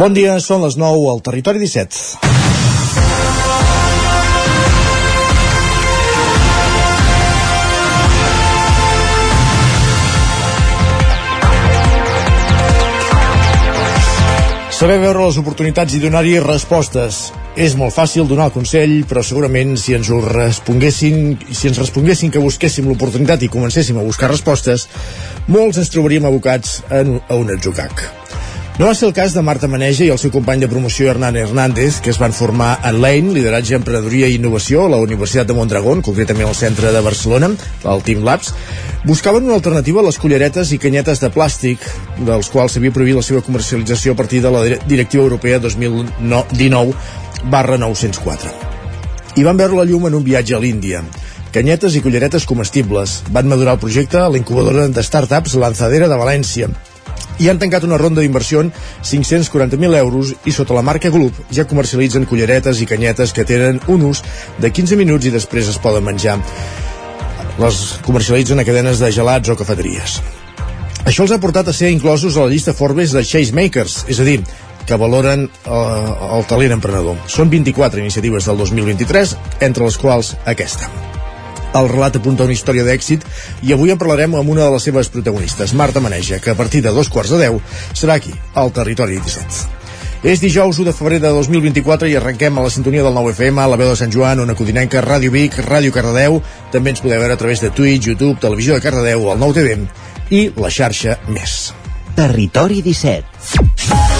Bon dia, són les 9 al Territori 17. Saber veure les oportunitats i donar-hi respostes. És molt fàcil donar el consell, però segurament si ens ho responguessin, si ens responguessin que busquéssim l'oportunitat i comencéssim a buscar respostes, molts ens trobaríem abocats en, a un atzucac. No va ser el cas de Marta Maneja i el seu company de promoció Hernán Hernández, que es van formar en Lane, lideratge, emprenedoria i innovació a la Universitat de Mondragón, concretament al centre de Barcelona, al Team Labs. Buscaven una alternativa a les culleretes i canyetes de plàstic, dels quals s'havia prohibit la seva comercialització a partir de la Directiva Europea 2019 barra 904. I van veure la llum en un viatge a l'Índia. Canyetes i culleretes comestibles. Van madurar el projecte a la incubadora de startups Lanzadera de València, i han tancat una ronda d'inversió en 540.000 euros i sota la marca Gloop ja comercialitzen culleretes i canyetes que tenen un ús de 15 minuts i després es poden menjar. Les comercialitzen a cadenes de gelats o cafeteries. Això els ha portat a ser inclosos a la llista Forbes de Chase Makers, és a dir, que valoren eh, el talent emprenedor. Són 24 iniciatives del 2023, entre les quals aquesta el relat apunta una història d'èxit i avui en parlarem amb una de les seves protagonistes, Marta Maneja, que a partir de dos quarts de deu serà aquí, al Territori 17. És dijous 1 de febrer de 2024 i arrenquem a la sintonia del 9FM, a la veu de Sant Joan, Ona Codinenca, Ràdio Vic, Ràdio Cardedeu. També ens podeu veure a través de Twitch, YouTube, Televisió de Cardedeu, el 9TV i la xarxa Més. Territori 17.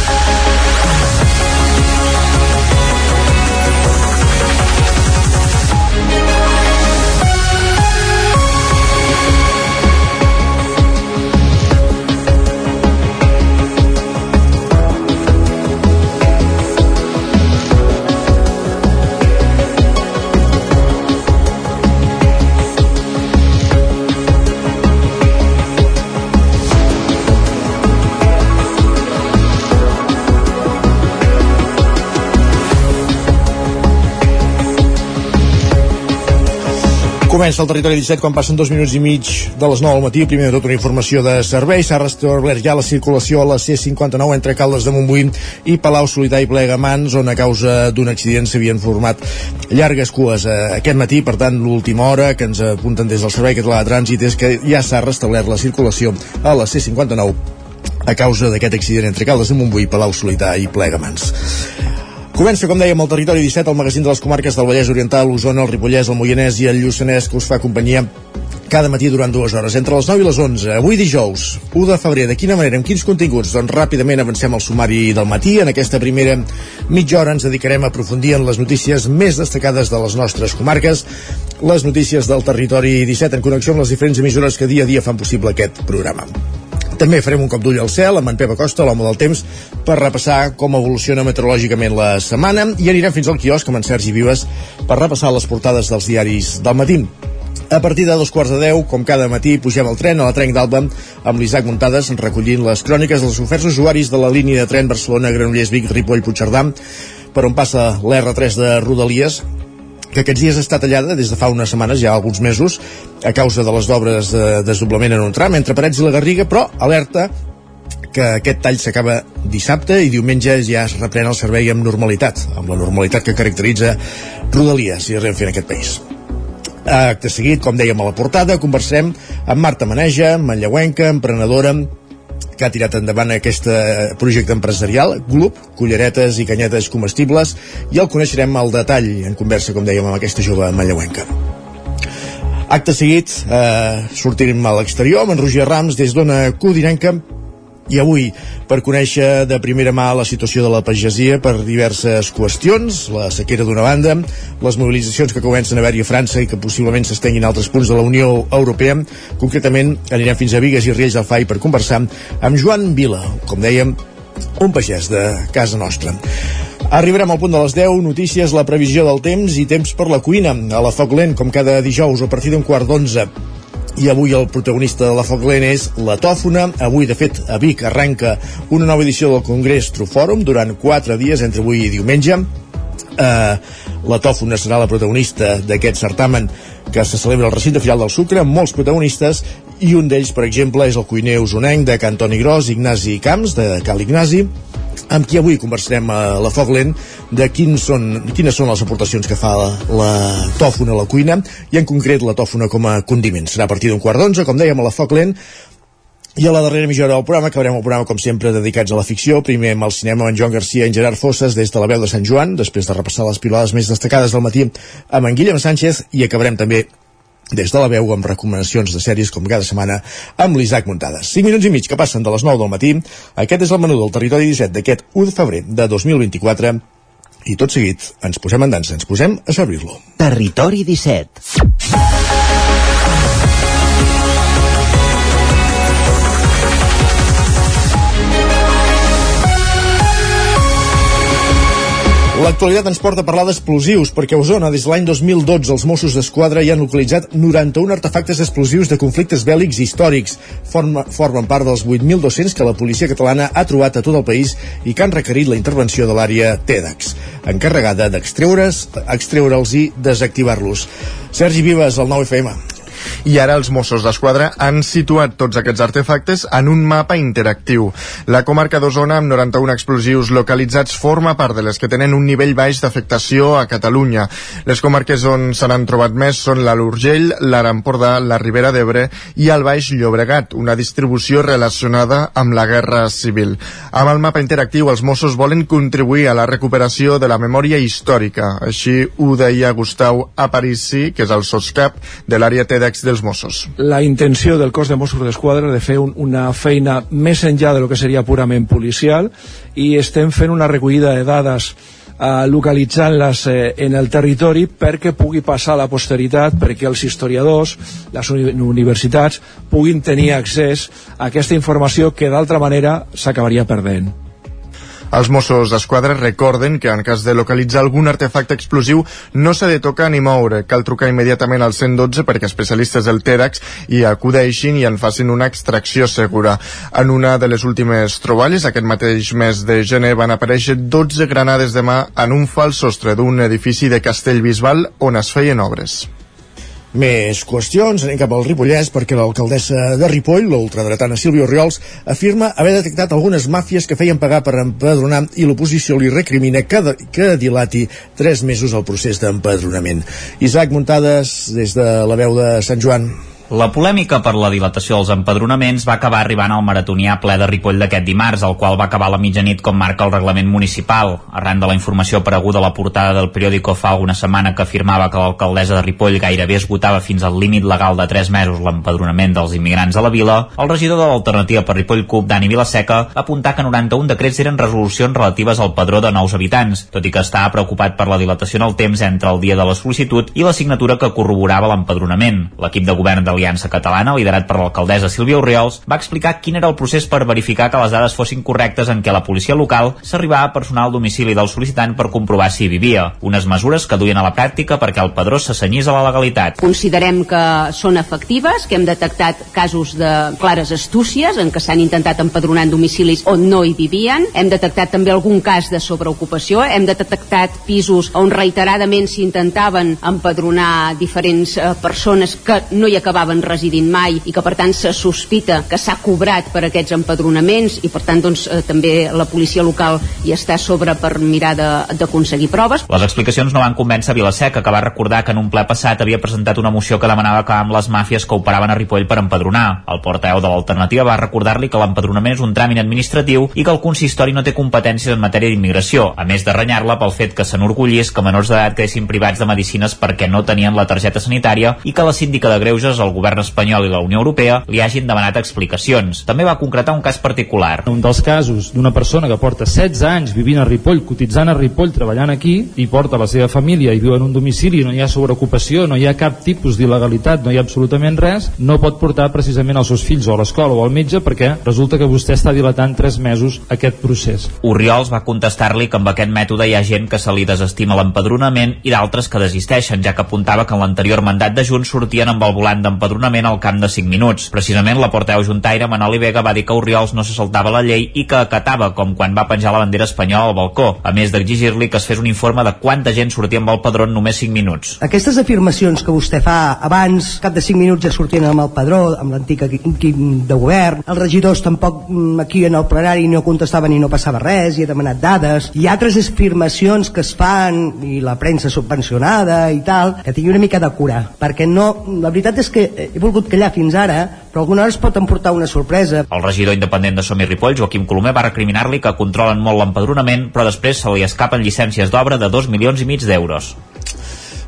Comença el territori 17 quan passen dos minuts i mig de les 9 al matí. Primer de tot una informació de servei. S'ha restablert ja la circulació a la C59 entre Caldes de Montbui i Palau Solità i Plegamans, on a causa d'un accident s'havien format llargues cues eh, aquest matí. Per tant, l'última hora que ens apunten des del Servei Català de Trànsit és que ja s'ha restablert la circulació a la C59 a causa d'aquest accident entre Caldes de Montbui, Palau Solità i Plegamans. Comença, com dèiem, el territori 17, el magazín de les comarques del Vallès Oriental, l'Osona, el Ripollès, el Moianès i el Lluçanès, que us fa companyia cada matí durant dues hores, entre les 9 i les 11. Avui dijous, 1 de febrer. De quina manera, amb quins continguts? Doncs ràpidament avancem al sumari del matí. En aquesta primera mitja hora ens dedicarem a aprofundir en les notícies més destacades de les nostres comarques, les notícies del territori 17 en connexió amb les diferents emissores que dia a dia fan possible aquest programa. També farem un cop d'ull al cel amb en Pep Acosta, l'home del temps, per repassar com evoluciona meteorològicament la setmana i anirem fins al quiosc amb en Sergi Vives per repassar les portades dels diaris del matí. A partir de dos quarts de deu, com cada matí, pugem al tren a la Trenc d'Alba amb l'Isaac Muntades recollint les cròniques dels oferts usuaris de la línia de tren Barcelona-Granollers-Vic, Ripoll-Puigcerdà per on passa l'R3 de Rodalies que aquests dies està tallada des de fa unes setmanes, ja alguns mesos, a causa de les obres de desdoblament en un tram entre Parets i la Garriga, però alerta que aquest tall s'acaba dissabte i diumenge ja es reprèn el servei amb normalitat, amb la normalitat que caracteritza Rodalies i Renfe en aquest país. Acte seguit, com dèiem a la portada, conversem amb Marta Maneja, manlleuenca, emprenedora, que ha tirat endavant aquest eh, projecte empresarial, Club, culleretes i canyetes comestibles, i el coneixerem al detall en conversa, com dèiem, amb aquesta jove manlleuenca. Acte seguit, eh, sortirem a l'exterior amb en Roger Rams des d'Ona Codinenca i avui per conèixer de primera mà la situació de la pagesia per diverses qüestions, la sequera d'una banda, les mobilitzacions que comencen a haver-hi a França i que possiblement s'estenguin a altres punts de la Unió Europea. Concretament, anirem fins a Vigues i Riells del Fai per conversar amb Joan Vila, com dèiem, un pagès de casa nostra. Arribarem al punt de les 10, notícies, la previsió del temps i temps per la cuina. A la Foc Lent, com cada dijous, a partir d'un quart d'onze i avui el protagonista de la Foc Lent és la Tòfona. Avui, de fet, a Vic arrenca una nova edició del Congrés Trufòrum durant quatre dies, entre avui i diumenge. Uh, la Tòfona serà la protagonista d'aquest certamen que se celebra al recinte final del Sucre, amb molts protagonistes, i un d'ells, per exemple, és el cuiner usonenc de Cantoni Gros, Ignasi Camps, de Cal Ignasi, amb qui avui conversarem a la Foc Lent de quins són, quines són les aportacions que fa la, la tòfona a la cuina i en concret la tòfona com a condiment. Serà a partir d'un quart d'onze, com dèiem, a la Foc Lent, i a la darrera mitja hora del programa acabarem el programa, com sempre, dedicats a la ficció. Primer amb el cinema amb en Joan Garcia i en Gerard Fosses des de la veu de Sant Joan, després de repassar les pilades més destacades del matí amb en Guillem Sánchez i acabarem també des de la veu amb recomanacions de sèries com cada setmana amb l'Isaac Muntades. 5 minuts i mig que passen de les 9 del matí. Aquest és el menú del Territori 17 d'aquest 1 de febrer de 2024 i tot seguit ens posem en dansa, ens posem a servir-lo. Territori 17 L'actualitat ens porta a parlar d'explosius, perquè a Osona, des de l'any 2012, els Mossos d'Esquadra hi han localitzat 91 artefactes explosius de conflictes bèl·lics històrics. Forma, formen part dels 8.200 que la policia catalana ha trobat a tot el país i que han requerit la intervenció de l'àrea TEDx, encarregada d'extreure's, extreure'ls i desactivar-los. Sergi Vives, el 9FM i ara els Mossos d'Esquadra han situat tots aquests artefactes en un mapa interactiu. La comarca d'Osona, amb 91 explosius localitzats, forma part de les que tenen un nivell baix d'afectació a Catalunya. Les comarques on se n'han trobat més són l'Alt Urgell, l'Ara Empordà, la Ribera d'Ebre i el Baix Llobregat, una distribució relacionada amb la Guerra Civil. Amb el mapa interactiu, els Mossos volen contribuir a la recuperació de la memòria històrica. Així ho deia Gustau Aparici, que és el soscap de l'àrea TEDx dels Mossos. La intenció del cos de Mossos d'Esquadra de fer un, una feina més enllà de lo que seria purament policial i estem fent una recollida de dades eh, localitzant-les eh, en el territori perquè pugui passar a la posteritat, perquè els historiadors, les uni universitats, puguin tenir accés a aquesta informació que d'altra manera s'acabaria perdent. Els Mossos d'Esquadra recorden que en cas de localitzar algun artefacte explosiu no s'ha de tocar ni moure. Cal trucar immediatament al 112 perquè especialistes del TEDx hi acudeixin i en facin una extracció segura. En una de les últimes troballes, aquest mateix mes de gener, van aparèixer 12 granades de mà en un fals sostre d'un edifici de Castellbisbal on es feien obres. Més qüestions, anem cap al Ripollès perquè l'alcaldessa de Ripoll, l'ultradretana Sílvia Oriols, afirma haver detectat algunes màfies que feien pagar per empadronar i l'oposició li recrimina que, de, que dilati tres mesos el procés d'empadronament. Isaac Muntades, des de la veu de Sant Joan. La polèmica per la dilatació dels empadronaments va acabar arribant al maratonià ple de Ripoll d'aquest dimarts, el qual va acabar a la mitjanit com marca el reglament municipal. Arran de la informació apareguda a la portada del periòdico fa una setmana que afirmava que l'alcaldessa de Ripoll gairebé esgotava fins al límit legal de 3 mesos l'empadronament dels immigrants a la vila, el regidor de l'alternativa per Ripoll CUP, Dani Vilaseca, va apuntar que 91 decrets eren resolucions relatives al padró de nous habitants, tot i que estava preocupat per la dilatació en el temps entre el dia de la sol·licitud i la signatura que corroborava l'empadronament. L'equip de govern de Aliança Catalana, liderat per l'alcaldessa Sílvia Oriols, va explicar quin era el procés per verificar que les dades fossin correctes en què la policia local s'arribava a personal al domicili del sol·licitant per comprovar si hi vivia. Unes mesures que duien a la pràctica perquè el padró s'assenyís a la legalitat. Considerem que són efectives, que hem detectat casos de clares astúcies en què s'han intentat empadronar en domicilis on no hi vivien. Hem detectat també algun cas de sobreocupació. Hem detectat pisos on reiteradament s'intentaven empadronar diferents eh, persones que no hi acabaven residint mai i que per tant se sospita que s'ha cobrat per aquests empadronaments i per tant doncs, eh, també la policia local hi està sobre per mirar d'aconseguir proves. Les explicacions no van convèncer Vilaseca, que va recordar que en un ple passat havia presentat una moció que demanava acabar amb les màfies que operaven a Ripoll per empadronar. El portaveu de l'alternativa va recordar-li que l'empadronament és un tràmit administratiu i que el consistori no té competències en matèria d'immigració, a més de renyar-la pel fet que s'enorgullís que menors d'edat quedessin privats de medicines perquè no tenien la targeta sanitària i que la síndica de Greuges, el govern espanyol i la Unió Europea li hagin demanat explicacions. També va concretar un cas particular. Un dels casos d'una persona que porta 16 anys vivint a Ripoll, cotitzant a Ripoll, treballant aquí, i porta la seva família i viu en un domicili, no hi ha sobreocupació, no hi ha cap tipus d'il·legalitat, no hi ha absolutament res, no pot portar precisament els seus fills o a l'escola o al metge perquè resulta que vostè està dilatant 3 mesos aquest procés. Oriols va contestar-li que amb aquest mètode hi ha gent que se li desestima l'empadronament i d'altres que desisteixen, ja que apuntava que en l'anterior mandat de Junts sortien amb el volant d'empadronament l'empadronament al camp de 5 minuts. Precisament la porteu juntaire Manoli Vega va dir que Oriols no se saltava la llei i que acatava com quan va penjar la bandera espanyola al balcó, a més d'exigir-li que es fes un informe de quanta gent sortia amb el padró en només 5 minuts. Aquestes afirmacions que vostè fa abans, cap de 5 minuts ja sortien amb el padró, amb l'antic equip de govern, els regidors tampoc mm, aquí en el plenari no contestaven i no passava res, i he demanat dades, i altres afirmacions que es fan, i la premsa subvencionada i tal, que tingui una mica de cura, perquè no, la veritat és que he volgut callar fins ara, però alguna hora es pot emportar una sorpresa. El regidor independent de Som i Ripoll, Joaquim Colomer, va recriminar-li que controlen molt l'empadronament, però després se li escapen llicències d'obra de 2 milions i mig d'euros.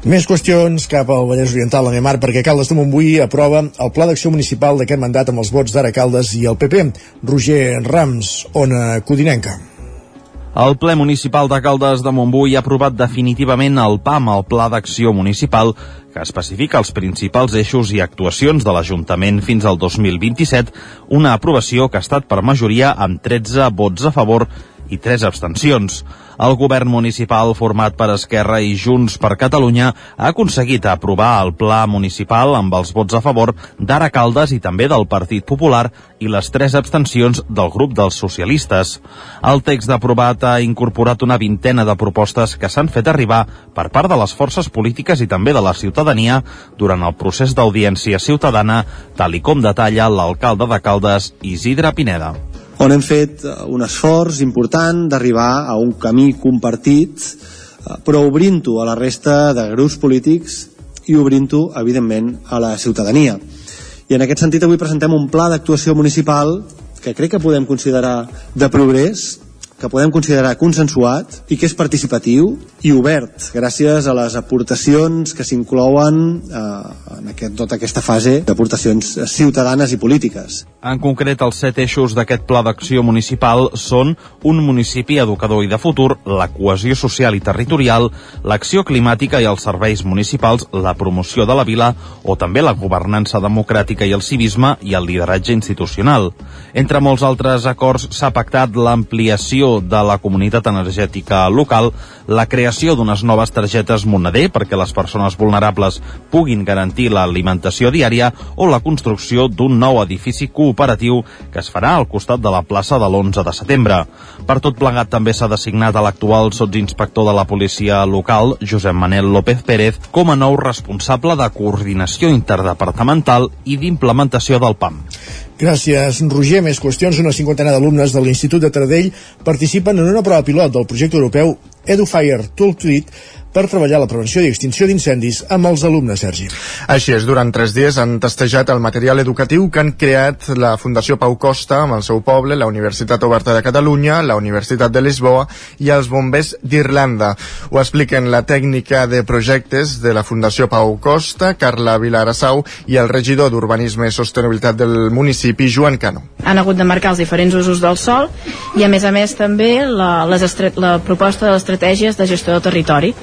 Més qüestions cap al Vallès Oriental, a Nemar, perquè Caldes de Montbui aprova el pla d'acció municipal d'aquest mandat amb els vots d'Ara Caldes i el PP. Roger Rams, Ona Codinenca. El ple municipal de Caldes de Montbui ha aprovat definitivament el PAM, el Pla d'Acció Municipal, que especifica els principals eixos i actuacions de l'Ajuntament fins al 2027, una aprovació que ha estat per majoria amb 13 vots a favor i 3 abstencions. El govern municipal format per Esquerra i Junts per Catalunya ha aconseguit aprovar el pla municipal amb els vots a favor d'Ara Caldes i també del Partit Popular i les tres abstencions del grup dels socialistes. El text aprovat ha incorporat una vintena de propostes que s'han fet arribar per part de les forces polítiques i també de la ciutadania durant el procés d'audiència ciutadana, tal i com detalla l'alcalde de Caldes, Isidre Pineda on hem fet eh, un esforç important d'arribar a un camí compartit, eh, però obrint-ho a la resta de grups polítics i obrint-ho, evidentment, a la ciutadania. I en aquest sentit avui presentem un pla d'actuació municipal que crec que podem considerar de progrés, que podem considerar consensuat i que és participatiu i obert gràcies a les aportacions que s'inclouen eh, en aquest, tota aquesta fase d'aportacions ciutadanes i polítiques. En concret, els set eixos d'aquest pla d'acció municipal són un municipi educador i de futur, la cohesió social i territorial, l'acció climàtica i els serveis municipals, la promoció de la vila o també la governança democràtica i el civisme i el lideratge institucional. Entre molts altres acords s'ha pactat l'ampliació de la comunitat energètica local, la creació d'unes noves targetes Moneder perquè les persones vulnerables puguin garantir l'alimentació diària o la construcció d'un nou edifici cooperatiu que es farà al costat de la plaça de l'11 de setembre. Per tot plegat també s'ha designat a l'actual sotsinspector de la policia local, Josep Manel López Pérez, com a nou responsable de coordinació interdepartamental i d'implementació del PAM. Gràcies, Roger. Més qüestions. Una cinquantena d'alumnes de l'Institut de Taradell participen en una prova pilot del projecte europeu EduFire Toolkit per treballar la prevenció i extinció d'incendis amb els alumnes, Sergi. Així és, durant tres dies han testejat el material educatiu que han creat la Fundació Pau Costa amb el seu poble, la Universitat Oberta de Catalunya, la Universitat de Lisboa i els bombers d'Irlanda. Ho expliquen la tècnica de projectes de la Fundació Pau Costa, Carla Vilarassau, i el regidor d'Urbanisme i Sostenibilitat del municipi, Joan Cano. Han hagut de marcar els diferents usos del sol i, a més a més, també la, les la proposta de les estratègies de gestió del territori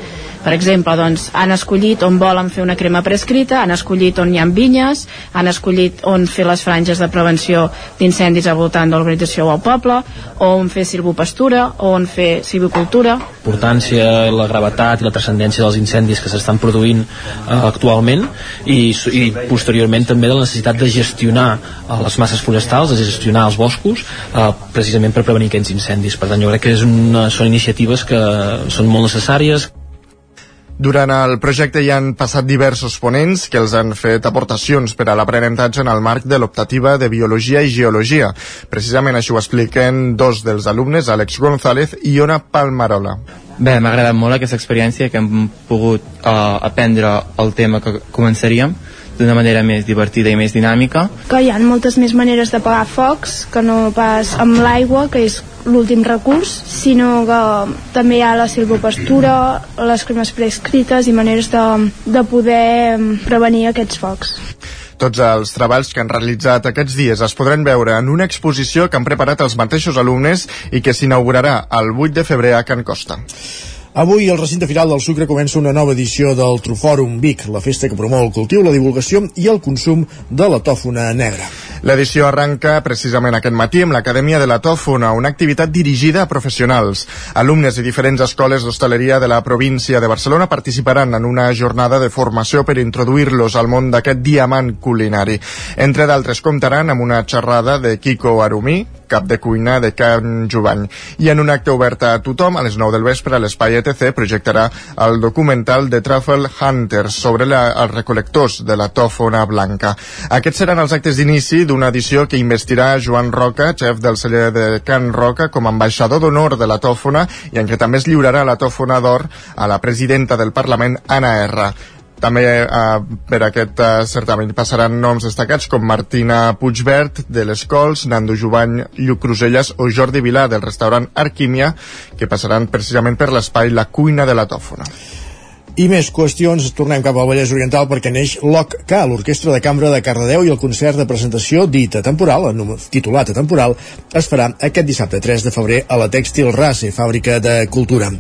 per exemple, doncs, han escollit on volen fer una crema prescrita, han escollit on hi ha vinyes, han escollit on fer les franges de prevenció d'incendis al voltant de l'organització o al poble, o on fer silvopastura, o on fer silvicultura. L'importància, la gravetat i la transcendència dels incendis que s'estan produint eh, actualment i, i posteriorment també de la necessitat de gestionar eh, les masses forestals, de gestionar els boscos, eh, precisament per prevenir aquests incendis. Per tant, jo crec que és una, són iniciatives que són molt necessàries. Durant el projecte hi han passat diversos ponents que els han fet aportacions per a l'aprenentatge en el marc de l'optativa de Biologia i Geologia. Precisament això ho expliquen dos dels alumnes, Àlex González i Ona Palmarola. Bé, m'ha agradat molt aquesta experiència que hem pogut uh, aprendre el tema que començaríem d'una manera més divertida i més dinàmica. Que hi ha moltes més maneres d'apagar focs que no pas amb l'aigua, que és l'últim recurs, sinó que també hi ha la silvopastura, les cremes prescrites i maneres de, de poder prevenir aquests focs. Tots els treballs que han realitzat aquests dies es podran veure en una exposició que han preparat els mateixos alumnes i que s'inaugurarà el 8 de febrer a Can Costa. Avui, al recinte final del Sucre comença una nova edició del Trofòrum Vic, la festa que promou el cultiu, la divulgació i el consum de la tòfona negra. L'edició arranca precisament aquest matí amb l'Acadèmia de la Tòfona, una activitat dirigida a professionals. Alumnes de diferents escoles d'hostaleria de la província de Barcelona participaran en una jornada de formació per introduir-los al món d'aquest diamant culinari. Entre d'altres, comptaran amb una xerrada de Kiko Arumí, cap de cuina de Can Jovany. I en un acte obert a tothom, a les 9 del vespre, l'Espai ETC projectarà el documental de Truffle Hunters sobre la, els recolectors de la tòfona blanca. Aquests seran els actes d'inici d'una edició que investirà Joan Roca, xef del celler de Can Roca, com a ambaixador d'honor de la tòfona i en què també es lliurarà la tòfona d'or a la presidenta del Parlament, Anna R. També eh, per aquest eh, certament passaran noms destacats com Martina Puigbert de les Cols, Nando Jovany, Lluc Cruselles o Jordi Vilà del restaurant Arquímia, que passaran precisament per l'espai La Cuina de la Tòfona. I més qüestions, tornem cap al Vallès Oriental perquè neix l'OC-K, l'Orquestra de Cambra de Cardedeu i el concert de presentació dita temporal, titulat a temporal, es farà aquest dissabte 3 de febrer a la Tèxtil Race, fàbrica de cultura.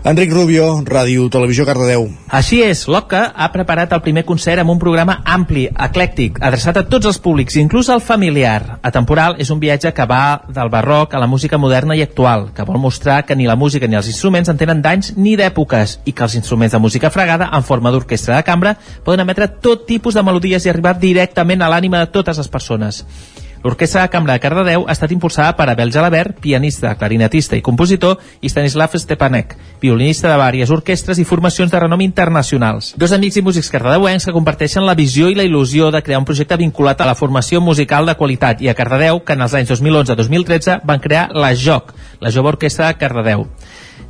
Enric Rubio, Ràdio Televisió Cardedeu. Així és, l'OCA ha preparat el primer concert amb un programa ampli, eclèctic, adreçat a tots els públics, inclús al familiar. Atemporal és un viatge que va del barroc a la música moderna i actual, que vol mostrar que ni la música ni els instruments en tenen danys ni d'èpoques i que els instruments de música fregada en forma d'orquestra de cambra poden emetre tot tipus de melodies i arribar directament a l'ànima de totes les persones. L'Orquestra de Cambra de Cardedeu ha estat impulsada per Abel Jalabert, pianista, clarinetista i compositor, i Stanislav Stepanek, violinista de vàries orquestres i formacions de renom internacionals. Dos amics i músics cardedeuencs que comparteixen la visió i la il·lusió de crear un projecte vinculat a la formació musical de qualitat i a Cardedeu, que en els anys 2011-2013 van crear la JOC, la Jove Orquestra de Cardedeu.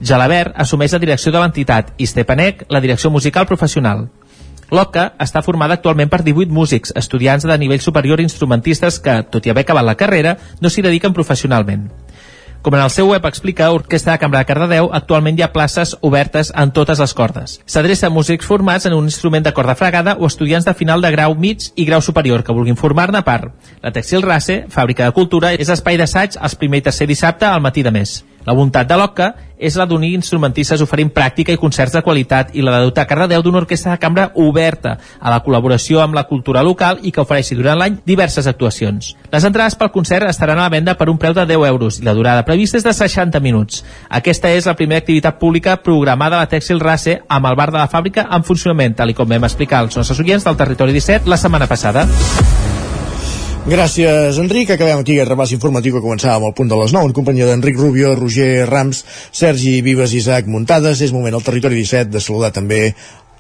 Jalabert assumeix la direcció de l'entitat i Stepanek la direcció musical professional. L'OCA està formada actualment per 18 músics, estudiants de nivell superior i instrumentistes que, tot i haver acabat la carrera, no s'hi dediquen professionalment. Com en el seu web explica, Orquestra de Cambra de Cardedeu, actualment hi ha places obertes en totes les cordes. S'adreça a músics formats en un instrument de corda fregada o estudiants de final de grau mig i grau superior que vulguin formar-ne part. La Textil Race, fàbrica de cultura, és espai d'assaig els primer i tercer dissabte al matí de mes. La voluntat de l'OCA és la d'unir instrumentistes oferint pràctica i concerts de qualitat i la de dotar Cardedeu d'una orquestra de cambra oberta a la col·laboració amb la cultura local i que ofereixi durant l'any diverses actuacions. Les entrades pel concert estaran a la venda per un preu de 10 euros i la durada prevista és de 60 minuts. Aquesta és la primera activitat pública programada a la Textil Race amb el bar de la fàbrica en funcionament, tal com vam explicar als nostres oients del Territori 17 la setmana passada. Gràcies, Enric. Acabem aquí el repàs informatiu que començàvem al punt de les 9 en companyia d'Enric Rubio, Roger Rams, Sergi Vives i Isaac Muntades. És moment al territori 17 de saludar també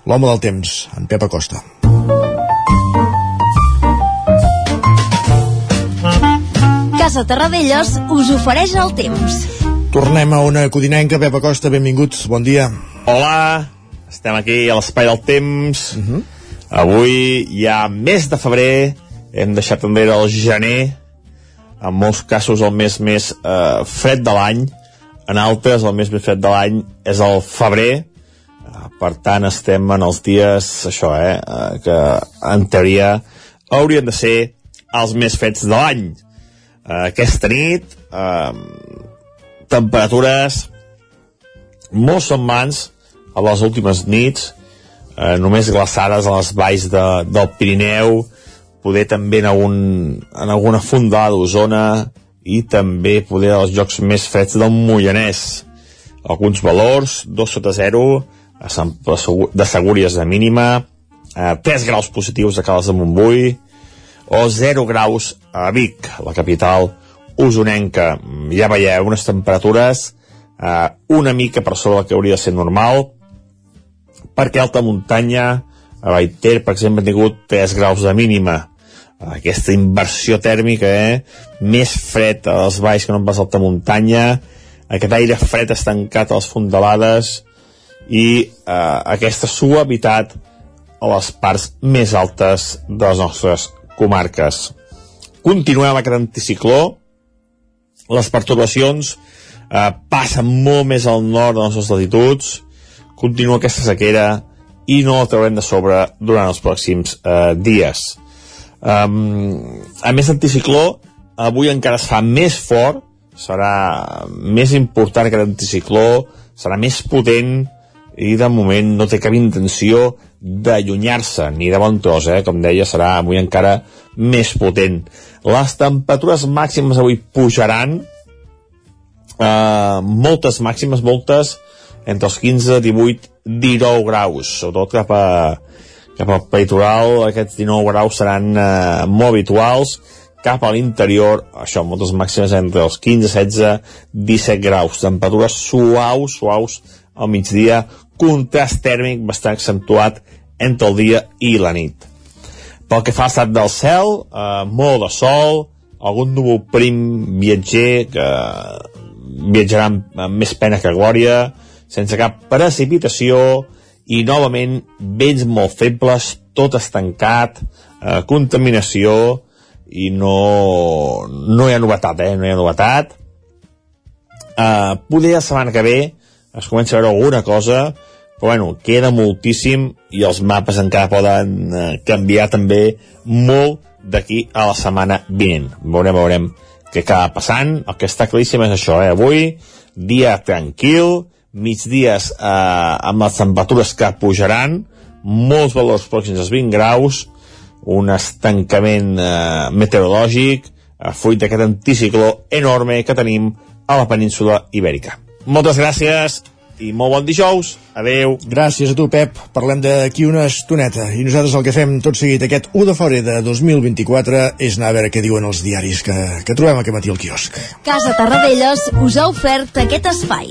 l'home del temps, en Pep Acosta. Casa Terradellos us ofereix el temps. Tornem a una codinenca. Pep Acosta, benvinguts, bon dia. Hola, estem aquí a l'espai del temps. Uh -huh. Avui hi ha mes de febrer, hem deixat enrere el gener, en molts casos el mes més eh, fred de l'any, en altres el mes més fred de l'any és el febrer, eh, per tant estem en els dies, això, eh, eh, que en teoria haurien de ser els més freds de l'any. Eh, aquesta nit, eh, temperatures molt semblants a les últimes nits, eh, només glaçades a les valls de, del Pirineu, poder també en, algun, en alguna fondada d'Osona i també poder als jocs més freds del Moianès. Alguns valors, 2 sota 0, a de Segúries de mínima, eh, 3 graus positius a Cales de Montbui, o 0 graus a Vic, la capital usonenca. Ja veieu, unes temperatures eh, una mica per sobre del que hauria de ser normal, perquè alta muntanya, a Baiter, per exemple, ha tingut 3 graus de mínima. Aquesta inversió tèrmica, eh? Més fred a les valls que no pas alta muntanya, aquest aire fred estancat a les fondalades i eh, aquesta suavitat a les parts més altes de les nostres comarques. Continuem aquest anticicló, les perturbacions eh, passen molt més al nord de les nostres latituds, continua aquesta sequera i no la traurem de sobre durant els pròxims eh, dies. Um, a més, l'anticicló avui encara es fa més fort, serà més important que l'anticicló, serà més potent, i de moment no té cap intenció d'allunyar-se, ni de bon tros, eh? com deia, serà avui encara més potent. Les temperatures màximes avui pujaran, eh, moltes màximes, moltes, entre els 15, 18, 19 graus, sobretot cap a, cap al peritoral, aquests 19 graus seran eh, molt habituals, cap a l'interior, això, moltes màximes entre els 15, 16, 17 graus, temperatures suaus, suaus al migdia, contrast tèrmic bastant accentuat entre el dia i la nit. Pel que fa a estat del cel, eh, molt de sol, algun núvol prim viatger que viatjarà amb, més pena que glòria, sense cap precipitació i novament vents molt febles, tot estancat, eh, contaminació i no, no hi ha novetat, eh? no hi ha novetat. Eh, poder la setmana que ve es comença a veure alguna cosa, però bueno, queda moltíssim i els mapes encara poden eh, canviar també molt d'aquí a la setmana vinent. Veurem, veurem què acaba passant. El que està claríssim és això, eh? Avui, dia tranquil, migdies eh, amb les temperatures que pujaran, molts valors pròxims als 20 graus, un estancament eh, meteorològic, eh, fruit d'aquest anticicló enorme que tenim a la península ibèrica. Moltes gràcies i molt bon dijous. Adeu. Gràcies a tu, Pep. Parlem d'aquí una estoneta. I nosaltres el que fem tot seguit aquest 1 de febrer de 2024 és anar a veure què diuen els diaris que, que trobem aquest matí al quiosc. Casa Tarradellas us ha ofert aquest espai.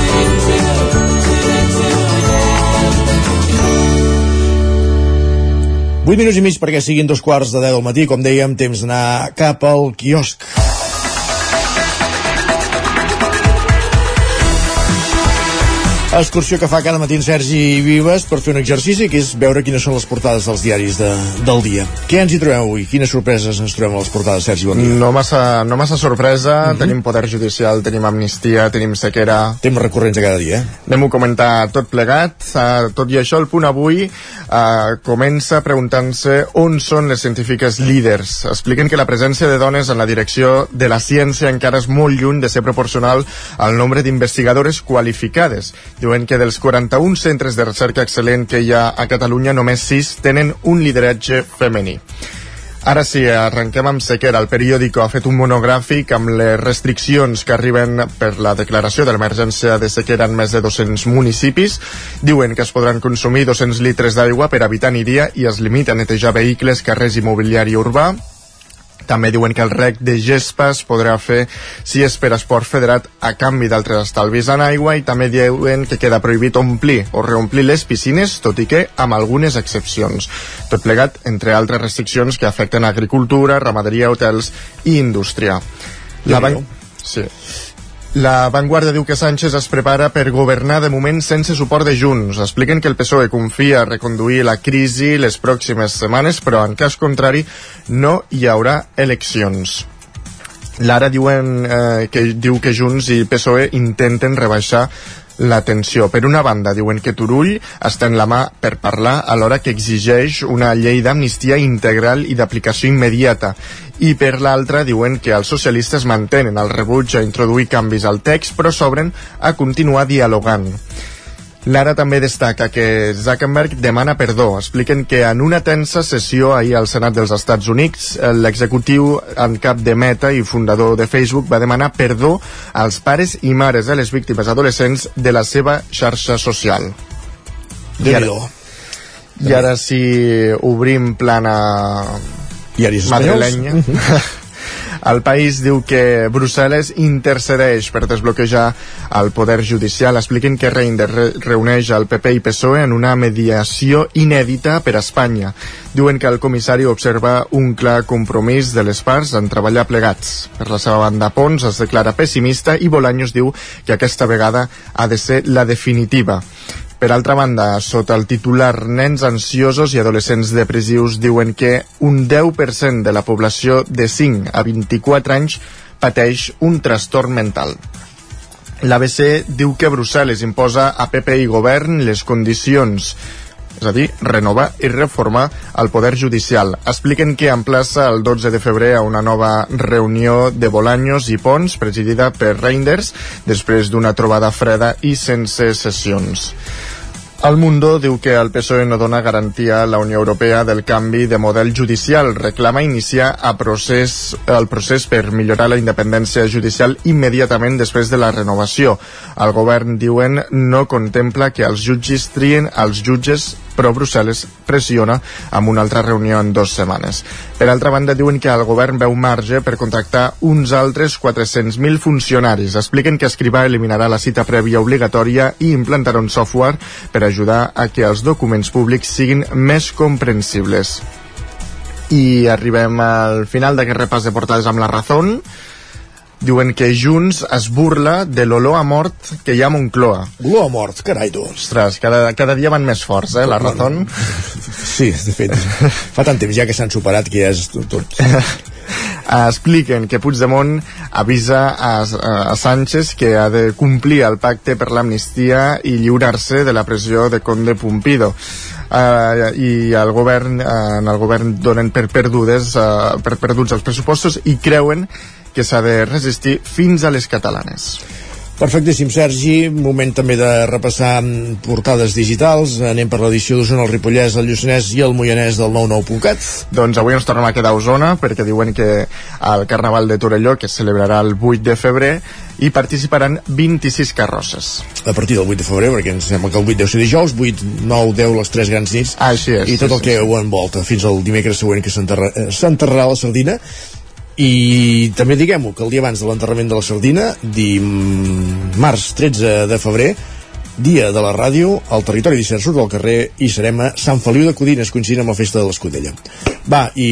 8 minuts i mig perquè siguin dos quarts de 10 del matí, com dèiem, temps d'anar cap al quiosc. Excursió que fa cada matí en Sergi Vives per fer un exercici que és veure quines són les portades dels diaris de, del dia. Què ens hi trobem avui? Quines sorpreses ens trobem a les portades, Sergi? Bon dia. No massa, no massa sorpresa, uh -huh. tenim poder judicial, tenim amnistia, tenim sequera... Temes recurrents de cada dia, eh? Anem-ho a comentar tot plegat. Uh, tot i això, el punt avui uh, comença preguntant-se on són les científiques líders. Expliquen que la presència de dones en la direcció de la ciència encara és molt lluny de ser proporcional al nombre d'investigadores qualificades. Diuen que dels 41 centres de recerca excel·lent que hi ha a Catalunya, només 6 tenen un lideratge femení. Ara sí, arrenquem amb sequera. El periòdico ha fet un monogràfic amb les restriccions que arriben per la declaració de l'emergència de sequera en més de 200 municipis. Diuen que es podran consumir 200 litres d'aigua per habitant i dia i es limita a netejar vehicles, carrers i mobiliari urbà. També diuen que el rec de gespa es podrà fer si és per esport federat a canvi d'altres estalvis en aigua i també diuen que queda prohibit omplir o reomplir les piscines, tot i que amb algunes excepcions. Tot plegat, entre altres restriccions que afecten agricultura, ramaderia, hotels i indústria. La. Sí. La Vanguardia diu que Sánchez es prepara per governar de moment sense suport de Junts. Expliquen que el PSOE confia a reconduir la crisi les pròximes setmanes, però en cas contrari no hi haurà eleccions. L'ara diuen eh, que diu que Junts i PSOE intenten rebaixar la tensió. Per una banda, diuen que Turull està en la mà per parlar alhora que exigeix una llei d'amnistia integral i d'aplicació immediata. I per l'altra, diuen que els socialistes mantenen el rebuig a introduir canvis al text, però s'obren a continuar dialogant. Lara també destaca que Zuckerberg demana perdó. Expliquen que en una tensa sessió ahir al Senat dels Estats Units, l'executiu en cap de Meta i fundador de Facebook va demanar perdó als pares i mares de les víctimes adolescents de la seva xarxa social. I ara, I ara si obrim plana Diaris madrilenya... El país diu que Brussel·les intercedeix per desbloquejar el poder judicial. Expliquen que Reinders re reuneix el PP i PSOE en una mediació inèdita per a Espanya. Diuen que el comissari observa un clar compromís de les parts en treballar plegats. Per la seva banda, Pons es declara pessimista i Bolaños diu que aquesta vegada ha de ser la definitiva. Per altra banda, sota el titular Nens ansiosos i adolescents depressius diuen que un 10% de la població de 5 a 24 anys pateix un trastorn mental. L'ABC diu que Brussel·les imposa a PP i govern les condicions és a dir, renovar i reformar el poder judicial. Expliquen que emplaça el 12 de febrer a una nova reunió de Bolaños i Pons, presidida per Reinders, després d'una trobada freda i sense sessions. El Mundo diu que el PSOE no dona garantia a la Unió Europea del canvi de model judicial. Reclama iniciar a procés, el procés per millorar la independència judicial immediatament després de la renovació. El govern, diuen, no contempla que els jutges trien els jutges però Brussel·les pressiona amb una altra reunió en dues setmanes. Per altra banda, diuen que el govern veu marge per contractar uns altres 400.000 funcionaris. Expliquen que Escrivà eliminarà la cita prèvia obligatòria i implantarà un software per ajudar a que els documents públics siguin més comprensibles. I arribem al final d'aquest repàs de portades amb la Razón diuen que Junts es burla de l'olor a mort que hi ha a Moncloa. Olor a mort, carai tu. Ostres, cada, cada dia van més forts, eh, la Razón. Sí, de fet, fa tant temps ja que s'han superat que ja és tot. tot. expliquen que Puigdemont avisa a, a Sánchez que ha de complir el pacte per l'amnistia i lliurar-se de la pressió de Conde Pumpido. Uh, i el govern, uh, en el govern donen per perdudes uh, per perduts els pressupostos i creuen que s'ha de resistir fins a les catalanes. Perfectíssim, Sergi. Moment també de repassar portades digitals. Anem per l'edició d'Osona, el Ripollès, el Lluçanès i el Moianès del 99.cat. Doncs avui ens tornem a quedar a Osona perquè diuen que al Carnaval de Torelló, que es celebrarà el 8 de febrer, hi participaran 26 carrosses. A partir del 8 de febrer, perquè ens sembla que el 8 deu ser dijous, 8, 9, 10, les 3 grans nits. Ah, així és. I tot sí, el que sí. ho envolta, fins al dimecres següent que s'enterrarà la sardina i també diguem-ho que el dia abans de l'enterrament de la Sardina dimarts 13 de febrer dia de la ràdio, al territori 17 surt al carrer i serem a Sant Feliu de Codines coincidint amb la festa de l'Escudella. Va, i,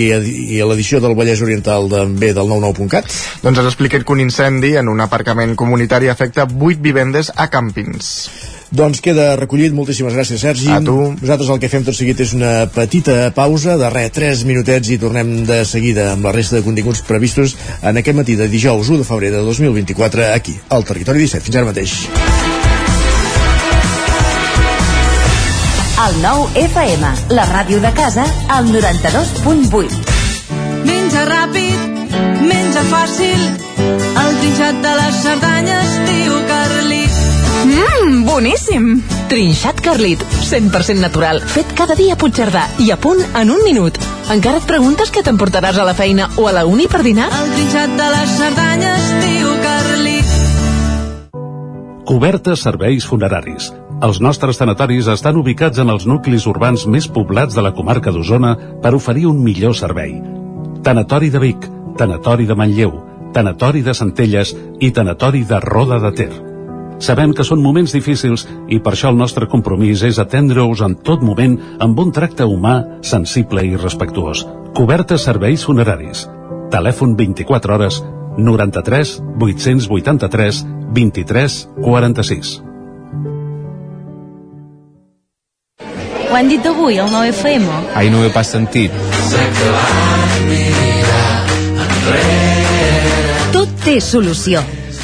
i a l'edició del Vallès Oriental també del 99.cat doncs ens expliquen que un incendi en un aparcament comunitari afecta 8 vivendes a Campins doncs queda recollit, moltíssimes gràcies Sergi. A tu. Nosaltres el que fem tot seguit és una petita pausa de res, 3 minutets i tornem de seguida amb la resta de continguts previstos en aquest matí de dijous 1 de febrer de 2024 aquí, al Territori 17. Fins ara mateix. El nou FM, la ràdio de casa, al 92.8. Menja ràpid, menja fàcil, el trinxat de les Cerdanyes, diu Carlit. Boníssim! Trinxat Carlit, 100% natural, fet cada dia a Puigcerdà i a punt en un minut. Encara et preguntes què t'emportaràs a la feina o a la uni per dinar? El trinxat de les Cerdanyes, diu Carlit. Cobertes serveis funeraris. Els nostres tanatoris estan ubicats en els nuclis urbans més poblats de la comarca d'Osona per oferir un millor servei. Tanatori de Vic, Tanatori de Manlleu, Tanatori de Centelles i Tanatori de Roda de Ter. Sabem que són moments difícils i per això el nostre compromís és atendre-us en tot moment amb un tracte humà, sensible i respectuós. Cobertes serveis funeraris. Telèfon 24 hores 93 883 23 46. Ho han dit avui, el 9FM? Ai, no ho he pas sentit. Tot té solució.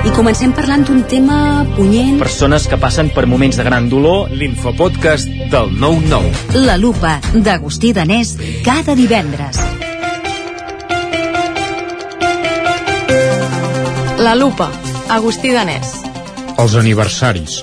I comencem parlant d'un tema punyent. Persones que passen per moments de gran dolor. L'infopodcast del 9-9. La lupa d'Agustí Danés cada divendres. La lupa, Agustí Danés. Els aniversaris.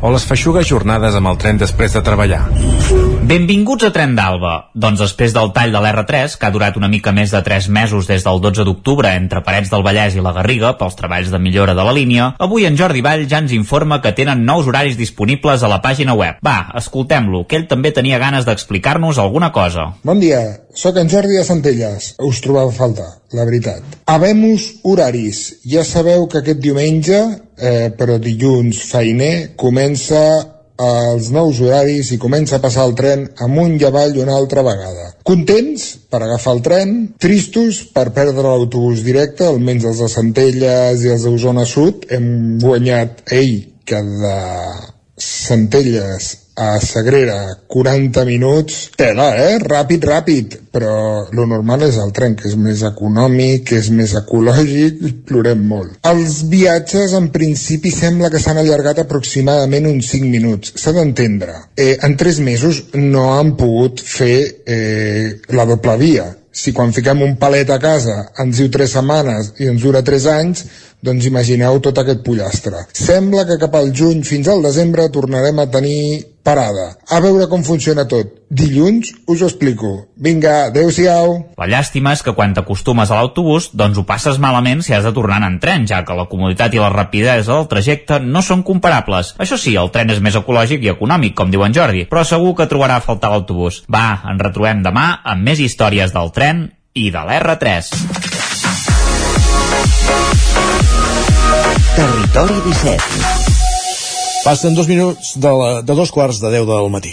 o les feixugues jornades amb el tren després de treballar. Benvinguts a Tren d'Alba. Doncs després del tall de l'R3, que ha durat una mica més de 3 mesos des del 12 d'octubre entre Parets del Vallès i la Garriga pels treballs de millora de la línia, avui en Jordi Vall ja ens informa que tenen nous horaris disponibles a la pàgina web. Va, escoltem-lo, que ell també tenia ganes d'explicar-nos alguna cosa. Bon dia, sóc en Jordi de Centelles. Us trobava a falta, la veritat. Habemus horaris. Ja sabeu que aquest diumenge, eh, però dilluns feiner, comença els nous horaris i comença a passar el tren amunt i avall una altra vegada. Contents per agafar el tren, tristos per perdre l'autobús directe, almenys els de Centelles i els d'Osona Sud. Hem guanyat ell, que de Centelles a Sagrera 40 minuts tela, eh? Ràpid, ràpid però lo normal és el tren que és més econòmic, és més ecològic plorem molt. Els viatges en principi sembla que s'han allargat aproximadament uns 5 minuts s'ha d'entendre. Eh, en 3 mesos no han pogut fer eh, la doble via si quan fiquem un palet a casa ens diu 3 setmanes i ens dura 3 anys, doncs imagineu tot aquest pollastre. Sembla que cap al juny fins al desembre tornarem a tenir parada. A veure com funciona tot. Dilluns us ho explico. Vinga, adeu-siau. La llàstima és que quan t'acostumes a l'autobús, doncs ho passes malament si has de tornar en tren, ja que la comoditat i la rapidesa del trajecte no són comparables. Això sí, el tren és més ecològic i econòmic, com diu en Jordi, però segur que trobarà a faltar l'autobús. Va, ens retrobem demà amb més històries del tren i de l'R3. Territori 17 Passen dos minuts de, la, de dos quarts de deu del matí.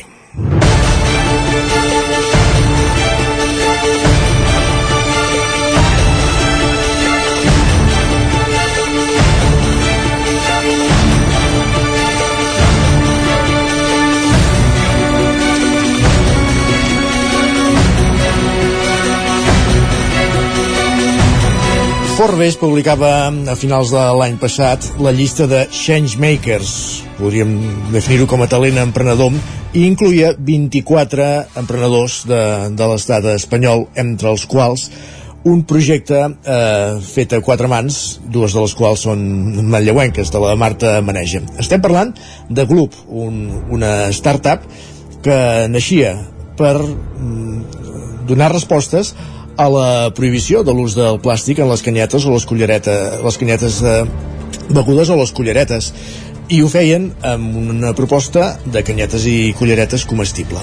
Forbes publicava a finals de l'any passat la llista de changemakers, podríem definir-ho com a talent emprenedor, i incluïa 24 emprenedors de, de l'estat espanyol, entre els quals un projecte eh, fet a quatre mans, dues de les quals són manlleuenques, de la Marta Maneja. Estem parlant de Gloop, un, una startup que naixia per mm, donar respostes a la prohibició de l'ús del plàstic en les canyetes o les culleretes, les canyetes eh, begudes o les culleretes i ho feien amb una proposta de canyetes i culleretes comestible.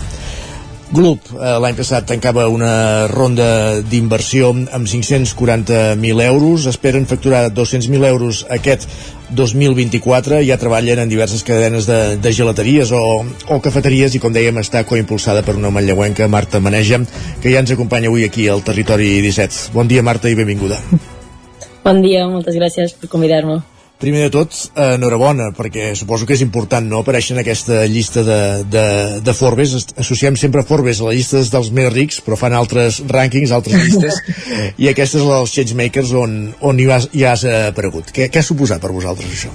Gloop eh, l'any passat tancava una ronda d'inversió amb 540.000 euros, esperen facturar 200.000 euros aquest 2024, ja treballen en diverses cadenes de, de gelateries o, o cafeteries i com dèiem està coimpulsada per una manlleuenca, Marta Maneja, que ja ens acompanya avui aquí al Territori 17. Bon dia Marta i benvinguda. Bon dia, moltes gràcies per convidar-me. Primer de tot, enhorabona, perquè suposo que és important no aparèixer en aquesta llista de, de, de Forbes. Associem sempre Forbes a la llista dels més rics, però fan altres rànquings, altres llistes, i aquesta és la dels Changemakers on, on hi, has, hi has aparegut. Què, què ha suposat per vosaltres això?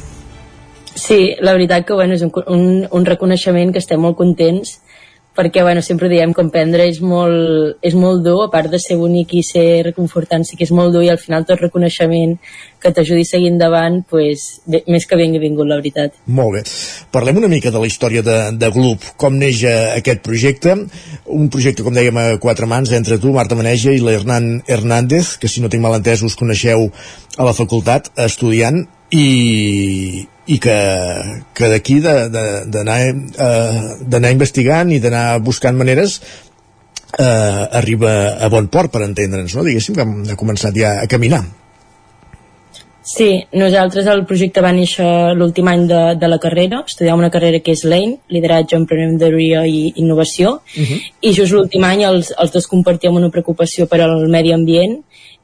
Sí, la veritat que bueno, és un, un, un reconeixement que estem molt contents perquè bueno, sempre diem que emprendre és molt, és molt dur, a part de ser bonic i ser reconfortant, sí que és molt dur i al final tot reconeixement que t'ajudi a seguir endavant, pues, bé, més que vingui vingut, la veritat. Molt bé. Parlem una mica de la història de, de Gloop, com neix eh, aquest projecte, un projecte, com dèiem, a quatre mans, entre tu, Marta Maneja i l'Hernan Hernández, que si no tinc malentès us coneixeu a la facultat estudiant, i, i que, que d'aquí d'anar eh, investigant i d'anar buscant maneres eh, arriba a bon port per entendre'ns, no? diguéssim que hem començat ja a caminar Sí, nosaltres el projecte va néixer l'últim any de, de la carrera, estudiàvem una carrera que és Lane, lideratge, emprenedoria i innovació, uh -huh. i just l'últim any els, els dos compartíem una preocupació per al medi ambient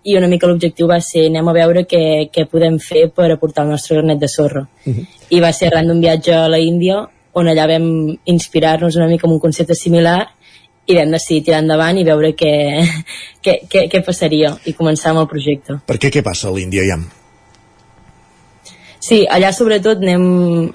i una mica l'objectiu va ser anem a veure què, què podem fer per aportar el nostre granet de sorra. Uh -huh. I va ser arran d'un viatge a la Índia on allà vam inspirar-nos una mica amb un concepte similar i vam decidir tirar endavant i veure què, què, què, què passaria i començar amb el projecte. Per què què passa a l'Índia, ja? Sí, allà sobretot anem,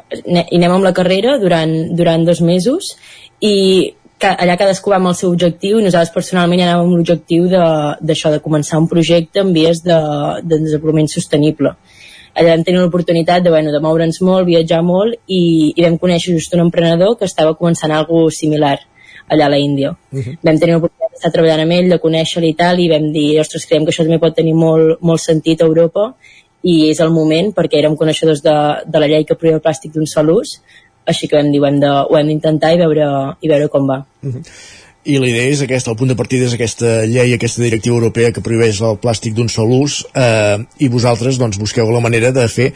anem amb la carrera durant, durant dos mesos i ca, allà cadascú va amb el seu objectiu i nosaltres personalment anàvem amb l'objectiu d'això, de, de començar un projecte en vies de, de desenvolupament sostenible. Allà vam tenir l'oportunitat de, bueno, de moure'ns molt, viatjar molt i, i vam conèixer just un emprenedor que estava començant alguna similar allà a la Índia. Uh -huh. Vam tenir l'oportunitat d'estar treballant amb ell, de conèixer-lo i tal, i vam dir, ostres, creiem que això també pot tenir molt, molt sentit a Europa i és el moment perquè érem coneixedors de, de la llei que prohibia el plàstic d'un sol ús així que vam dir, ho hem d'intentar i, veure, i veure com va uh -huh. I la idea és aquesta, el punt de partida és aquesta llei, aquesta directiva europea que prohibeix el plàstic d'un sol ús eh, i vosaltres doncs, busqueu la manera de fer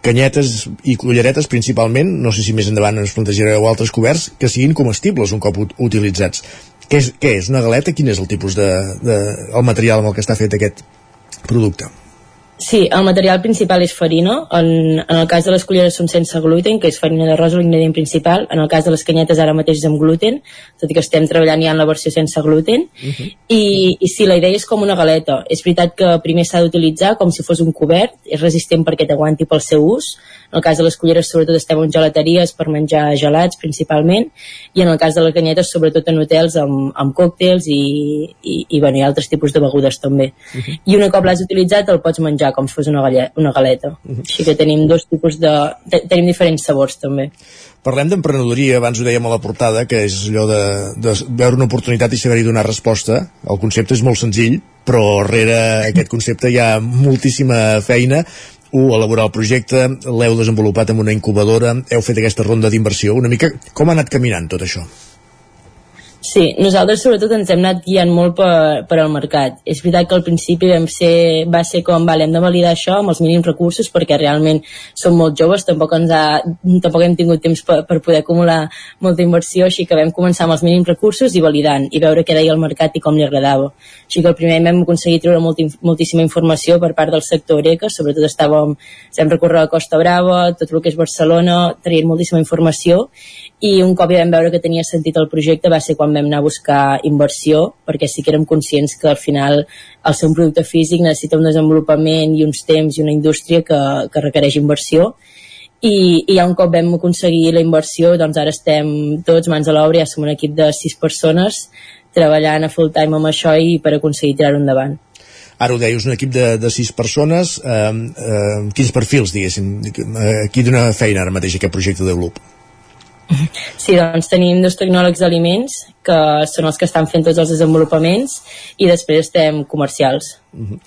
canyetes i culleretes principalment, no sé si més endavant ens plantejareu altres coberts, que siguin comestibles un cop utilitzats. Què és, què és una galeta? Quin és el tipus de, de el material amb el que està fet aquest producte? Sí, el material principal és farina. En, en el cas de les culleres són sense gluten, que és farina d'arròs l'ingredient principal. En el cas de les canyetes ara mateix és amb gluten, tot i que estem treballant ja en la versió sense gluten. Uh -huh. I, I sí, la idea és com una galeta. És veritat que primer s'ha d'utilitzar com si fos un cobert, és resistent perquè t'aguanti pel seu ús, en el cas de les culleres, sobretot, estem en gelateries per menjar gelats, principalment, i en el cas de les canyetes, sobretot en hotels amb, amb còctels i, i, i, bueno, i altres tipus de begudes, també. Uh -huh. I una cop l'has utilitzat, el pots menjar com fos una, galeta, una galeta. Uh -huh. Així que tenim dos tipus de... tenim diferents sabors, també. Parlem d'emprenedoria, abans ho dèiem a la portada, que és allò de, de veure una oportunitat i saber-hi donar resposta. El concepte és molt senzill, però darrere aquest concepte hi ha moltíssima feina 1 elaborar el projecte, l'heu desenvolupat en una incubadora, heu fet aquesta ronda d'inversió, una mica com ha anat caminant tot això? Sí, nosaltres sobretot ens hem anat guiant molt per, per al mercat. És veritat que al principi vam ser, va ser com, vale, hem de validar això amb els mínims recursos perquè realment som molt joves, tampoc, ens ha, tampoc hem tingut temps per, per poder acumular molta inversió, així que vam començar amb els mínims recursos i validant i veure què deia el mercat i com li agradava. Així que el primer vam aconseguir treure molt, moltíssima informació per part del sector Oreca, sobretot estàvem, vam recórrer a Costa Brava, tot el que és Barcelona, traient moltíssima informació i un cop ja vam veure que tenia sentit el projecte va ser quan vam anar a buscar inversió perquè sí que érem conscients que al final el ser un producte físic necessita un desenvolupament i uns temps i una indústria que, que requereix inversió. I, i ja un cop vam aconseguir la inversió doncs ara estem tots mans a l'obra ja som un equip de sis persones treballant a full time amb això i per aconseguir tirar-ho endavant. Ara ho deies, un equip de, de sis persones, eh, eh, quins perfils, diguéssim, eh, qui dona feina ara mateix aquest projecte de Loop? Sí, doncs tenim dos tecnòlegs d'aliments que són els que estan fent tots els desenvolupaments i després estem comercials. Uh -huh.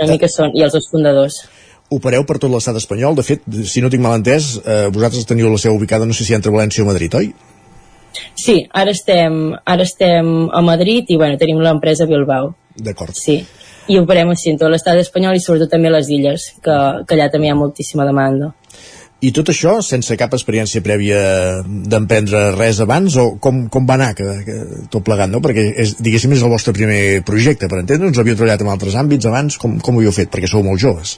Una mica són, i els dos fundadors. Opereu per tot l'estat espanyol. De fet, si no tinc mal entès, eh, vosaltres teniu la seu ubicada, no sé si entre València o Madrid, oi? Sí, ara estem, ara estem a Madrid i bueno, tenim l'empresa Bilbao. D'acord. Sí, i operem així en tot l'estat espanyol i sobretot també a les illes, que, que allà també hi ha moltíssima demanda. I tot això sense cap experiència prèvia d'emprendre res abans o com, com va anar que, que, tot plegat, no? Perquè és, diguéssim és el vostre primer projecte, per entendre'ns, havíeu treballat en altres àmbits abans, com, com ho havíeu fet? Perquè sou molt joves.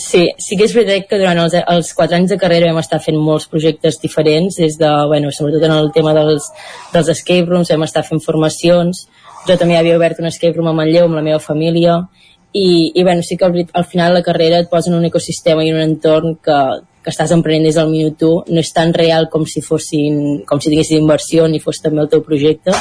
Sí, sí que és veritat que durant els, els quatre anys de carrera vam estar fent molts projectes diferents, des de, bueno, sobretot en el tema dels, dels escape rooms, vam estar fent formacions, jo també havia obert un escape room a Manlleu amb la meva família, i, i bueno, sí que al, al final la carrera et posa en un ecosistema i un entorn que, que estàs emprenent des del minut 1 no és tan real com si fossin com si tinguessis inversió ni fos també el teu projecte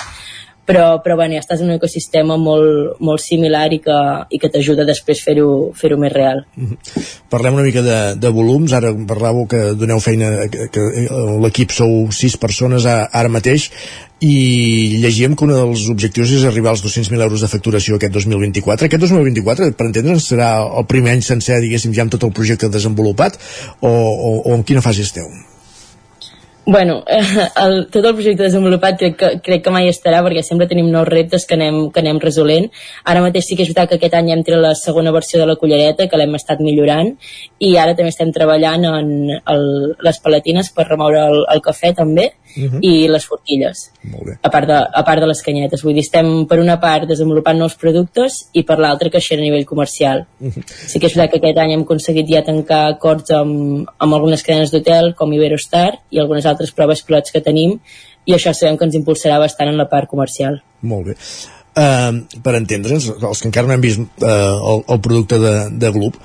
però, però bueno, ja estàs en un ecosistema molt, molt similar i que, i que t'ajuda després a fer-ho fer, més real. -hmm. Parlem una mica de, de volums, ara parlàveu que doneu feina, que, que l'equip sou sis persones ara mateix, i llegíem que un dels objectius és arribar als 200.000 euros de facturació aquest 2024. Aquest 2024, per entendre'ns, serà el primer any sencer, diguéssim, ja amb tot el projecte desenvolupat, o, o, o en quina fase esteu? Bueno, el, tot el projecte desenvolupat crec que, crec que mai estarà perquè sempre tenim nous reptes que anem, que anem resolent. Ara mateix sí que és veritat que aquest any hem tret la segona versió de la cullereta, que l'hem estat millorant, i ara també estem treballant en el, les palatines per remoure el, el cafè també, uh mhm. -huh. i les forquilles, a part, de, a part de les canyetes. Vull dir, estem per una part desenvolupant nous productes i per l'altra creixent a nivell comercial. Uh mhm. -huh. Sí que és veritat que aquest any hem aconseguit ja tancar acords amb, amb algunes cadenes d'hotel com Iberostar i algunes altres proves pilots que tenim i això sabem que ens impulsarà bastant en la part comercial. Molt bé. Uh, per entendre'ns, els que encara no hem vist uh, el, el producte de, de Gloop,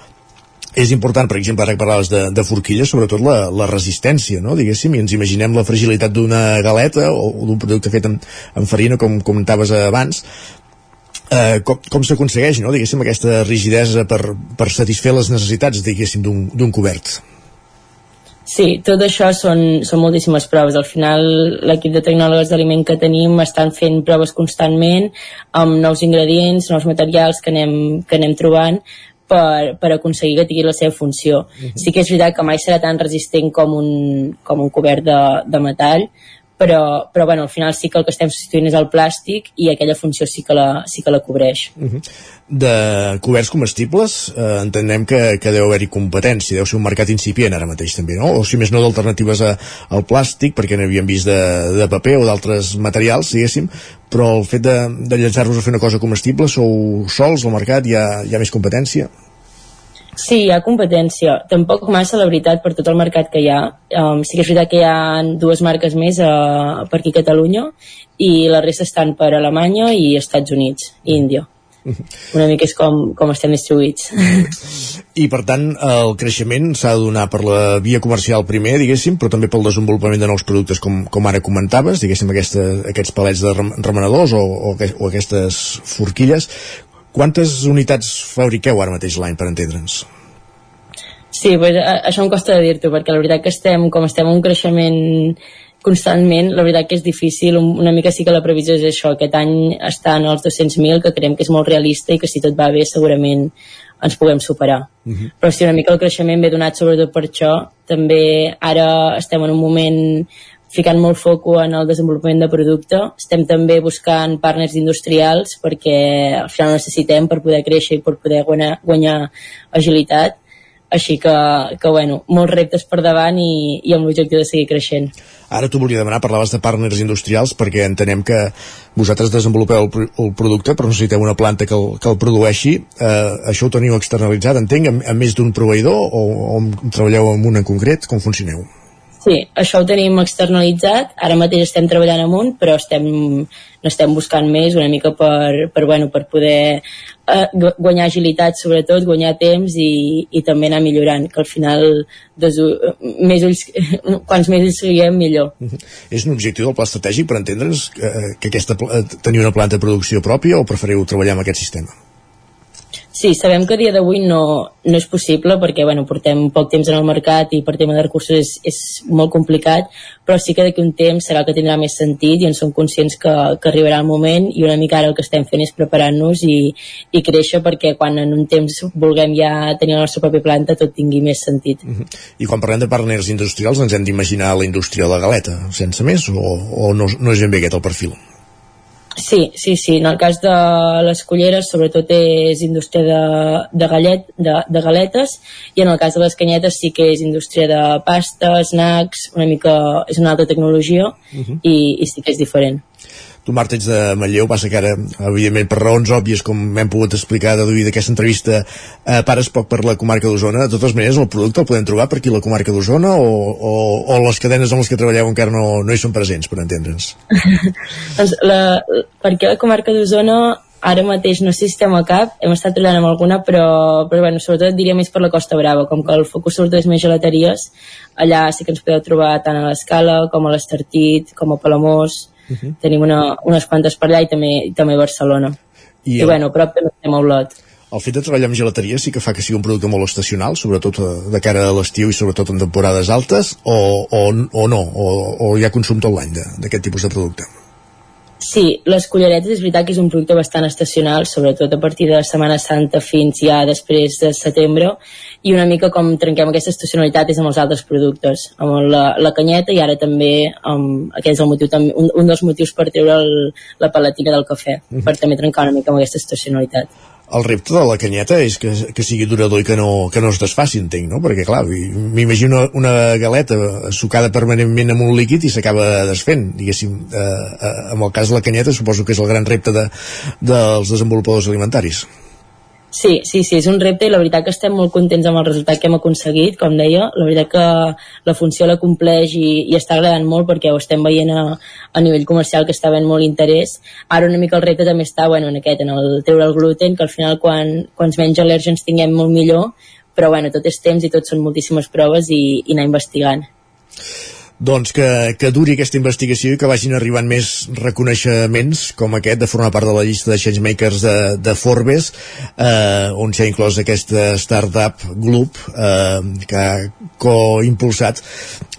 és important, per exemple, ara que parlaves de, de forquilles, sobretot la, la resistència, no? diguéssim, i ens imaginem la fragilitat d'una galeta o, o d'un producte fet amb, amb farina, com comentaves abans, eh, com, com s'aconsegueix, no? diguéssim, aquesta rigidesa per, per satisfer les necessitats, diguéssim, d'un cobert? Sí, tot això són, són moltíssimes proves. Al final, l'equip de tecnòlegs d'aliment que tenim estan fent proves constantment amb nous ingredients, nous materials que anem, que anem trobant per, per aconseguir que tingui la seva funció. Uh mhm. -huh. Sí que és veritat que mai serà tan resistent com un, com un cobert de, de metall, però, però bueno, al final sí que el que estem substituint és el plàstic i aquella funció sí que la, sí que la cobreix. Uh mhm. -huh. De coberts comestibles eh, entenem que, que deu haver-hi competència, deu ser un mercat incipient ara mateix també, no? O si més no d'alternatives al plàstic, perquè n'havíem vist de, de paper o d'altres materials, diguéssim, però el fet de, de llançar-vos a fer una cosa comestible, sou sols al mercat, hi ha, hi ha més competència? Sí, hi ha competència. Tampoc massa, la veritat, per tot el mercat que hi ha. Um, sí que és veritat que hi ha dues marques més uh, per aquí a Catalunya i la resta estan per Alemanya i Estats Units i Índia. Una mica és com, com estem distribuïts. I per tant, el creixement s'ha de donar per la via comercial primer, diguéssim, però també pel desenvolupament de nous productes, com, com ara comentaves, diguéssim, aquesta, aquests palets de remenadors o, o, o aquestes forquilles. Quantes unitats fabriqueu ara mateix l'any, per entendre'ns? Sí, pues, això em costa de dir-t'ho, perquè la veritat que estem, com estem en un creixement constantment, la veritat que és difícil, una mica sí que la previsió és això, aquest any està en els 200.000, que creiem que és molt realista i que si tot va bé segurament ens puguem superar. Uh mhm. -huh. Però sí, una mica el creixement ve donat sobretot per això. També ara estem en un moment ficant molt foco en el desenvolupament de producte. Estem també buscant partners industrials perquè al final necessitem per poder créixer i per poder guanyar, guanyar agilitat. Així que, que bueno, molts reptes per davant i, i amb l'objectiu de seguir creixent. Ara t'ho volia demanar, parlaves de partners industrials perquè entenem que vosaltres desenvolupeu el, el producte però necessiteu una planta que el, que el produeixi eh, això ho teniu externalitzat, entenc, amb, amb més d'un proveïdor o, o treballeu amb un en concret? Com funcioneu? Sí, això ho tenim externalitzat, ara mateix estem treballant amunt, però estem, n'estem buscant més una mica per, per, bueno, per poder eh, guanyar agilitat sobretot, guanyar temps i, i també anar millorant, que al final dos, més ulls, quants més ulls siguem millor. Uh -huh. És un objectiu del pla estratègic per entendre's que, que aquesta, tenir una planta de producció pròpia o preferiu treballar amb aquest sistema? Sí, sabem que a dia d'avui no, no és possible perquè bueno, portem poc temps en el mercat i per tema de recursos és, és molt complicat, però sí que d'aquí un temps serà que tindrà més sentit i en som conscients que, que arribarà el moment i una mica ara el que estem fent és preparar-nos i, i créixer perquè quan en un temps vulguem ja tenir la nostra pròpia planta tot tingui més sentit. Uh -huh. I quan parlem de partners industrials ens hem d'imaginar la indústria de la galeta, sense més, o, o no, no és ben bé aquest el perfil? Sí, sí, sí. En el cas de les culleres, sobretot és indústria de, de, gallet, de, de galetes, i en el cas de les canyetes sí que és indústria de pasta, snacks, una mica... és una altra tecnologia, uh -huh. i, i sí que és diferent tu Marta ets de Manlleu, passa que ara evidentment per raons òbvies com hem pogut explicar deduir d'aquesta entrevista eh, pares poc per la comarca d'Osona, de totes maneres el producte el podem trobar per aquí la comarca d'Osona o, o, o les cadenes amb les que treballeu encara no, no hi són presents, per entendre'ns doncs la, per aquí la comarca d'Osona ara mateix no sé si estem a cap, hem estat treballant amb alguna, però, però bueno, sobretot et diria més per la Costa Brava, com que el focus sobretot és més gelateries, allà sí que ens podeu trobar tant a l'Escala com a l'Estartit, com a Palamós, uh -huh. tenim una, unes quantes per allà i també, i també Barcelona. I, I el... bueno, prop també estem a Olot el fet de treballar amb gelateria sí que fa que sigui un producte molt estacional, sobretot eh, de cara a l'estiu i sobretot en temporades altes, o, o, o no, o, o hi ha consum tot l'any d'aquest tipus de producte? Sí, les culleretes és veritat que és un producte bastant estacional, sobretot a partir de Setmana Santa fins ja després de setembre, i una mica com trenquem aquesta estacionalitat és amb els altres productes, amb la, la canyeta i ara també amb, aquest és el motiu, un, un dels motius per treure el, la palatina del cafè, mm -hmm. per també trencar una mica amb aquesta estacionalitat el repte de la canyeta és que, que sigui durador i que no, que no es desfaci, entenc, no? Perquè, clar, m'imagino una galeta sucada permanentment amb un líquid i s'acaba desfent, diguéssim. Eh, eh, amb el cas de la canyeta suposo que és el gran repte de, dels desenvolupadors alimentaris. Sí, sí, sí, és un repte i la veritat que estem molt contents amb el resultat que hem aconseguit, com deia, la veritat que la funció la compleix i, i està agradant molt perquè ho estem veient a, a nivell comercial que està ben molt interès. Ara una mica el repte també està bueno, en aquest, en el treure el gluten, que al final quan, quan menys al·lèrgens tinguem molt millor, però bueno, tot és temps i tot són moltíssimes proves i, i anar investigant doncs que, que duri aquesta investigació i que vagin arribant més reconeixements com aquest de formar part de la llista de changemakers de, de Forbes eh, on s'ha inclòs aquesta startup Gloop eh, que ha coimpulsat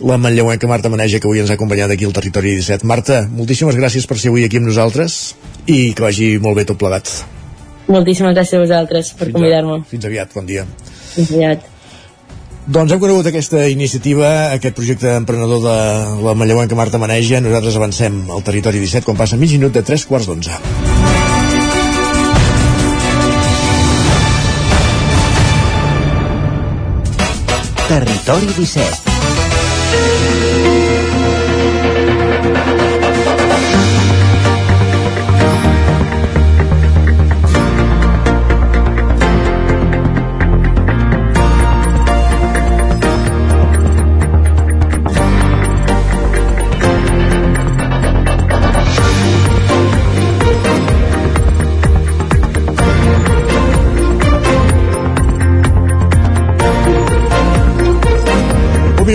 la manlleuenca Marta Maneja que avui ens ha acompanyat aquí al Territori 17 Marta, moltíssimes gràcies per ser avui aquí amb nosaltres i que vagi molt bé tot plegat. Moltíssimes gràcies a vosaltres per convidar-me. Fins aviat, bon dia. Fins aviat doncs hem conegut aquesta iniciativa, aquest projecte emprenedor de la Manlleuenca Marta Maneja. Nosaltres avancem al territori 17 quan passa mig minut de 3 quarts d'onze. Territori 17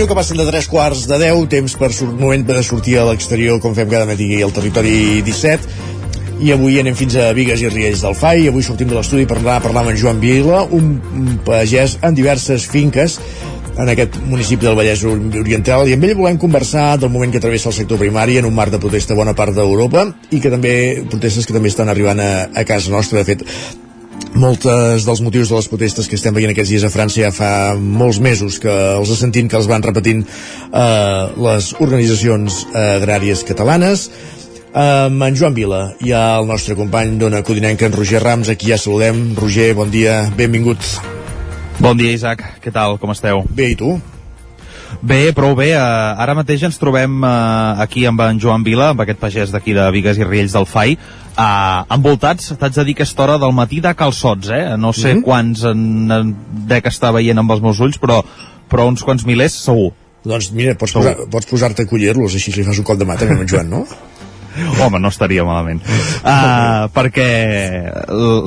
minut que passen de 3 quarts de 10, temps per moment per sortir a l'exterior com fem cada matí al territori 17 i avui anem fins a Vigues i Riells del FAI. I avui sortim de l'estudi per anar a parlar amb en Joan Vila un pagès en diverses finques en aquest municipi del Vallès Oriental. I amb ell volem conversar del moment que travessa el sector primari en un marc de protesta bona part d'Europa i que també protestes que també estan arribant a, a casa nostra. De fet moltes dels motius de les protestes que estem veient aquests dies a França ja fa molts mesos que els sentint que els van repetint eh, les organitzacions agràries catalanes amb en Joan Vila i el nostre company d'Ona Codinenca, en Roger Rams, aquí ja saludem. Roger, bon dia, benvingut. Bon dia, Isaac. Què tal? Com esteu? Bé, i tu? Bé, prou bé. Uh, ara mateix ens trobem uh, aquí amb en Joan Vila, amb aquest pagès d'aquí de Vigues i Riells del FAI, uh, envoltats, t'haig de dir que és hora del matí de calçots, eh? No sé mm -hmm. quants en, en dec estar veient amb els meus ulls, però, però uns quants milers segur. Doncs mira, pots, posar, pots posar-te a collir-los, així li fas un cop de mà també amb en Joan, no? Home, no estaria malament. Uh, perquè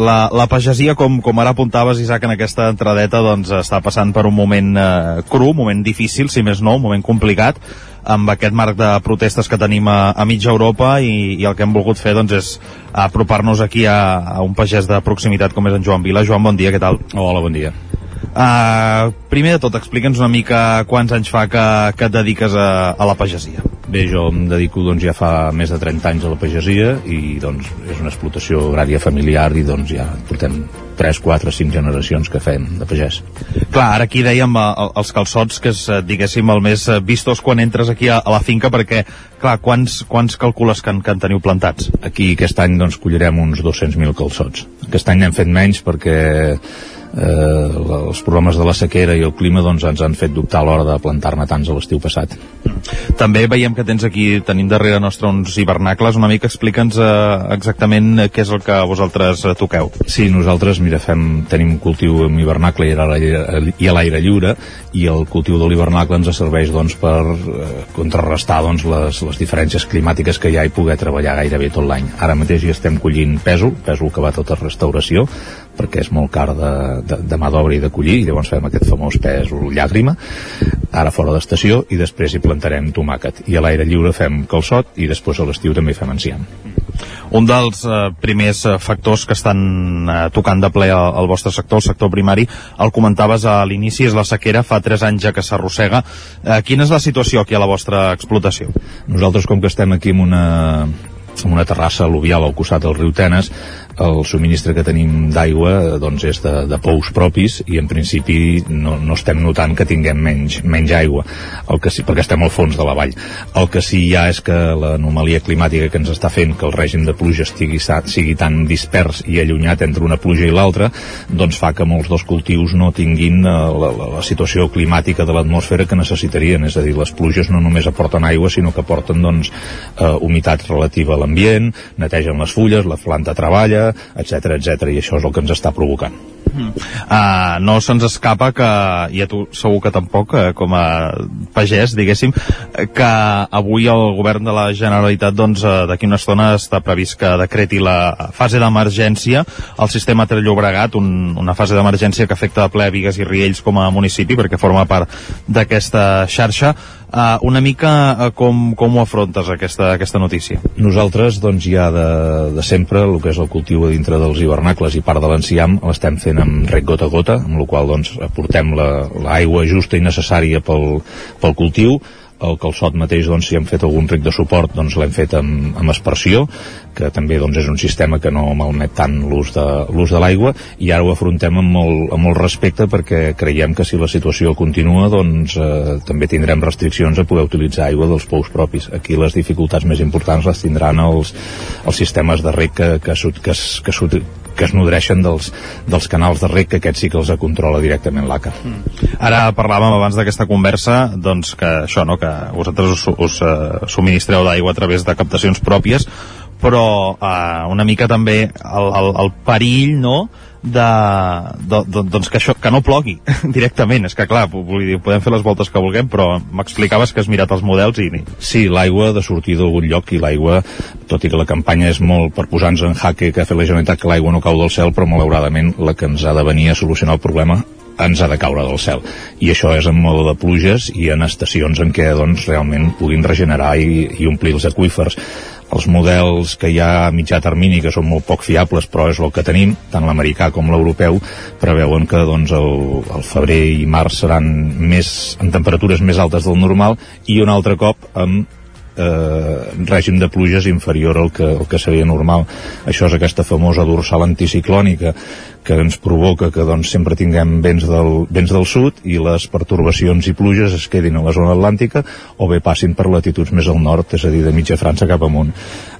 la, la pagesia, com, com ara apuntaves, Isaac, en aquesta entradeta, doncs està passant per un moment uh, cru, un moment difícil, si més no, un moment complicat, amb aquest marc de protestes que tenim a, a mitja Europa i, i el que hem volgut fer doncs, és apropar-nos aquí a, a un pagès de proximitat com és en Joan Vila. Joan, bon dia, què tal? Hola, bon dia. Uh, primer de tot, explica'ns una mica quants anys fa que, que et dediques a, a la pagesia. Bé, jo em dedico doncs, ja fa més de 30 anys a la pagesia i doncs, és una explotació agrària familiar i doncs, ja portem 3, 4, 5 generacions que fem de pagès. Clar, ara aquí dèiem uh, els calçots, que és, uh, diguéssim, el més vistos quan entres aquí a, a la finca, perquè, clar, quants, quants calcules que en, que en teniu plantats? Aquí aquest any doncs collirem uns 200.000 calçots. Aquest any n'hem fet menys perquè eh, els problemes de la sequera i el clima doncs, ens han fet dubtar a l'hora de plantar-ne tants a l'estiu passat. També veiem que tens aquí, tenim darrere nostre uns hivernacles, una mica explica'ns eh, exactament què és el que vosaltres eh, toqueu. Sí, nosaltres, mira, fem, tenim un cultiu amb hivernacle i a l'aire lliure i el cultiu de l'hivernacle ens serveix doncs, per eh, contrarrestar doncs, les, les diferències climàtiques que hi ha i poder treballar gairebé tot l'any. Ara mateix hi estem collint pèsol, pèsol que va tot a restauració, perquè és molt car de, de, de mà d'obra i de collir, i llavors fem aquest famós pèsol llàgrima, ara fora d'estació, i després hi plantarem tomàquet. I a l'aire lliure fem calçot, i després a l'estiu també fem enciam. Un dels eh, primers eh, factors que estan eh, tocant de ple al, al vostre sector, el sector primari, el comentaves a l'inici, és la sequera, fa 3 anys ja que s'arrossega. Eh, quina és la situació aquí a la vostra explotació? Nosaltres, com que estem aquí en una, en una terrassa al·luvial al costat del riu Tenes, el subministre que tenim d'aigua doncs és de, de pous propis i en principi no, no estem notant que tinguem menys, menys aigua el que sí, perquè estem al fons de la vall. El que sí hi ha és que l'anomalia climàtica que ens està fent que el règim de pluja estigui, sigui tan dispers i allunyat entre una pluja i l'altra doncs fa que molts dels cultius no tinguin eh, la, la, la situació climàtica de l'atmosfera que necessitarien, és a dir, les pluges no només aporten aigua sinó que aporten doncs, eh, humitat relativa a l'ambient, netegen les fulles, la planta treballa etc etc i això és el que ens està provocant. Uh, no se'ns escapa que, i a tu segur que tampoc, uh, com a pagès, diguéssim, que avui el govern de la Generalitat, doncs, uh, d'aquí una estona està previst que decreti la fase d'emergència al sistema Ter Llobregat, un, una fase d'emergència que afecta a ple Vigues i Riells com a municipi, perquè forma part d'aquesta xarxa. Uh, una mica uh, com, com ho afrontes aquesta, aquesta notícia? Nosaltres doncs ja de, de sempre el que és el cultiu dintre dels hivernacles i part de l'enciam l'estem fent amb rec gota a gota amb la qual doncs aportem l'aigua la, justa i necessària pel, pel cultiu el calçot mateix, doncs, si hem fet algun ric de suport, doncs l'hem fet amb, amb aspersió, que també doncs, és un sistema que no malmet tant l'ús de, de l'aigua, i ara ho afrontem amb molt, amb molt respecte perquè creiem que si la situació continua, doncs eh, també tindrem restriccions a poder utilitzar aigua dels pous propis. Aquí les dificultats més importants les tindran els, els sistemes de rec que, que, que, que, que, que es nodreixen dels, dels canals de rec, que aquest sí que els controla directament l'ACA. Mm. Ara parlàvem abans d'aquesta conversa doncs que això, no?, que vosaltres us, us uh, subministreu d'aigua a través de captacions pròpies, però uh, una mica també el, el, el perill, no?, de, de, de, doncs que, això, que no plogui directament, és que clar, vull dir, podem fer les voltes que vulguem, però m'explicaves que has mirat els models i... Sí, l'aigua de sortir d'algun lloc i l'aigua, tot i que la campanya és molt per posar-nos en jaque que ha fet la Generalitat que l'aigua no cau del cel, però malauradament la que ens ha de venir a solucionar el problema ens ha de caure del cel. I això és en mode de pluges i en estacions en què doncs, realment puguin regenerar i, i omplir els aquífers els models que hi ha a mitjà termini, que són molt poc fiables, però és el que tenim, tant l'americà com l'europeu, preveuen que doncs, el, el febrer i març seran més, en temperatures més altes del normal i un altre cop amb eh, règim de pluges inferior al que, al que seria normal. Això és aquesta famosa dorsal anticiclònica que ens provoca que doncs, sempre tinguem vents del, vents del sud i les pertorbacions i pluges es quedin a la zona atlàntica o bé passin per latituds més al nord, és a dir, de mitja França cap amunt.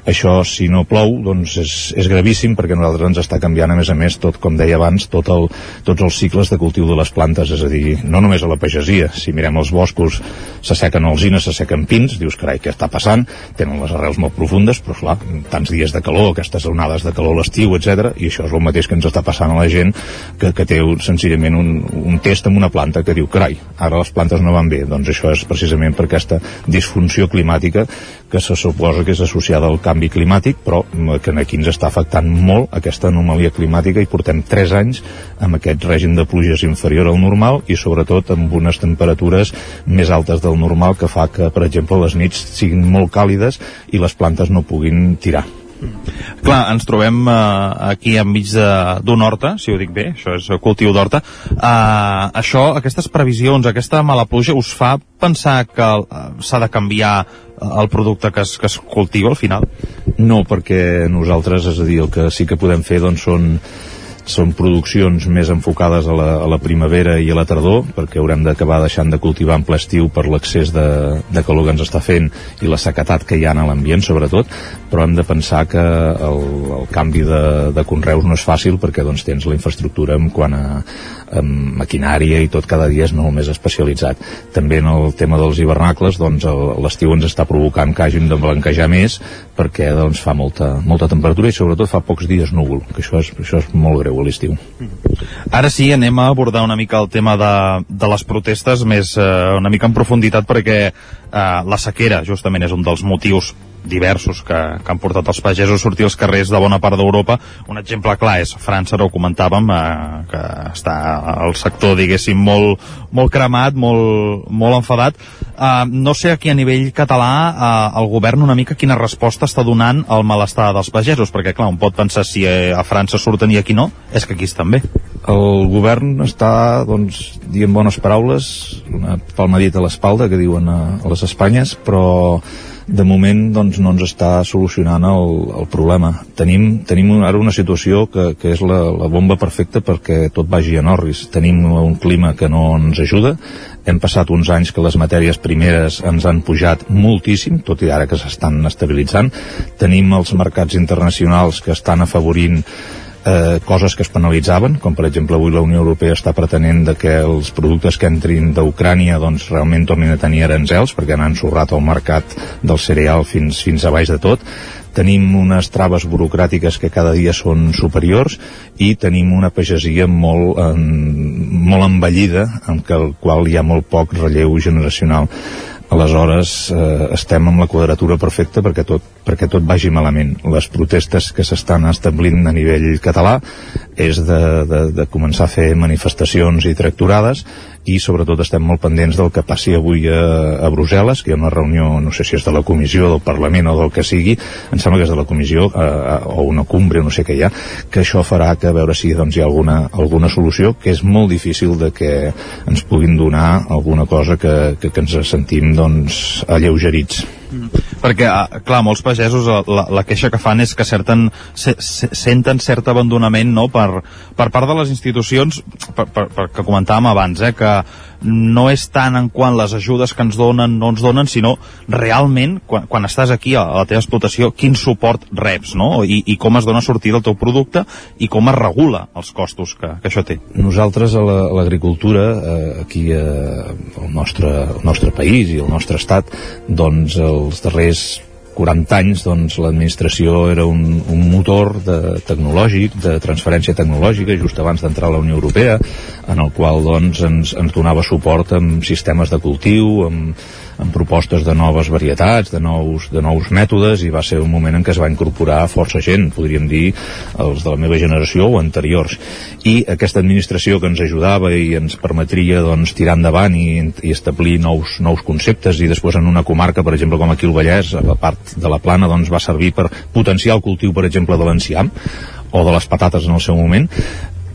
Això, si no plou, doncs és, és gravíssim perquè nosaltres ens està canviant, a més a més, tot, com deia abans, tot el, tots els cicles de cultiu de les plantes, és a dir, no només a la pagesia, si mirem els boscos, s'assequen alzines, s'assequen pins, dius, carai, què està passant? Tenen les arrels molt profundes, però clar, tants dies de calor, aquestes onades de calor a l'estiu, etc. i això és el mateix que ens està passant a la gent que, que té senzillament un, un test amb una planta que diu, carai, ara les plantes no van bé, doncs això és precisament per aquesta disfunció climàtica que se suposa que és associada al canvi climàtic, però que aquí ens està afectant molt aquesta anomalia climàtica i portem 3 anys amb aquest règim de pluges inferior al normal i sobretot amb unes temperatures més altes del normal que fa que, per exemple, les nits siguin molt càlides i les plantes no puguin tirar. Clar, ens trobem uh, aquí enmig d'un horta, si ho dic bé, això és cultiu d'horta. Uh, això, aquestes previsions, aquesta mala pluja, us fa pensar que uh, s'ha de canviar el producte que es, que es cultiva al final? No, perquè nosaltres, és a dir, el que sí que podem fer doncs, són són produccions més enfocades a la, a la primavera i a la tardor, perquè haurem d'acabar deixant de cultivar en ple estiu per l'accés de, de calor que ens està fent i la sequetat que hi ha a l'ambient, sobretot, però hem de pensar que el, el canvi de, de conreus no és fàcil perquè doncs, tens la infraestructura en quant a, amb maquinària i tot cada dia és molt més especialitzat. També en el tema dels hivernacles, doncs l'estiu ens està provocant que hàgim de blanquejar més perquè doncs, fa molta, molta temperatura i sobretot fa pocs dies núvol, que això és, això és molt greu a l'estiu. Ara sí, anem a abordar una mica el tema de, de les protestes més eh, una mica en profunditat perquè eh, la sequera justament és un dels motius diversos que, que han portat els pagesos a sortir als carrers de bona part d'Europa. Un exemple clar és França, ho comentàvem, eh, que està el sector, diguéssim, molt, molt cremat, molt, molt enfadat. Eh, no sé aquí a nivell català eh, el govern una mica quina resposta està donant al malestar dels pagesos, perquè clar, un pot pensar si a França surten i aquí no, és que aquí estan bé. El govern està, doncs, dient bones paraules, una palmadita a l'espalda, que diuen a, a les Espanyes, però de moment doncs, no ens està solucionant el, el problema. Tenim, tenim ara una situació que, que és la, la bomba perfecta perquè tot vagi a Norris. Tenim un clima que no ens ajuda, hem passat uns anys que les matèries primeres ens han pujat moltíssim, tot i ara que s'estan estabilitzant. Tenim els mercats internacionals que estan afavorint eh, coses que es penalitzaven, com per exemple avui la Unió Europea està pretenent de que els productes que entrin d'Ucrània doncs realment tornin a tenir aranzels perquè han ensorrat el mercat del cereal fins, fins a baix de tot. Tenim unes traves burocràtiques que cada dia són superiors i tenim una pagesia molt, en, molt envellida en el qual hi ha molt poc relleu generacional aleshores eh, estem amb la quadratura perfecta perquè tot, perquè tot vagi malament. Les protestes que s'estan establint a nivell català és de, de, de començar a fer manifestacions i tracturades i sobretot estem molt pendents del que passi avui a, a Brussel·les, que hi ha una reunió, no sé si és de la comissió, del Parlament o del que sigui, em sembla que és de la comissió, eh, o una cumbre, no sé què hi ha, que això farà que a veure si doncs, hi ha alguna, alguna solució, que és molt difícil de que ens puguin donar alguna cosa que, que, que ens sentim doncs, alleugerits. Perquè, ah, clar, molts pagesos eh, la, la queixa que fan és que certen, se, se, senten cert abandonament no, per, per part de les institucions, per, per, per que comentàvem abans, eh, que no és tant en quant les ajudes que ens donen no ens donen, sinó realment quan, quan estàs aquí a, la teva explotació quin suport reps, no? I, i com es dona sortida al teu producte i com es regula els costos que, que això té. Nosaltres a l'agricultura, la, eh, aquí eh, al nostre, nostre país i al nostre estat, doncs els darrers 40 anys doncs, l'administració era un, un motor de, tecnològic, de transferència tecnològica, just abans d'entrar a la Unió Europea, en el qual doncs, ens, ens donava suport amb sistemes de cultiu, amb, amb propostes de noves varietats, de nous, de nous mètodes, i va ser un moment en què es va incorporar força gent, podríem dir els de la meva generació o anteriors. I aquesta administració que ens ajudava i ens permetria doncs, tirar endavant i, i establir nous, nous conceptes, i després en una comarca, per exemple, com aquí el Vallès, a la part de la plana, doncs, va servir per potenciar el cultiu, per exemple, de l'enciam, o de les patates en el seu moment,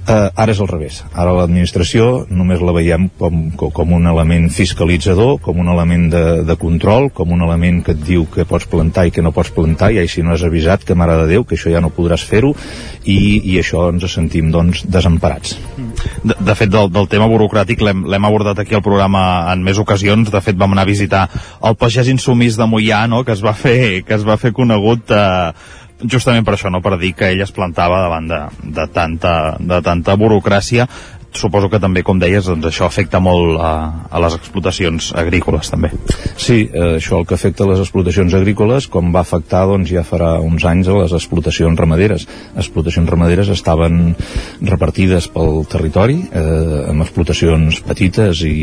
Eh, ara és al revés. Ara l'administració només la veiem com, com un element fiscalitzador, com un element de, de control, com un element que et diu que pots plantar i que no pots plantar, i si no has avisat, que mare de Déu, que això ja no podràs fer-ho, i, i això ens sentim, doncs, desemparats. De, de fet, del, del tema burocràtic l'hem abordat aquí al programa en més ocasions. De fet, vam anar a visitar el pagès insumís de Mollà, no?, que es va fer, que es va fer conegut eh, justament per això, no? Per dir que ell es plantava davant de, de, tanta, de tanta burocràcia suposo que també, com deies, doncs això afecta molt a, a les explotacions agrícoles també. Sí, eh, això el que afecta les explotacions agrícoles, com va afectar doncs, ja farà uns anys a les explotacions ramaderes. Explotacions ramaderes estaven repartides pel territori, eh, amb explotacions petites i,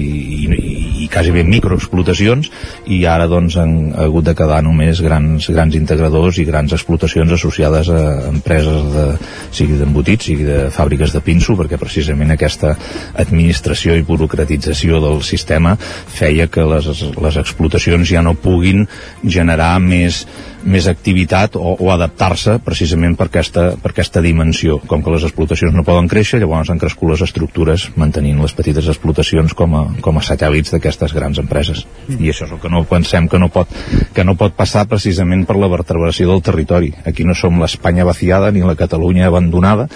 i, i quasi bé microexplotacions, i ara doncs han hagut de quedar només grans, grans integradors i grans explotacions associades a empreses de, sigui d'embotits, sigui de fàbriques de pinso, perquè precisament aquesta aquesta administració i burocratització del sistema feia que les, les explotacions ja no puguin generar més, més activitat o, o adaptar-se precisament per aquesta, per aquesta dimensió. Com que les explotacions no poden créixer, llavors han crescut les estructures mantenint les petites explotacions com a, com a satèl·lits d'aquestes grans empreses. Mm. I això és el que no pensem que no, pot, que no pot passar precisament per la vertebració del territori. Aquí no som l'Espanya vaciada ni la Catalunya abandonada,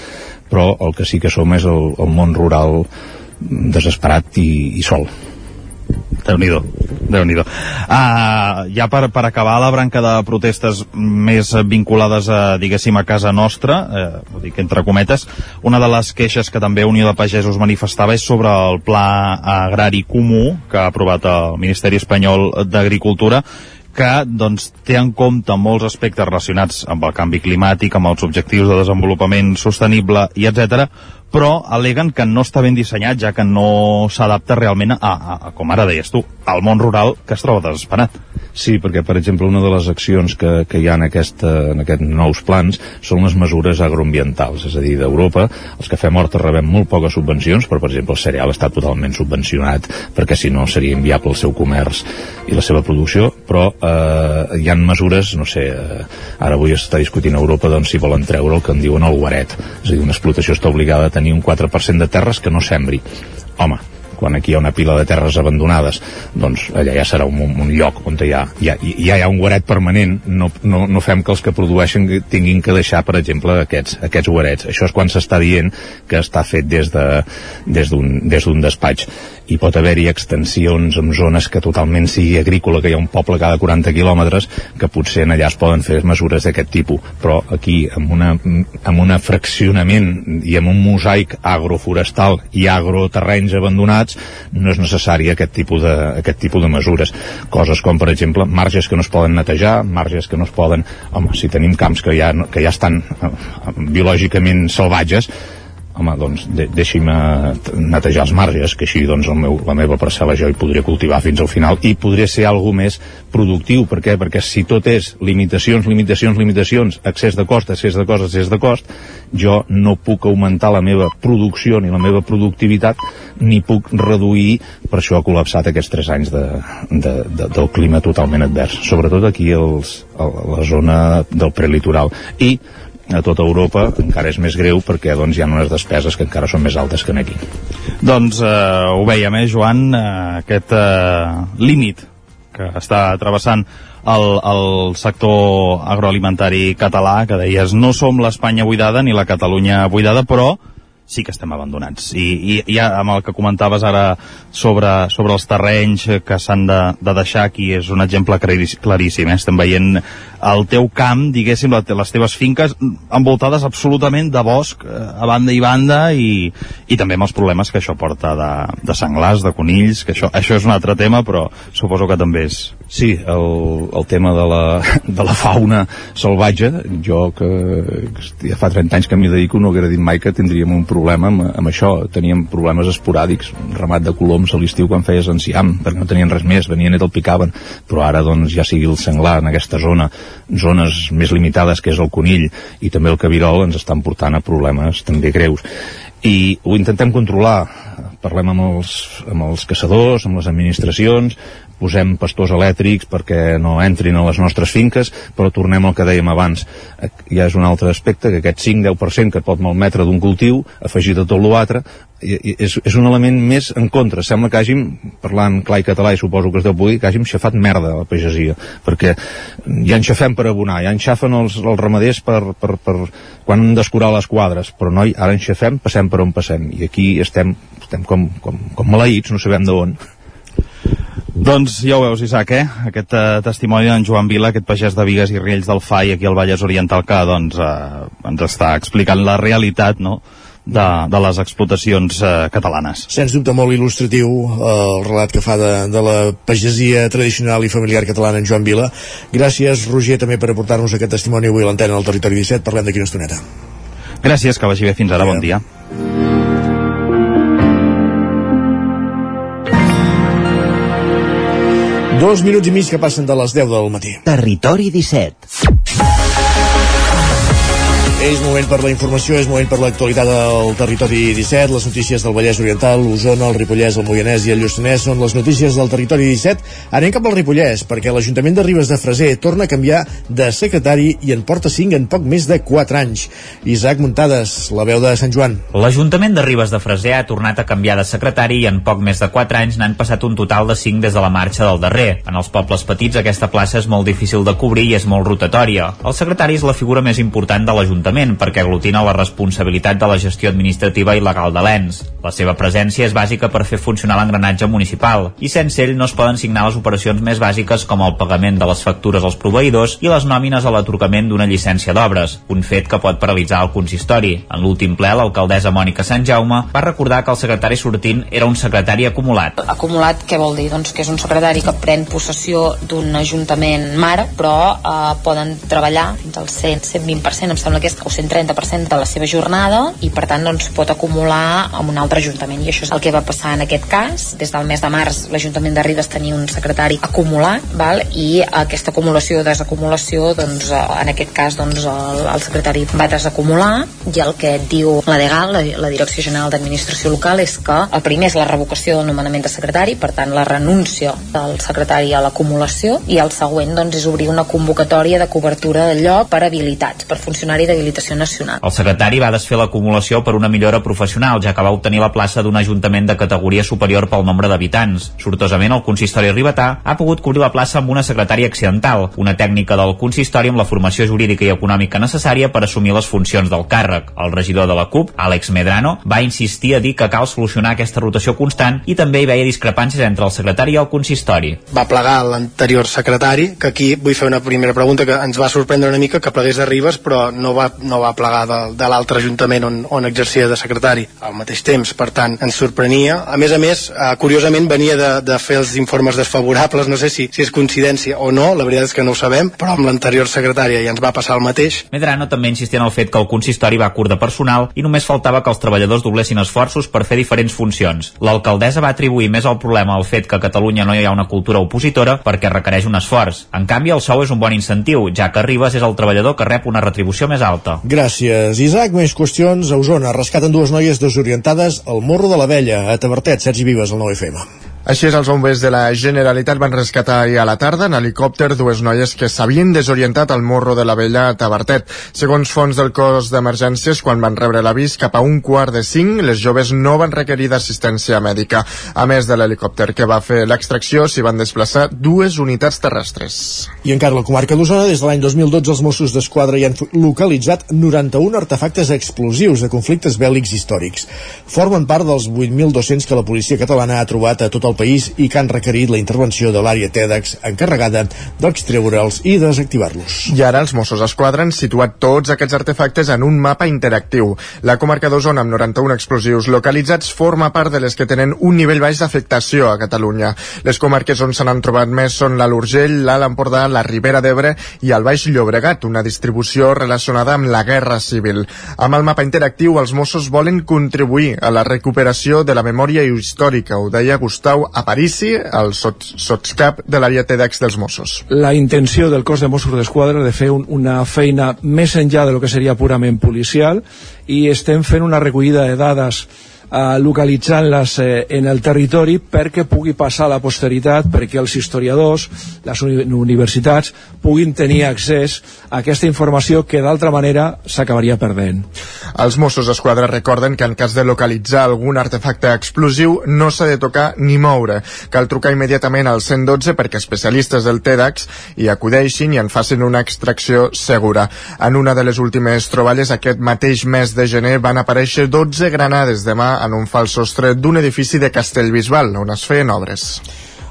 però el que sí que som és el, el món rural desesperat i, i sol. Déu nhi déu uh, Ja per, per acabar la branca de protestes més vinculades a, diguéssim, a casa nostra, eh, dir que entre cometes, una de les queixes que també Unió de Pagesos manifestava és sobre el pla agrari comú que ha aprovat el Ministeri Espanyol d'Agricultura que doncs, té en compte molts aspectes relacionats amb el canvi climàtic, amb els objectius de desenvolupament sostenible i etc però aleguen que no està ben dissenyat, ja que no s'adapta realment a, a, a, com ara deies tu, al món rural que es troba desesperat. Sí, perquè, per exemple, una de les accions que, que hi ha en, aquesta, en aquests nous plans són les mesures agroambientals, és a dir, d'Europa, els que fem horta rebem molt poques subvencions, però, per exemple, el cereal està totalment subvencionat, perquè si no seria inviable el seu comerç i la seva producció, però eh, hi han mesures, no sé, eh, ara avui està discutint a Europa doncs, si volen treure el que en diuen el guaret, és a dir, una explotació està obligada a tenir un 4% de terres que no sembri. Home, quan aquí hi ha una pila de terres abandonades doncs allà ja serà un, un lloc on ja, ja, ja hi ha un guaret permanent. No, no, no fem que els que produeixen tinguin que deixar, per exemple, aquests, aquests guarets. Això és quan s'està dient que està fet des d'un de, des des despatx hi pot haver-hi extensions en zones que totalment sigui agrícola, que hi ha un poble cada 40 quilòmetres, que potser en allà es poden fer mesures d'aquest tipus, però aquí amb, una, amb un fraccionament i amb un mosaic agroforestal i agroterrenys abandonats no és necessari aquest tipus, de, aquest tipus de mesures. Coses com, per exemple, marges que no es poden netejar, marges que no es poden... Home, si tenim camps que ja, que ja estan eh, biològicament salvatges, home, doncs de, deixi'm netejar els marges, que així doncs el meu, la meva parcel·la jo hi podria cultivar fins al final i podria ser algo més productiu. Per què? Perquè si tot és limitacions, limitacions, limitacions, excés de cost, excés de cost, excés de cost, jo no puc augmentar la meva producció ni la meva productivitat, ni puc reduir, per això ha col·lapsat aquests tres anys de, de, de, del clima totalment advers, sobretot aquí els, a la zona del prelitoral. I a tota Europa encara és més greu perquè doncs, hi ha unes despeses que encara són més altes que aquí. Doncs eh, ho veiem, eh, Joan, eh, aquest eh, límit que està travessant el, el sector agroalimentari català, que deies, no som l'Espanya buidada ni la Catalunya buidada, però sí que estem abandonats. I, i ja amb el que comentaves ara sobre, sobre els terrenys que s'han de, de deixar aquí és un exemple claríssim. Eh? Estem veient el teu camp, diguéssim, les teves finques envoltades absolutament de bosc eh, a banda i banda i, i també amb els problemes que això porta de, de senglars, de conills, que això, això és un altre tema, però suposo que també és... Sí, el, el tema de la, de la fauna salvatge, jo que, ja fa 30 anys que m'hi dedico no haguera dit mai que tindríem un problema amb, amb això. Teníem problemes esporàdics, un ramat de coloms a l'estiu quan feies enciam, perquè no tenien res més, venien i te'l picaven, però ara doncs ja sigui el senglar en aquesta zona, zones més limitades que és el conill i també el cabirol ens estan portant a problemes també greus. I ho intentem controlar. Parlem amb els, amb els caçadors, amb les administracions, posem pastors elèctrics perquè no entrin a les nostres finques, però tornem al que dèiem abans. Ja és un altre aspecte, que aquest 5-10% que pot malmetre d'un cultiu, afegit a tot l'altre, és, és un element més en contra. Sembla que hàgim, parlant clar i català, i suposo que es deu poder, que hàgim xafat merda a la pagesia, perquè ja en xafem per abonar, ja en xafen els, els ramaders per, per, per quan han d'escurar les quadres, però noi, ara en xafem, passem per on passem, i aquí estem, estem com, com, com maleïts, no sabem d'on. Doncs ja ho veus, Isaac, eh? Aquest eh, testimoni d'en Joan Vila, aquest pagès de Vigues i Riells del FAI aquí al Vallès Oriental, que doncs, eh, ens està explicant la realitat, no?, de, de les explotacions eh, catalanes. Sens dubte molt il·lustratiu eh, el relat que fa de, de la pagesia tradicional i familiar catalana en Joan Vila. Gràcies, Roger, també per aportar-nos aquest testimoni avui a l'antena del Territori 17. Parlem d'aquí una estoneta. Gràcies, que vagi bé. Fins ara, bon dia. Dos minuts i mig que passen de les 10 del matí. Territori 17. És moment per la informació, és moment per l'actualitat del territori 17, les notícies del Vallès Oriental, l'Osona, el Ripollès, el Moianès i el Lluçanès són les notícies del territori 17. Anem cap al Ripollès, perquè l'Ajuntament de Ribes de Freser torna a canviar de secretari i en porta 5 en poc més de 4 anys. Isaac Muntades, la veu de Sant Joan. L'Ajuntament de Ribes de Freser ha tornat a canviar de secretari i en poc més de 4 anys n'han passat un total de 5 des de la marxa del darrer. En els pobles petits aquesta plaça és molt difícil de cobrir i és molt rotatòria. El secretari és la figura més important de l'Ajuntament l'Ajuntament perquè aglutina la responsabilitat de la gestió administrativa i legal de l'ENS. La seva presència és bàsica per fer funcionar l'engranatge municipal i sense ell no es poden signar les operacions més bàsiques com el pagament de les factures als proveïdors i les nòmines a l'atorgament d'una llicència d'obres, un fet que pot paralitzar el consistori. En l'últim ple, l'alcaldessa Mònica Sant Jaume va recordar que el secretari sortint era un secretari acumulat. Acumulat què vol dir? Doncs que és un secretari que pren possessió d'un ajuntament mare, però eh, poden treballar fins al 100, 120%, em sembla que és, o 130% de la seva jornada i per tant doncs, pot acumular amb un altre ajuntament. I això és el que va passar en aquest cas. Des del mes de març l'Ajuntament de Ribes tenia un secretari acumulat val? i aquesta acumulació o desacumulació doncs, en aquest cas doncs, el, el secretari va desacumular. I el que diu la DEGAL, la, la Direcció General d'Administració Local és que el primer és la revocació del nomenament de secretari per tant la renúncia del secretari a l'acumulació. I el següent doncs, és obrir una convocatòria de cobertura de lloc per habilitats, per funcionari d'habilitació nacional. El secretari va desfer l'acumulació per una millora professional, ja que va obtenir la plaça d'un ajuntament de categoria superior pel nombre d'habitants. Sortosament, el consistori ribetà ha pogut cobrir la plaça amb una secretària accidental, una tècnica del consistori amb la formació jurídica i econòmica necessària per assumir les funcions del càrrec. El regidor de la CUP, Àlex Medrano, va insistir a dir que cal solucionar aquesta rotació constant i també hi veia discrepàncies entre el secretari i el consistori. Va plegar l'anterior secretari, que aquí vull fer una primera pregunta que ens va sorprendre una mica que plegués de Ribes però no va, no va plegar de, de l'altre ajuntament on, on exercia de secretari al mateix temps, per tant ens sorprenia a més a més, eh, curiosament venia de, de fer els informes desfavorables no sé si, si és coincidència o no, la veritat és que no ho sabem però amb l'anterior secretària ja ens va passar el mateix Medrano també insistia en el fet que el consistori va curt de personal i només faltava que els treballadors doblessin esforços per fer diferents funcions. L'alcaldessa va atribuir més el problema al fet que a Catalunya no hi ha una cultura opositora perquè requereix un esforç. En canvi, el sou és un bon incentiu, ja que Ribes és el treballador que rep una retribució més alta. Gràcies, Isaac. Més qüestions. A Osona rescaten dues noies desorientades al Morro de la Vella. A Tabertet, Sergi Vives, al 9FM. Així és, els bombers de la Generalitat van rescatar ahir a la tarda en helicòpter dues noies que s'havien desorientat al morro de la vella a Tabertet. Segons fons del cos d'emergències, quan van rebre l'avís cap a un quart de cinc, les joves no van requerir d'assistència mèdica. A més de l'helicòpter que va fer l'extracció, s'hi van desplaçar dues unitats terrestres. I encara la comarca d'Osona, des de l'any 2012, els Mossos d'Esquadra hi han localitzat 91 artefactes explosius de conflictes bèl·lics històrics. Formen part dels 8.200 que la policia catalana ha trobat a tot el país i que han requerit la intervenció de l'àrea TEDx encarregada d'extreure'ls i desactivar-los. I ara els Mossos d'Esquadra han situat tots aquests artefactes en un mapa interactiu. La comarca d'Osona, amb 91 explosius localitzats, forma part de les que tenen un nivell baix d'afectació a Catalunya. Les comarques on se n'han trobat més són l'Alt Urgell, l'Alt Empordà, la Ribera d'Ebre i el Baix Llobregat, una distribució relacionada amb la Guerra Civil. Amb el mapa interactiu, els Mossos volen contribuir a la recuperació de la memòria històrica, ho deia Gustau Aparici, el sots, sotscap de l'àrea TEDx dels Mossos. La intenció del cos de Mossos d'Esquadra de fer un, una feina més enllà de lo que seria purament policial i estem fent una recollida de dades eh, localitzant-les eh, en el territori perquè pugui passar a la posteritat, perquè els historiadors, les uni universitats, puguin tenir accés a aquesta informació que d'altra manera s'acabaria perdent. Els Mossos d'Esquadra recorden que en cas de localitzar algun artefacte explosiu no s'ha de tocar ni moure. Cal trucar immediatament al 112 perquè especialistes del TEDx hi acudeixin i en facin una extracció segura. En una de les últimes troballes aquest mateix mes de gener van aparèixer 12 granades de mà en un fals sostre d'un edifici de Castellbisbal, on es feien obres.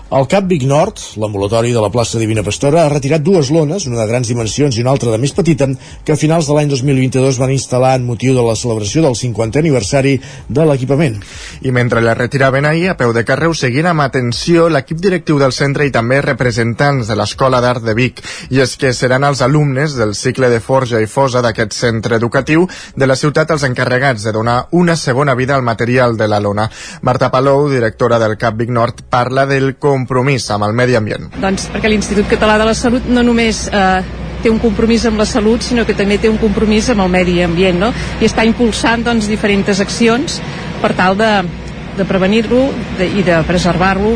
El Cap Vic Nord, l'ambulatori de la plaça Divina Pastora, ha retirat dues lones, una de grans dimensions i una altra de més petita, que a finals de l'any 2022 van instal·lar en motiu de la celebració del 50è aniversari de l'equipament. I mentre les retiraven ahir, a peu de carreu, seguint amb atenció l'equip directiu del centre i també representants de l'Escola d'Art de Vic. I és que seran els alumnes del cicle de Forja i Fosa d'aquest centre educatiu de la ciutat els encarregats de donar una segona vida al material de la lona. Marta Palou, directora del Cap Vic Nord, parla del com compromís amb el medi ambient? Doncs perquè l'Institut Català de la Salut no només eh, té un compromís amb la salut, sinó que també té un compromís amb el medi ambient, no? I està impulsant doncs, diferents accions per tal de, de prevenir-lo i de preservar-lo.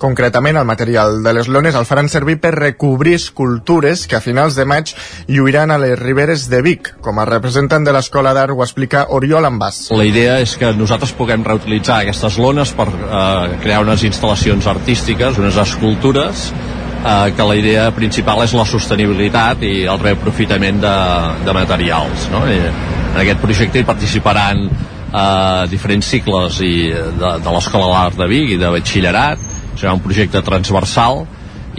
Concretament, el material de les lones el faran servir per recobrir escultures que a finals de maig lluiran a les riberes de Vic. Com a representant de l'Escola d'Art ho explica Oriol Ambàs. La idea és que nosaltres puguem reutilitzar aquestes lones per eh, crear unes instal·lacions artístiques, unes escultures, eh, que la idea principal és la sostenibilitat i el reaprofitament de, de materials. No? I en aquest projecte hi participaran eh, diferents cicles i de, de l'Escola d'Art de Vic i de batxillerat, serà un projecte transversal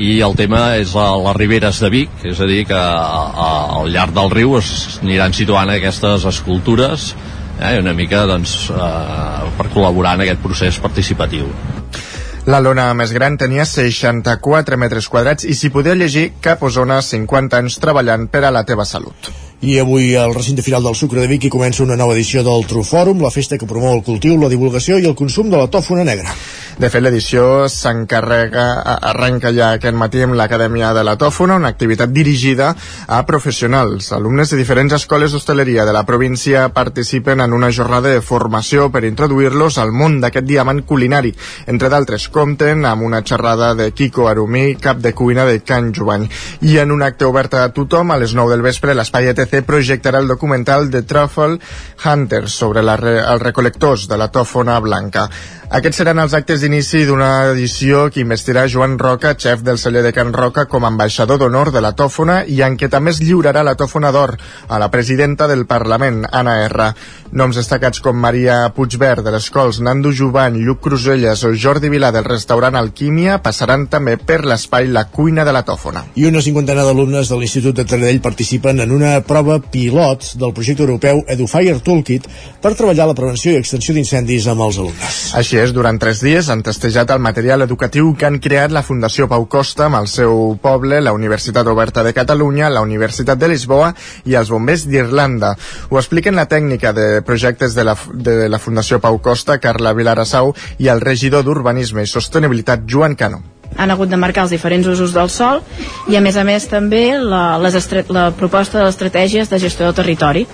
i el tema és a les riberes de Vic, és a dir, que a, a, al llarg del riu es aniran situant aquestes escultures eh, una mica doncs, eh, per col·laborar en aquest procés participatiu. La lona més gran tenia 64 metres quadrats i s'hi podia llegir Cap Osona 50 anys treballant per a la teva salut. I avui al recinte final del Sucre de Vic hi comença una nova edició del Trufòrum, la festa que promou el cultiu, la divulgació i el consum de la tòfona negra. De fet, l'edició s'encarrega, arrenca ja aquest matí amb l'Acadèmia de la Tòfona, una activitat dirigida a professionals. Alumnes de diferents escoles d'hostaleria de la província participen en una jornada de formació per introduir-los al món d'aquest diamant culinari. Entre d'altres, compten amb una xerrada de Kiko Arumí, cap de cuina de Can Jovany. I en un acte obert a tothom, a les 9 del vespre, l'Espai ETC projectarà el documental The Truffle Hunters sobre la els recolectors de la tòfona blanca. Aquests seran els actes d'inici d'una edició que investirà Joan Roca, xef del celler de Can Roca, com a ambaixador d'honor de la tòfona i en què també es lliurarà la tòfona d'or a la presidenta del Parlament, Anna R. Noms destacats com Maria Puigverd de l'Escols, Nando Jovany, Lluc Cruselles o Jordi Vilà del restaurant Alquímia passaran també per l'espai La Cuina de la Tòfona. I una cinquantena d'alumnes de l'Institut de Taradell participen en una prova pilot del projecte europeu EduFire Toolkit per treballar la prevenció i extensió d'incendis amb els alumnes. Així és, durant tres dies han testejat el material educatiu que han creat la Fundació Pau Costa amb el seu poble, la Universitat Oberta de Catalunya, la Universitat de Lisboa i els bombers d'Irlanda. Ho expliquen la tècnica de projectes de la, de la Fundació Pau Costa, Carla Vilarassau, i el regidor d'Urbanisme i Sostenibilitat, Joan Cano han hagut de marcar els diferents usos del sol i a més a més també la, les la proposta de les estratègies de gestió del territori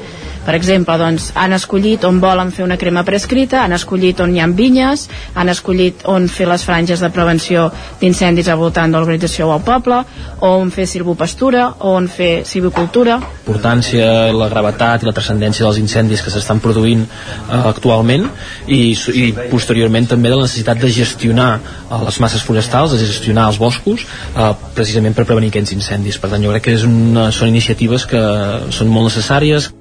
per exemple, doncs, han escollit on volen fer una crema prescrita, han escollit on hi ha vinyes, han escollit on fer les franges de prevenció d'incendis al voltant de l'organització o al poble, o on fer silvopastura, o on fer silvicultura. L'importància, la gravetat i la transcendència dels incendis que s'estan produint eh, actualment i, i posteriorment també de la necessitat de gestionar eh, les masses forestals, de gestionar els boscos, eh, precisament per prevenir aquests incendis. Per tant, jo crec que és una, són iniciatives que són molt necessàries.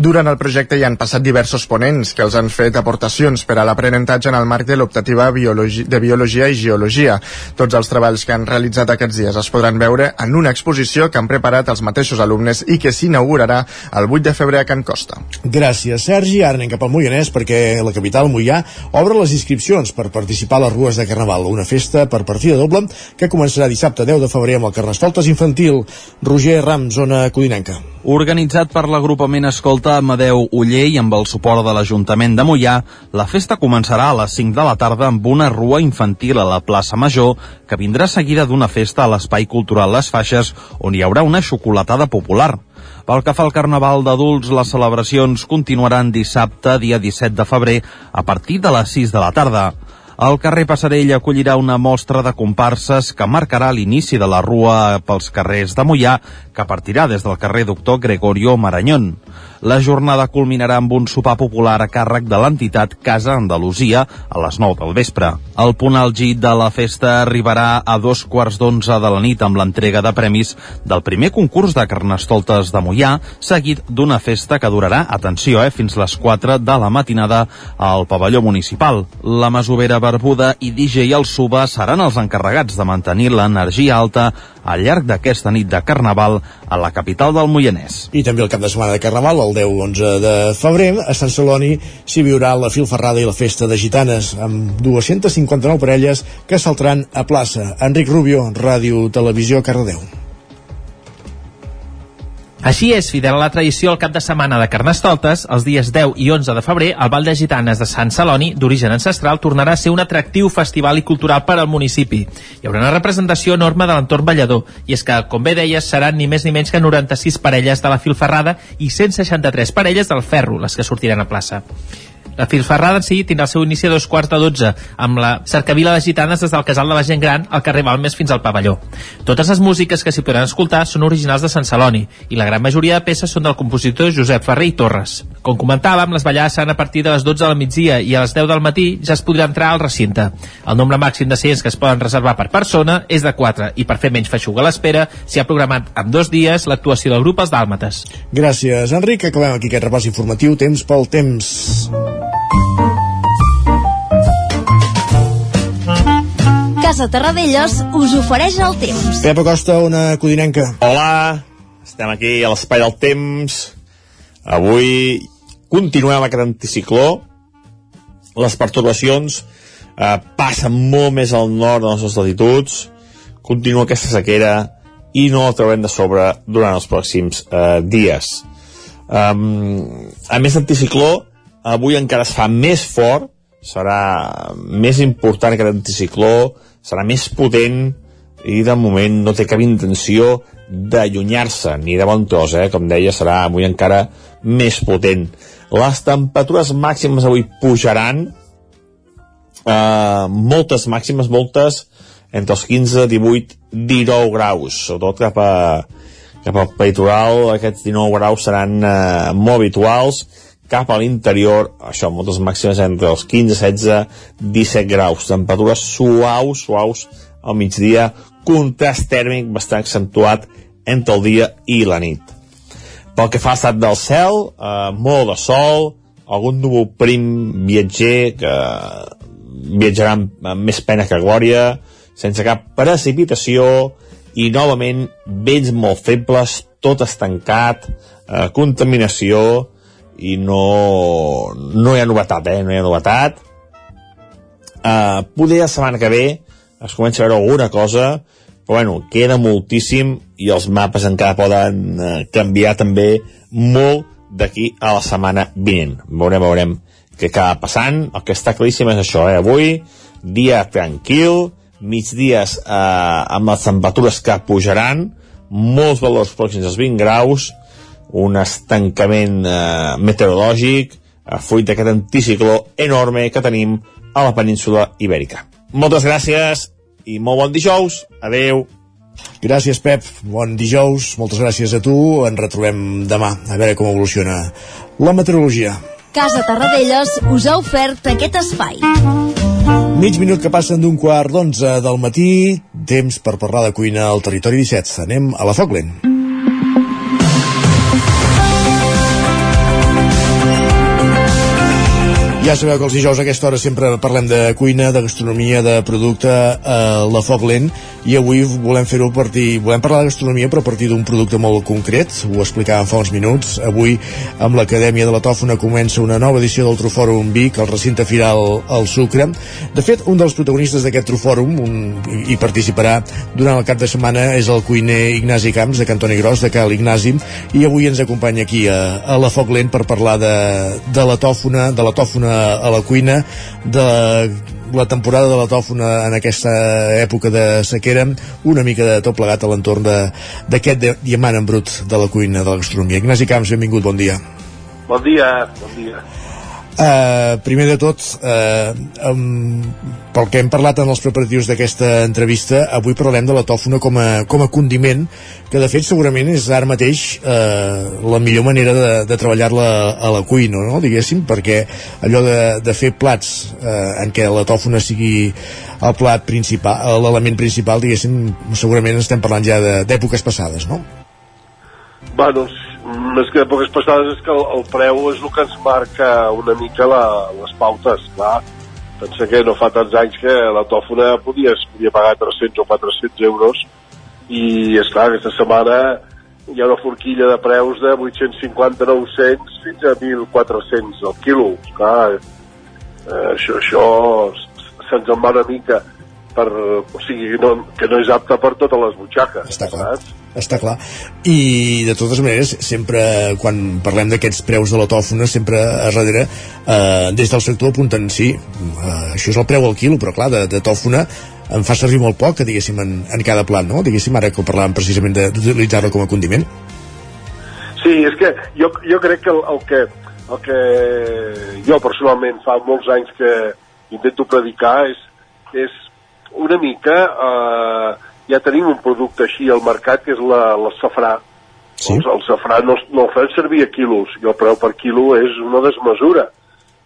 Durant el projecte hi han passat diversos ponents que els han fet aportacions per a l'aprenentatge en el marc de l'optativa de Biologia i Geologia. Tots els treballs que han realitzat aquests dies es podran veure en una exposició que han preparat els mateixos alumnes i que s'inaugurarà el 8 de febrer a Can Costa. Gràcies, Sergi. Ara anem cap al Moianès perquè la capital Moià obre les inscripcions per participar a les rues de Carnaval, una festa per partida doble que començarà dissabte 10 de febrer amb el Carnestoltes infantil. Roger Ram, zona codinenca. Organitzat per l'agrupament Escolta Amadeu Uller i amb el suport de l'Ajuntament de Mollà, la festa començarà a les 5 de la tarda amb una rua infantil a la plaça Major, que vindrà seguida d'una festa a l'Espai Cultural Les Faixes, on hi haurà una xocolatada popular. Pel que fa al Carnaval d'adults, les celebracions continuaran dissabte, dia 17 de febrer, a partir de les 6 de la tarda. El carrer Passarell acollirà una mostra de comparses que marcarà l'inici de la rua pels carrers de Mollà, que partirà des del carrer Doctor Gregorio Marañón. La jornada culminarà amb un sopar popular a càrrec de l'entitat Casa Andalusia a les 9 del vespre. El punt àlgid de la festa arribarà a dos quarts d'onze de la nit amb l'entrega de premis del primer concurs de carnestoltes de Mollà, seguit d'una festa que durarà, atenció, eh, fins les 4 de la matinada al pavelló municipal. La masovera barbuda i DJ El Suba seran els encarregats de mantenir l'energia alta al llarg d'aquesta nit de Carnaval a la capital del Moianès. I també el cap de setmana de Carnaval, el 10-11 de febrer, a Sant Celoni s'hi viurà la filferrada i la festa de gitanes, amb 259 parelles que saltaran a plaça. Enric Rubio, Ràdio Televisió, Cardedeu. Així és, fidel a la tradició, el cap de setmana de Carnestoltes, els dies 10 i 11 de febrer, el Ball de Gitanes de Sant Celoni, d'origen ancestral, tornarà a ser un atractiu festival i cultural per al municipi. Hi haurà una representació enorme de l'entorn ballador, i és que, com bé deies, seran ni més ni menys que 96 parelles de la filferrada i 163 parelles del ferro, les que sortiran a plaça. La filferrada en si tindrà el seu inici a dos quarts de dotze, amb la cercavila de gitanes des del casal de la gent gran al carrer Balmes fins al pavelló. Totes les músiques que s'hi podran escoltar són originals de Sant Celoni i la gran majoria de peces són del compositor Josep Ferrer i Torres. Com comentàvem, les ballades seran a partir de les 12 de la migdia i a les 10 del matí ja es podrà entrar al recinte. El nombre màxim de seients que es poden reservar per persona és de 4 i per fer menys feixuga a l'espera s'hi ha programat amb dos dies l'actuació del grup Els Dàlmates. Gràcies, Enric. Acabem aquí aquest repàs informatiu. Temps pel temps. Casa Terradellos us ofereix el temps. Pep Acosta, una codinenca. Hola, estem aquí a l'espai del temps. Avui continuem aquest anticicló. Les pertorbacions eh, passen molt més al nord de les nostres latituds. Continua aquesta sequera i no la traurem de sobre durant els pròxims eh, dies. Um, a més d'anticicló, avui encara es fa més fort, serà més important aquest anticicló, serà més potent i de moment no té cap intenció d'allunyar-se, ni de bon tros, eh? com deia, serà avui encara més potent. Les temperatures màximes avui pujaran, eh, moltes màximes, moltes, entre els 15, 18, 19 graus, sobretot cap a, cap al peritoral aquests 19 graus seran eh, molt habituals cap a l'interior, això, moltes màximes entre els 15, 16, 17 graus, temperatures suaus, suaus al migdia, contrast tèrmic bastant accentuat entre el dia i la nit. Pel que fa a estat del cel, eh, molt de sol, algun núvol prim viatger que viatjarà amb, més pena que glòria, sense cap precipitació i novament vents molt febles, tot estancat, eh, contaminació, i no, no hi ha novetat, eh? No hi ha novetat. Uh, poder la setmana que ve es comença a veure alguna cosa, però bueno, queda moltíssim i els mapes encara poden uh, canviar també molt d'aquí a la setmana vinent. Veurem, veurem què acaba passant. El que està claríssim és això, eh? Avui, dia tranquil, migdies eh, amb les temperatures que pujaran, molts valors pròxims als 20 graus, un estancament eh, meteorològic eh, fruit d'aquest anticicló enorme que tenim a la península Ibèrica. Moltes gràcies i molt bon dijous. Adeu. Gràcies, Pep. Bon dijous. Moltes gràcies a tu. Ens retrobem demà. A veure com evoluciona la meteorologia. Casa Tarradellas us ha ofert aquest espai. Mig minut que passen d'un quart d'onze del matí. Temps per parlar de cuina al territori 17. Anem a la Foglen. Ja sabeu que els dijous a aquesta hora sempre parlem de cuina, de gastronomia, de producte a la foc lent i avui volem fer-ho a partir, volem parlar de gastronomia però a partir d'un producte molt concret, ho explicàvem fa uns minuts. Avui amb l'Acadèmia de la Tòfona comença una nova edició del Trofòrum Vic, el recinte firal al Sucre. De fet, un dels protagonistes d'aquest Trofòrum un, hi participarà durant el cap de setmana és el cuiner Ignasi Camps de Cantoni Gros, de Cal Ignasi i avui ens acompanya aquí a, a la foc lent per parlar de, de la tòfona, de la tòfona a la cuina de la temporada de la tòfona en aquesta època de sequera una mica de tot plegat a l'entorn d'aquest diamant en brut de la cuina de la gastronomia. Ignasi Camps, benvingut, bon dia. Bon dia, bon dia. Uh, primer de tot, uh, um, pel que hem parlat en els preparatius d'aquesta entrevista, avui parlarem de la tòfona com a, com a condiment, que de fet segurament és ara mateix uh, la millor manera de, de treballar-la a la cuina, no? diguéssim, perquè allò de, de fer plats uh, en què la tòfona sigui el plat principal, l'element principal, diguéssim, segurament estem parlant ja d'èpoques passades, no? Bueno, més que d'èpoques passades és que el, el preu és el que ens marca una mica la, les pautes, clar. Pensa que no fa tants anys que la tòfona podies, podia pagar 300 o 400 euros i, és clar, aquesta setmana hi ha una forquilla de preus de 850-900 fins a 1.400 al quilo. Clar, eh, això, això se'ns en va una mica per, o sigui, no, que no és apte per totes les butxaques. Està clar. Saps? Està clar. I de totes maneres, sempre quan parlem d'aquests preus de la tòfona, sempre a darrere, eh, des del sector apunten, sí, eh, això és el preu al quilo, però clar, de, de tòfona en fa servir molt poc, diguéssim, en, en cada plat, no? Diguéssim, ara que parlàvem precisament d'utilitzar-la com a condiment. Sí, és que jo, jo crec que el, el que el que jo personalment fa molts anys que intento predicar és, és una mica eh, ja tenim un producte així al mercat que és la, la safrà sí. el, el safrà no, no el fem servir a quilos i el preu per quilo és una desmesura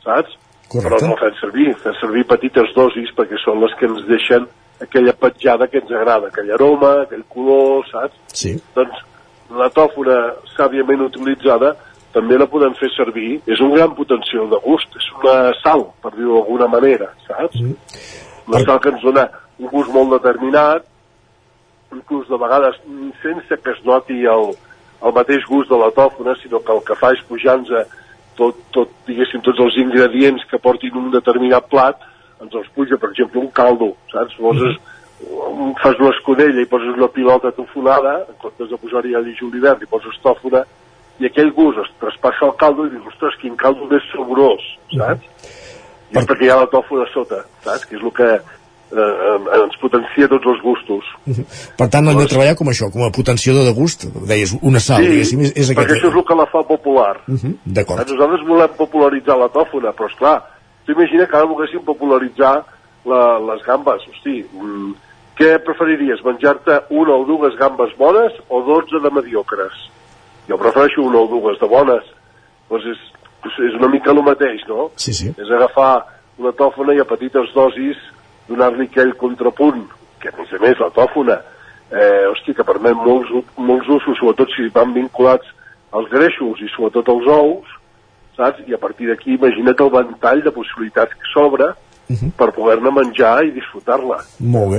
saps? Correcte. però no el fem servir fem servir petites dosis perquè són les que ens deixen aquella petjada que ens agrada aquell aroma, aquell color, saps? Sí. doncs la tòfona sàviament utilitzada també la podem fer servir, és un gran potencial de gust, és una sal, per dir-ho d'alguna manera, saps? Mm. Una sal que ens dona un gust molt determinat, inclús de vegades sense que es noti el, el mateix gust de la tòfona, sinó que el que fa és pujar-nos tot, tot, diguéssim, tots els ingredients que portin un determinat plat, ens els puja, per exemple, un caldo, saps? Poses, mm. fas una escudella i poses una pilota tofonada, en comptes de posar-hi alli julivert i poses tòfona, i aquell gust es traspassa al caldo i dius, ostres, quin caldo més saborós, saps? I és perquè hi ha la tòfona sota, saps? Que és el que eh, ens potencia tots els gustos. Per tant, hem de treballar com això, com a potenciador de gust, deies, una sal, sí, diguéssim, és, és perquè aquest... això és el que la fa popular. Uh -huh, D'acord. Nosaltres volem popularitzar la tòfona, però és clar, tu imagina que ara volguéssim popularitzar la, les gambes. Hosti, mm, què preferiries, menjar-te una o dues gambes bones o 12 de mediocres? Jo prefereixo una o dues de bones. Doncs és, és una mica el mateix, no? Sí, sí. És agafar una tòfona i a petites dosis donar-li aquell contrapunt, que a més a més la tòfona, eh, hosti, que permet molts, molts usos, sobretot si van vinculats als greixos i sobretot als ous, saps? I a partir d'aquí imagina't el ventall de possibilitats que s'obre Uh -huh. per poder-ne menjar i disfrutar-la. Molt bé.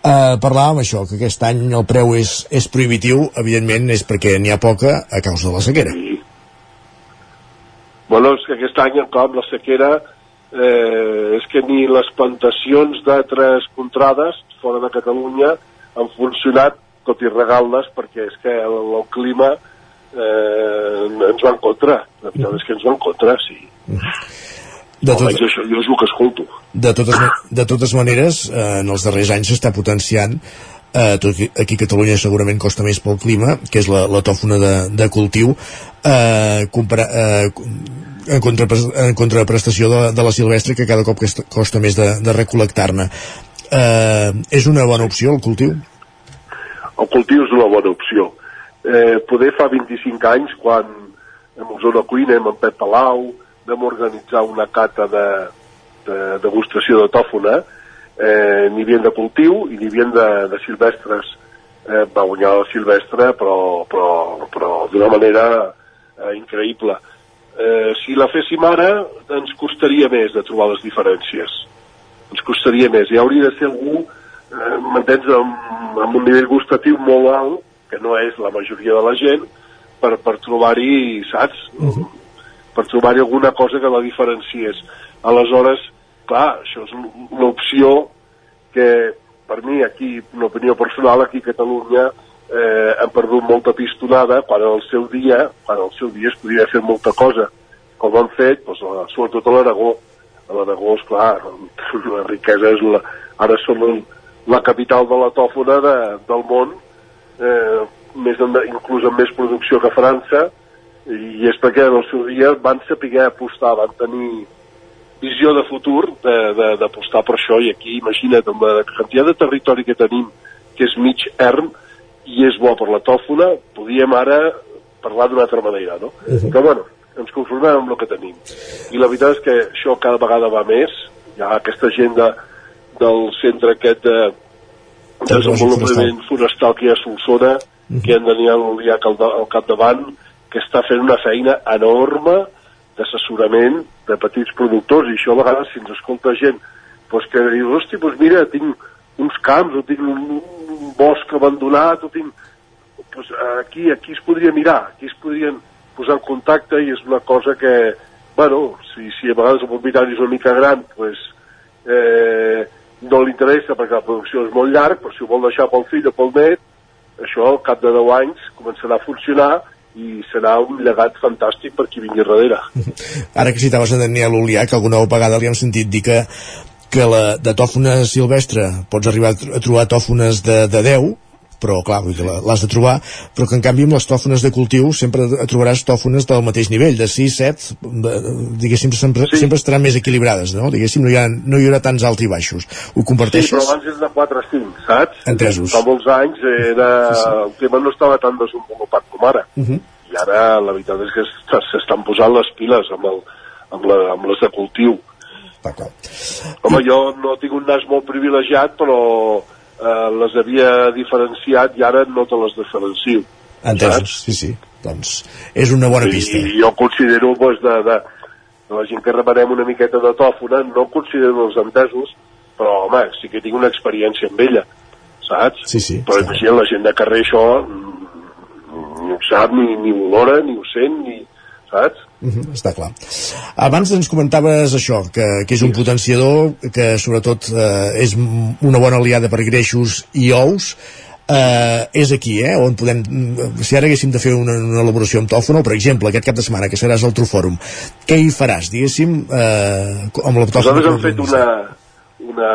Uh, parlàvem això, que aquest any el preu és, és prohibitiu, evidentment és perquè n'hi ha poca a causa de la sequera. Sí. Bueno, és que aquest any, com la sequera, eh, és que ni les plantacions d'altres contrades fora de Catalunya han funcionat, tot i regal-les, perquè és que el, el clima eh, ens va en contra. La veritat és que ens va en contra, sí. De tot, Almenys això jo és el que escolto. de totes, de totes maneres, eh, en els darrers anys s'està potenciant eh, tot aquí a Catalunya segurament costa més pel clima, que és la, la tòfona de, de cultiu, eh, compara, eh, en, contrapres, en contraprestació de, de la silvestre, que cada cop costa més de, de recol·lectar-ne. Eh, és una bona opció el cultiu? El cultiu és una bona opció. Eh, poder fa 25 anys, quan amb Zona Cuina, amb en Pep Palau, vam organitzar una cata de, de degustació de tòfona, n'hi havia de cultiu i n'hi havia de, de silvestres. Eh, va guanyar la silvestre, però, però, però d'una manera eh, increïble. Eh, si la féssim ara, ens costaria més de trobar les diferències. Ens costaria més. Hi hauria de ser algú, eh, m'entens, amb, amb un nivell gustatiu molt alt, que no és la majoria de la gent, per, per trobar-hi, saps? Uh -huh. Per trobar-hi alguna cosa que la diferencies. Aleshores, clar, això és un- una opció que per mi aquí, una opinió personal, aquí a Catalunya eh, hem perdut molta pistonada quan en el seu dia, quan en el seu dia es podia fer molta cosa, com han fet, doncs, sobretot a l'Aragó. A l'Aragó, esclar, la riquesa és la, ara són la capital de la tòfona de, del món, eh, més en, inclús amb més producció que França, i és perquè en el seu dia van saber apostar, van tenir visió de futur d'apostar per això i aquí imagina't amb la quantitat de territori que tenim que és mig erm i és bo per la tòfona podíem ara parlar d'una altra manera no? Uh -huh. però bueno, ens conformem amb el que tenim i la veritat és que això cada vegada va més hi ha aquesta gent de, del centre aquest de desenvolupament forestal que hi ha a Solsona que en Daniel Oliac al, al capdavant que està fent una feina enorme d'assessorament de petits productors i això a vegades si ens escolta gent doncs que diu, hosti, doncs mira, tinc uns camps o tinc un, un bosc abandonat o tinc... Doncs aquí, aquí es podria mirar, aquí es podrien posar en contacte i és una cosa que, bueno, si, si a vegades el propietari és una mica gran, doncs eh, no li interessa perquè la producció és molt llarg, però si ho vol deixar pel fill o pel net, això al cap de 10 anys començarà a funcionar i serà un llegat fantàstic per qui vingui darrere. Ara que citaves a Daniel Olià, que alguna vegada li hem sentit dir que, que la, de tòfona silvestre pots arribar a trobar tòfones de, de 10, però clar, l'has de trobar, però que en canvi amb les tòfones de cultiu sempre trobaràs tòfones del mateix nivell, de 6, 7, diguéssim, sempre, sí. sempre estaran més equilibrades, no? Diguéssim, no hi, ha, no hi haurà tants alts i baixos. Ho Sí, comparteixes? però abans és de 4 a 5, saps? Entesos. Fa molts anys era... el tema no estava tan desenvolupat com ara. Uh -huh. I ara la veritat és que s'est- s'estan posant les piles amb, el, amb, la, amb les de cultiu. Home, jo no tinc un nas molt privilegiat, però eh, les havia diferenciat i ara no te les diferencio. Entesos, sí, sí. Doncs és una bona pista. I jo considero, doncs, de, de, de la gent que remenem una miqueta de tòfona, no considero els entesos, però, home, sí que tinc una experiència amb ella, saps? Sí, sí. Però imagina, la gent de carrer això mm, ni ho sap, ni, ni ho olora, ni ho sent, ni... saps? Uh -huh, està clar. Abans ens comentaves això, que, que és un potenciador, que sobretot eh, és una bona aliada per greixos i ous, eh, és aquí, eh, on podem si ara haguéssim de fer una, una elaboració amb tòfona, per exemple, aquest cap de setmana, que seràs al Trofòrum, què hi faràs, diguéssim, eh, amb la tòfona? Nosaltres hem fet una, una,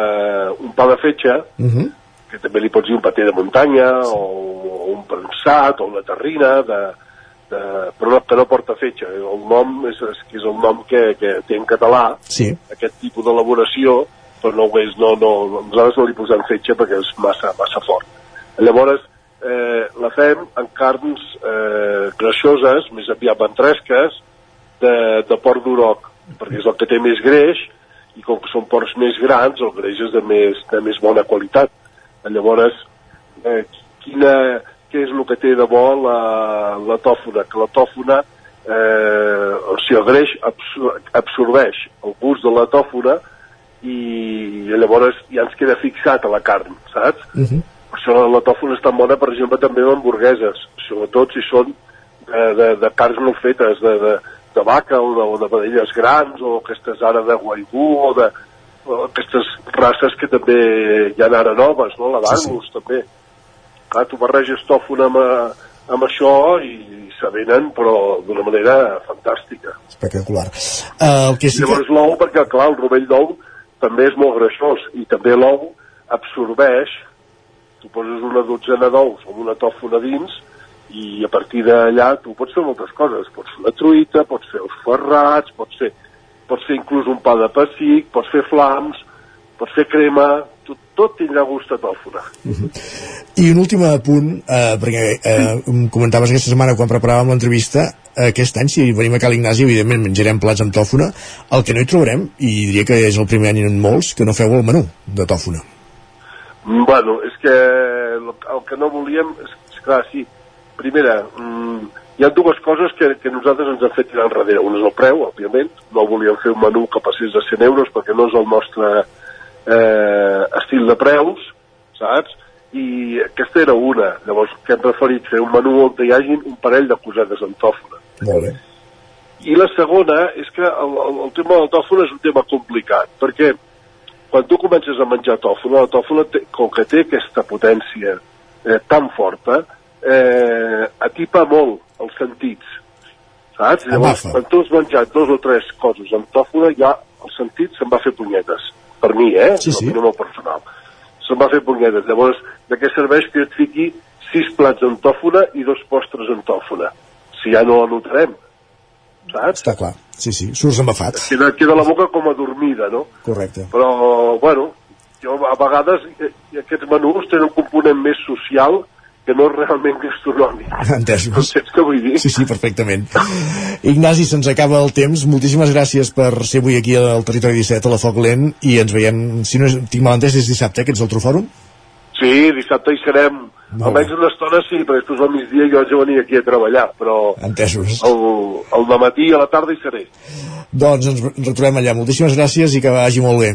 un pa de fetge, Uh -huh. que també li pots dir un paté de muntanya, o, o un prensat, o una terrina, de, de, però no, que no porta fetge. El nom és, és el nom que, que té en català, Sí. aquest tipus d'elaboració, però no ho és, no, no, nosaltres no li posem fetge perquè és massa, massa fort. Llavors, eh, la fem en carns eh, greixoses, més aviat ventresques, de, de porc d'uroc, perquè és el que té més greix, i com que són porcs més grans, el greix és de més, de més bona qualitat. Llavors, eh, quina, què és el que té de bo la, la tòfona? Que la tòfona, eh, o sigui, el greix absor absorbeix el gust de la tòfona i llavors ja ens queda fixat a la carn, saps? Uh -huh. Per això la tòfona és tan bona, per exemple, també amb hamburgueses, sobretot si són de, de, de carns no fetes, de, de, de vaca o de, o de vedelles grans, o aquestes ara de guaigú, o de o aquestes races que també hi ha ara noves, no? La d'Angus, sí, sí. també. Clar, tu barreges tòfona amb, eh, amb això i se venen, però d'una manera fantàstica. Espectacular. Uh, el que sí I llavors l'ou, perquè clar, el rovell d'ou també és molt greixós i també l'ou absorbeix tu poses una dotzena d'ous amb una tòfona dins i a partir d'allà tu pots fer moltes coses pots fer una truita, pots fer els ferrats pots fer, pots fer inclús un pa de pessic, pots fer flams pots fer crema, tot, tot tindrà gust a tòfona I un últim apunt, eh, perquè eh, em comentaves aquesta setmana quan preparàvem l'entrevista, eh, aquest any, si venim a Cal Ignasi, evidentment menjarem plats amb tòfona, el que no hi trobarem, i diria que és el primer any en molts, que no feu el menú de tòfona. Bueno, és que el, el que no volíem, és, és clar, sí, primera, mm, hi ha dues coses que, que nosaltres ens han fet tirar enrere. Una és el preu, òbviament, no volíem fer un menú que passés de 100 euros perquè no és el nostre eh, estil de preus, saps? I aquesta era una. Llavors, que hem preferit fer un menú on hi hagi un parell de cosetes amb tòfona. Molt bé. I la segona és que el, el, el tema del tòfona és un tema complicat, perquè quan tu comences a menjar tòfona, la tòfona, té, com que té aquesta potència eh, tan forta, eh, atipa molt els sentits, saps? Llavors, Amafa. quan tu has menjat dos o tres coses amb tòfona, ja el sentit se'n va fer punyetes. Per mi, eh? Sí, sí. Opinió molt personal. Se'n va fer punyetes. Llavors, de què serveix que jo et fiqui sis plats amb tòfona i dos postres amb tòfona? Si ja no la notarem, saps? Està clar. Sí, sí, surts embafat. Queda, queda la boca com adormida, no? Correcte. Però, bueno, jo a vegades eh, aquests menús tenen un component més social que no realment gastronòmic. Entesos. Saps què vull dir? Sí, sí, perfectament. Ignasi, se'ns acaba el temps. Moltíssimes gràcies per ser avui aquí al Territori 17, a la Foc Lent, i ens veiem, si no és, tinc mal entès, és dissabte, que ets al Trofòrum? Sí, dissabte hi serem. Almenys una estona sí, perquè després al migdia jo haig de venir aquí a treballar, però Entesos. el, el matí i a la tarda hi seré. Doncs ens retrobem allà. Moltíssimes gràcies i que vagi molt bé.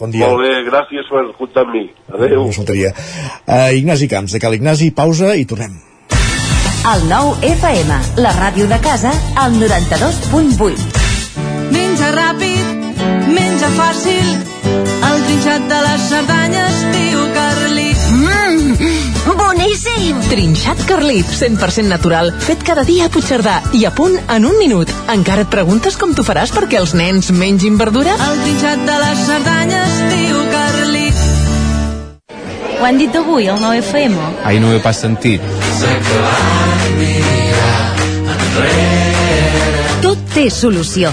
Bon dia. Molt bé, gràcies per comptar amb mi. Adéu. No faltaria. Uh, Ignasi Camps, de Cal Ignasi, pausa i tornem. El nou FM, la ràdio de casa, al 92.8. Menja ràpid, menja fàcil, el trinxat de les Cerdanyes, tio Carlit. Boníssim! Trinxat Carlit, 100% natural, fet cada dia a Puigcerdà i a punt en un minut. Encara et preguntes com t'ho faràs perquè els nens mengin verdura? El trinxat de les Cerdanyes, tio Carlit. Ho han dit avui, al 9FM? Ai, no ho he pas sentit. Tot té solució.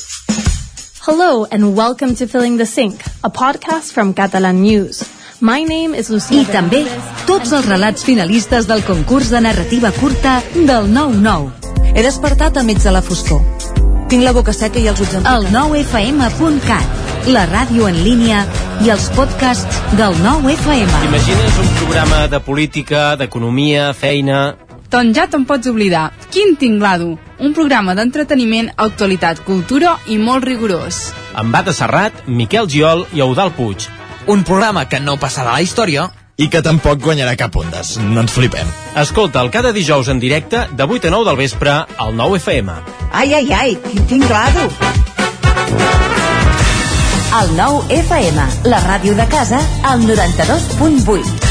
Hello and welcome to Filling the Sink, a podcast from Catalan News. My name is Lucía I també tots els relats finalistes del concurs de narrativa curta del 9-9. He despertat enmig de la foscor. Tinc la boca seca i els ulls El 9fm.cat, la ràdio en línia i els podcasts del 9FM. Imagines un programa de política, d'economia, feina... Doncs ja te'n pots oblidar. Quin tinglado! Un programa d'entreteniment, actualitat, cultura i molt rigorós. Amb Bata Serrat, Miquel Giol i Eudal Puig. Un programa que no passarà a la història i que tampoc guanyarà cap ondes. No ens flipem. Escolta'l cada dijous en directe de 8 a 9 del vespre al 9 FM. Ai, ai, ai, quin tinglado! El 9 FM, la ràdio de casa, al 92.8.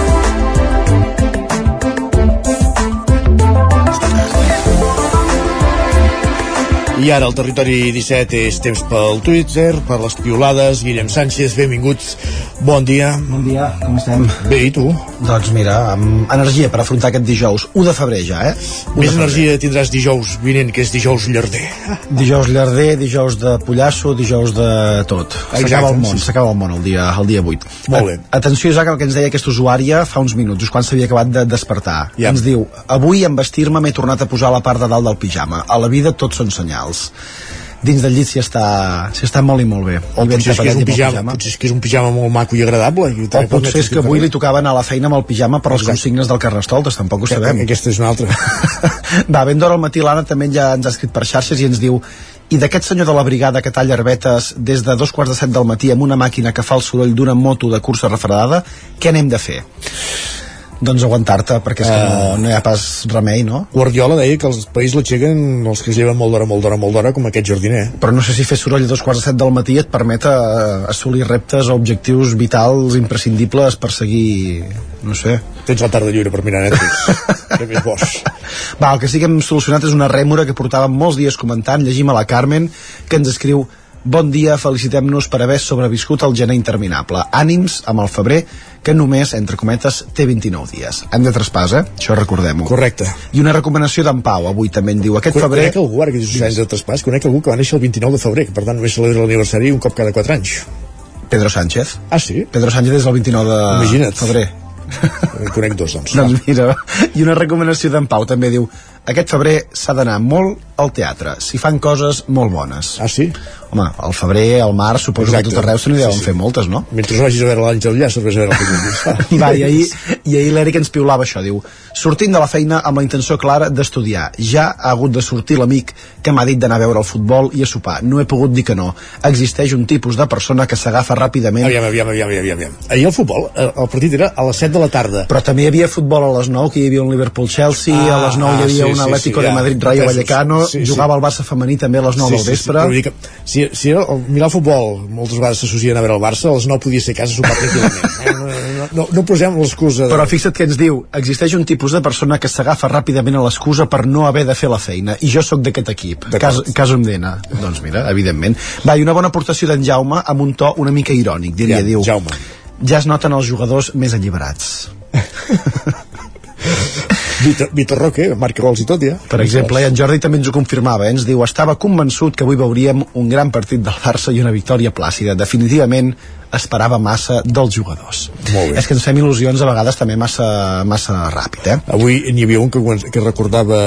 I ara al territori 17 és temps pel Twitter, per les piolades. Guillem Sánchez, benvinguts. Bon dia. Bon dia, com estem? Bé, i tu? Doncs mira, amb energia per afrontar aquest dijous. 1 de febrer ja, eh? 1 Més energia tindràs dijous vinent, que és dijous llarder. Dijous llarder, dijous de pollasso, dijous de tot. S'acaba el món, s'acaba el món el dia, el dia 8. Molt bé. Atenció, Isaac, al que ens deia aquesta usuària fa uns minuts, just quan s'havia acabat de despertar. Ja. Ens diu, avui en vestir-me m'he tornat a posar la part de dalt del pijama. A la vida tot són senyals. Dins del llit s'hi està, s'hi està molt i molt bé. O potser és, que és un el pijama, potser és que és un pijama molt maco i agradable. I O potser és que avui li tocava anar a la feina amb el pijama per les consignes del Carnestoltes, tampoc ho sabem. Aquesta és una altra. Va, ben d'hora al matí l'Anna també ja ens ha escrit per xarxes i ens diu i d'aquest senyor de la brigada que talla herbetes des de dos quarts de set del matí amb una màquina que fa el soroll d'una moto de cursa refredada, què anem de fer? Doncs aguantar-te, perquè és que no, no hi ha pas remei, no? Guardiola deia que els països l'aixequen els que es lleven molt d'hora, molt d'hora, molt d'hora, com aquest jardiner. Però no sé si fer soroll a dos quarts de set del matí et permet eh, assolir reptes o objectius vitals imprescindibles per seguir, no sé... Tens la tarda lliure per mirar Netflix. Què més vols? Va, el que sí que hem solucionat és una rèmora que portàvem molts dies comentant, llegim a la Carmen, que ens escriu Bon dia, felicitem-nos per haver sobreviscut al gener interminable. Ànims amb el febrer, que només, entre cometes, té 29 dies. Hem de traspàs, eh? Això recordem-ho. Correcte. I una recomanació d'en Pau, avui també en diu. Aquest Conec, febrer... conec algú, ara que dius anys de traspàs, conec algú que va néixer el 29 de febrer, que per tant només celebra l'aniversari un cop cada 4 anys. Pedro Sánchez. Ah, sí? Pedro Sánchez és el 29 de Imagina't. febrer. En conec dos, doncs. doncs mira, i una recomanació d'en Pau també diu aquest febrer s'ha d'anar molt al teatre, s'hi fan coses molt bones. Ah, sí? Home, al febrer, al març, suposo Exacte. que a tot arreu se n'hi Sí, deuen sí. fer moltes, no? Mentre no vagis a veure l'Àngel Llàcer, vés a veure el que Va, i ahir, i ahir l'Eric ens piulava això, diu sortint de la feina amb la intenció clara d'estudiar. Ja ha hagut de sortir l'amic que m'ha dit d'anar a veure el futbol i a sopar. No he pogut dir que no. Existeix un tipus de persona que s'agafa ràpidament... Aviam, aviam, aviam, aviam, aviam. Ahir el futbol, eh, el partit era a les 7 de la tarda. Però també hi havia futbol a les 9, que hi havia un Liverpool-Chelsea, Ah, a les 9 hi ah, havia sí, un sí, Atlético sí, de ja, Madrid-Rayo. Vallecano, Sí, sí. jugava el Barça femení també a les 9 del vespre. però vull dir que, si si, si era, mirar el futbol moltes vegades s'associen a veure el Barça, a les 9 podia ser casa sopar tranquil·lament. Eh? No, no, no, no posem l'excusa de... Però fixa't que ens diu, existeix un tipus de persona que s'agafa ràpidament a l'excusa per no haver de fer la feina, i jo sóc d'aquest equip, cas, cas Omdena. Doncs mira, evidentment. Va, i una bona aportació d'en Jaume amb un to una mica irònic, diria, Ja, diu. Jaume. Ja es noten els jugadors més alliberats. Vitor, Vitor Roque, marca gols i tot, ja. Per exemple, i en Jordi també ens ho confirmava, eh? ens diu estava convençut que avui veuríem un gran partit del Barça i una victòria plàcida. Definitivament esperava massa dels jugadors. Molt bé. És que ens fem il·lusions a vegades també massa, massa ràpid, eh? Avui n'hi havia un que, que recordava,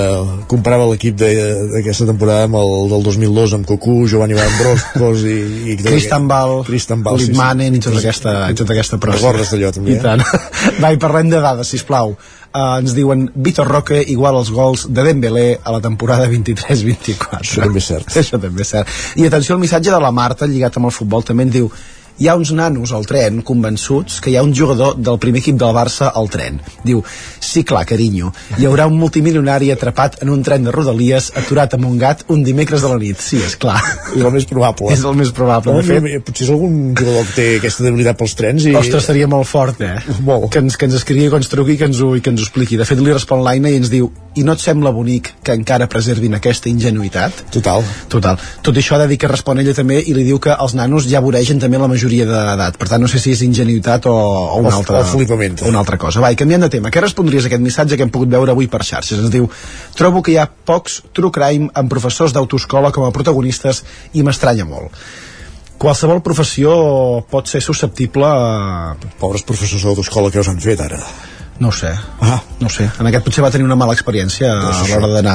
comparava l'equip d'aquesta temporada amb el del 2002, amb Cocu, Giovanni Van Broscos i... i Cristian Bal, Cristian Bal, sí, sí. I tota aquesta, i tota aquesta prosa. Recordes d'allò, també, I eh? tant. Va, i parlem de dades, sisplau. Uh, ens diuen Vitor Roque igual als gols de Dembélé a la temporada 23-24. Això també és cert. Això també és cert. I atenció al missatge de la Marta, lligat amb el futbol, també ens diu hi ha uns nanos al tren convençuts que hi ha un jugador del primer equip del Barça al tren. Diu, sí, clar, carinyo, hi haurà un multimilionari atrapat en un tren de rodalies aturat amb un gat un dimecres de la nit. Sí, és clar. És el més probable. És el més probable. No, de fet, mira, potser és algun jugador que té aquesta debilitat pels trens i... Ostres, seria molt fort, eh? Molt. Que ens, que ens escrigui, que ens truqui que ens, ho, i que ens ho expliqui. De fet, li respon l'Aina i ens diu i no et sembla bonic que encara preservin aquesta ingenuïtat? Total. Total. Tot això ha de dir que respon ella també i li diu que els nanos ja voregen també la majoria d'edat. Per tant, no sé si és ingenuïtat o, o una O- altra... o una altra cosa. Va, i canviant de tema, què respondries a aquest missatge que hem pogut veure avui per xarxes? Ens diu, trobo que hi ha pocs true crime amb professors d'autoescola com a protagonistes i m'estranya molt qualsevol professió pot ser susceptible a... Pobres professors d'autoescola que us han fet ara. No ho sé. Ah. No ho sé. En aquest potser va tenir una mala experiència a l'hora d'anar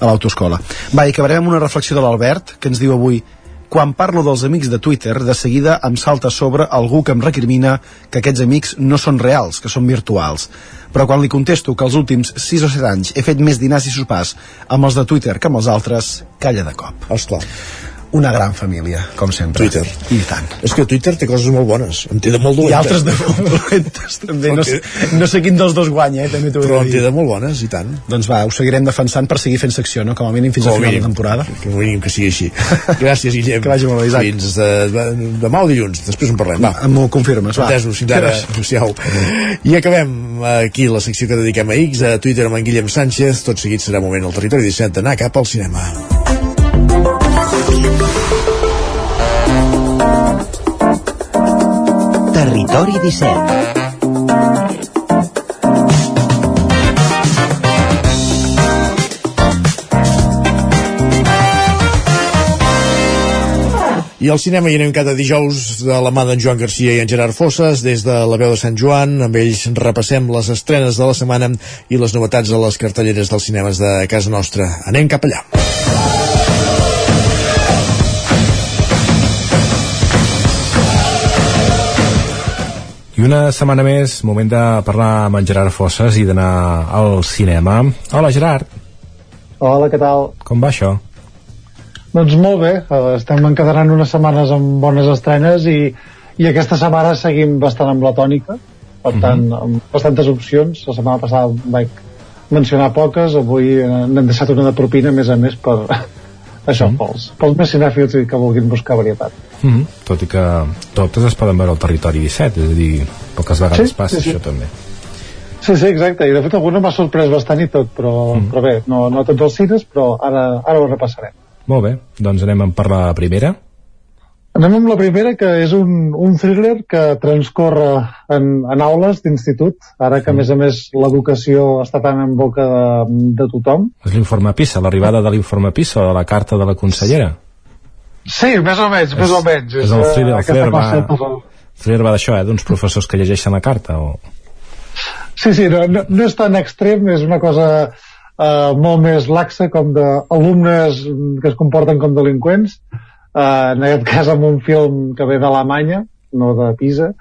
a l'autoescola. Va, i acabarem amb una reflexió de l'Albert, que ens diu avui quan parlo dels amics de Twitter, de seguida em salta a sobre algú que em recrimina que aquests amics no són reals, que són virtuals. Però quan li contesto que els últims 6 o 7 anys he fet més dinars i sopars amb els de Twitter que amb els altres, calla de cop. Esclar. Una gran família, com sempre. Twitter. I tant. És que Twitter té coses molt bones. En té de molt I dolentes. altres de molt dolentes, també. No, sé, no sé quin dels dos guanya, eh? També t'ho Però en té de molt bones, i tant. Doncs va, ho seguirem defensant per seguir fent secció, no? Com a mínim fins Com a final mínim. de temporada. Que mínim que sigui així. Gràcies, Guillem. Que vagi molt bé, Isaac. Fins de, demà o dilluns. Després en parlem. Va. M'ho confirmes, va. Entesos, fins ara. Adéu-siau. I acabem aquí la secció que dediquem a X, a Twitter amb en Guillem Sánchez. Tot seguit serà moment al territori 17 d'anar cap al cinema. Territori 17 I al cinema hi anem cada dijous de la mà d'en Joan Garcia i en Gerard Fosses des de la veu de Sant Joan. Amb ells repassem les estrenes de la setmana i les novetats de les cartelleres dels cinemes de casa nostra. Anem cap allà. I una setmana més, moment de parlar amb en Gerard Fosses i d'anar al cinema. Hola, Gerard. Hola, què tal? Com va això? Doncs molt bé, eh, estem encadenant unes setmanes amb bones estrenes i, i aquesta setmana seguim bastant amb la tònica, per tant, amb bastantes opcions. La setmana passada vaig mencionar poques, avui n'hem deixat una de propina, a més a més, per això, pels, pels més cinèfils que vulguin buscar varietat. Mm -hmm. Tot i que totes es poden veure al territori 17, és a dir, poques vegades Sí, passa sí, sí. això també. Sí, sí, exacte, i de fet alguna m'ha sorprès bastant i tot, però, mm. però bé, no, no tots els cines, però ara, ara ho repassarem. Molt bé, doncs anem a per la primera. Anem amb la primera, que és un, un thriller que transcorre en, en aules d'institut, ara que, a més a més, l'educació està tan en boca de, de tothom. És l'informe PISA, l'arribada de l'informe PISA de la carta de la consellera. Sí, més o menys, més o menys. És el eh, thriller, el thriller va, el thriller va d'això, eh, d'uns professors que llegeixen la carta o... Sí, sí, no, no, no és tan extrem, és una cosa uh, molt més laxa com d'alumnes que es comporten com delinqüents, uh, en aquest cas amb un film que ve d'Alemanya, no de Pisa,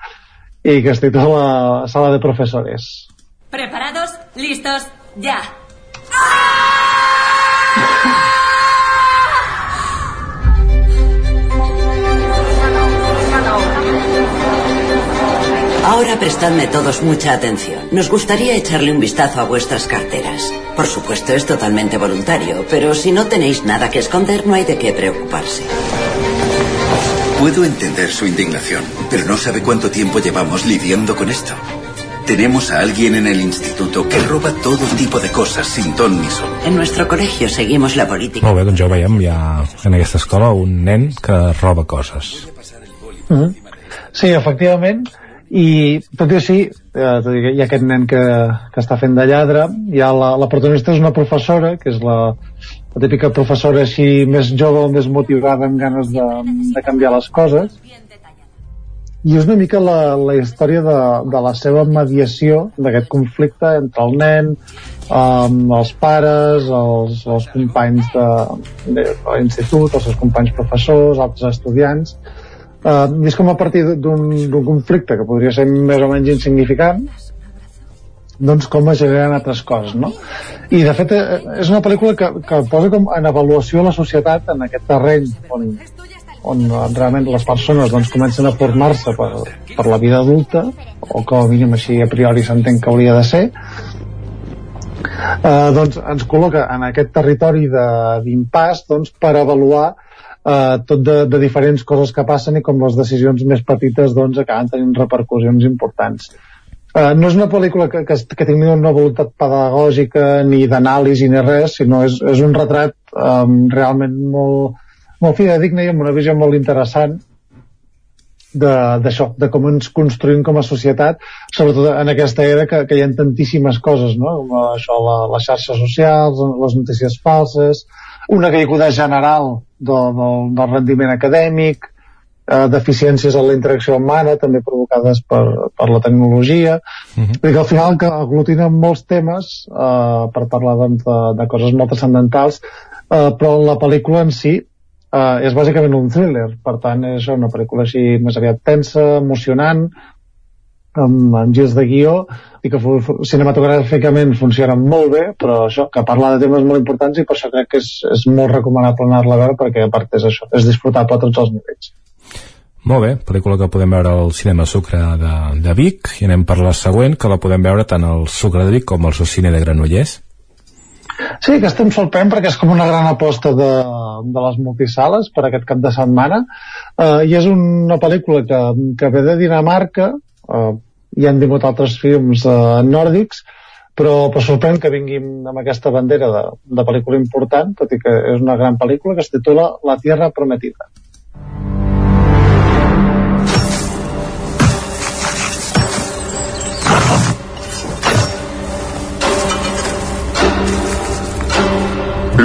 i que es titula Sala de Profesores. ¿Preparados? ¿Listos? ¡Ya! Ahora prestadme todos mucha atención. Nos gustaría echarle un vistazo a vuestras carteras. Por supuesto, es totalmente voluntario, pero si no tenéis nada que esconder, no hay de qué preocuparse. Puedo entender su indignación, pero no sabe cuánto tiempo llevamos lidiando con esto. Tenemos a alguien en el instituto que roba todo tipo de cosas sin ton ni son. En nuestro colegio seguimos la política. Molt bé, doncs ja ho veiem, hi ha en aquesta escola un nen que roba coses. Mm -hmm. Sí, efectivament, i tot i així, eh, i hi ha aquest nen que, que està fent de lladre, ha la, la protagonista és una professora, que és la, la típica professora així més jove, més motivada, amb ganes de, de canviar les coses, i és una mica la, la història de, de la seva mediació d'aquest conflicte entre el nen, um, els pares, els, els companys de, de, de l'institut, els seus companys professors, altres estudiants, Uh, és com a partir d'un conflicte que podria ser més o menys insignificant doncs com es generen altres coses no? i de fet eh, és una pel·lícula que, que posa com en avaluació la societat en aquest terreny on, on realment les persones doncs, comencen a formar-se per, per la vida adulta o com a mínim així a priori s'entén que hauria de ser eh, doncs ens col·loca en aquest territori d'impàs doncs, per avaluar eh, tot de, de diferents coses que passen i com les decisions més petites doncs acaben tenint repercussions importants. Uh, no és una pel·lícula que, que, que tingui una voluntat pedagògica ni d'anàlisi ni res, sinó és, és un retrat um, realment molt, molt fidedigne i amb una visió molt interessant d'això, de, de com ens construïm com a societat, sobretot en aquesta era que, que hi ha tantíssimes coses, no? Com això, la, les xarxes socials, les notícies falses, una caiguda general de, de, del rendiment acadèmic, eh, deficiències en la interacció humana, també provocades per, per la tecnologia. Uh -huh. Vull que al final que aglutina molts temes eh, per parlar doncs, de, de coses molt transcendentals, eh, però la pel·lícula en si eh, és bàsicament un thriller, per tant és una pel·lícula així més aviat tensa, emocionant, amb, amb girs de guió i que cinematogràficament funciona molt bé però això, que parla de temes molt importants i per això crec que és, és molt recomanable anar-la a veure perquè a part és això, és disfrutable a tots els nivells. Molt bé, pel·lícula que podem veure al cinema Sucre de, de Vic i anem per la següent, que la podem veure tant al Sucre de Vic com al cine de Granollers Sí, que estem sorprèn perquè és com una gran aposta de, de les multisales per aquest cap de setmana. Uh, i és una pel·lícula que, que ve de Dinamarca uh, hi han vingut altres films uh, nòrdics però, però sorprèn que vinguin amb aquesta bandera de, de pel·lícula important tot i que és una gran pel·lícula que es titula La Tierra Prometida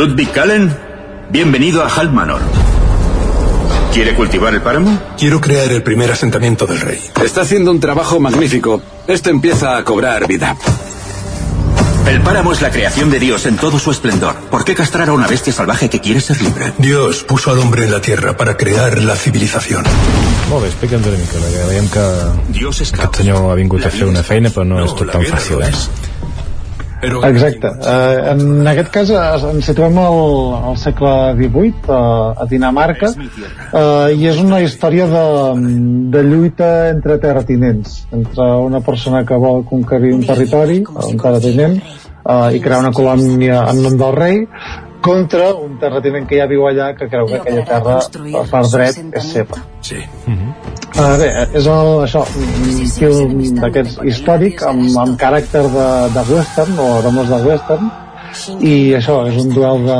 Ludwig Kallen, bienvenido a Hal Manor. ¿Quiere cultivar el páramo? Quiero crear el primer asentamiento del rey. Está haciendo un trabajo magnífico. Esto empieza a cobrar vida. El páramo es la creación de Dios en todo su esplendor. ¿Por qué castrar a una bestia salvaje que quiere ser libre? Dios puso al hombre en la tierra para crear la civilización. Molt bé, explica'ns una mica, perquè veiem que Dios és aquest senyor ha vingut a fer una feina, però no, no és tot tan fàcil, eh? Exacte. Uh, en aquest cas ens situem al, al segle XVIII, uh, a Dinamarca, uh, i és una història de, de lluita entre terratinents, entre una persona que vol conquerir un territori, un terratinent, uh, i crear una colònia en nom del rei, contra un terratinent que ja viu allà que creu que aquella terra per dret és seva. Sí. Uh -huh. Uh, bé, és el, això, un film d'aquests històric amb, amb caràcter de, de western o aromes de western i això, és un duel de,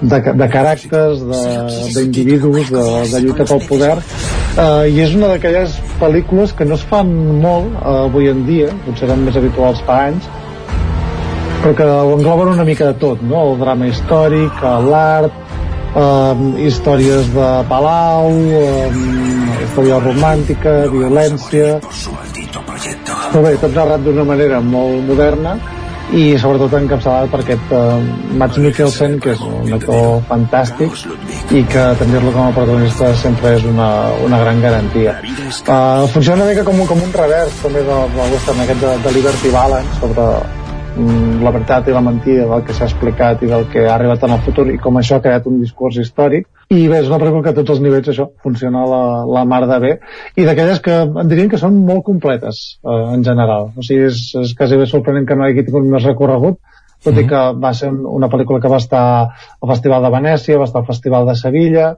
de, de caràcters, d'individus, de, de, de lluita pel poder uh, i és una d'aquelles pel·lícules que no es fan molt uh, avui en dia, potser eren més habituals fa anys però que ho engloben una mica de tot, no? el drama històric, l'art, um, històries de palau, um, història romàntica, violència... Però bé, tot narrat d'una manera molt moderna i sobretot encapçalat per aquest uh, Mats Mikkelsen, que és un actor fantàstic i que tenir-lo com a protagonista sempre és una, una gran garantia. Uh, funciona una mica com, com un revers també del, del western aquest de, de Liberty Balance sobre Mm, la veritat i la mentida del que s'ha explicat i del que ha arribat en el futur i com això ha creat un discurs històric i bé, és una pel·lícula que a tots els nivells això funciona la, la mar de bé i d'aquelles que en dirien que són molt completes eh, en general, o sigui és, és quasi bé sorprenent que no hagi tingut més recorregut tot mm -hmm. i que va ser una pel·lícula que va estar al Festival de Venècia, va estar al Festival de Sevilla,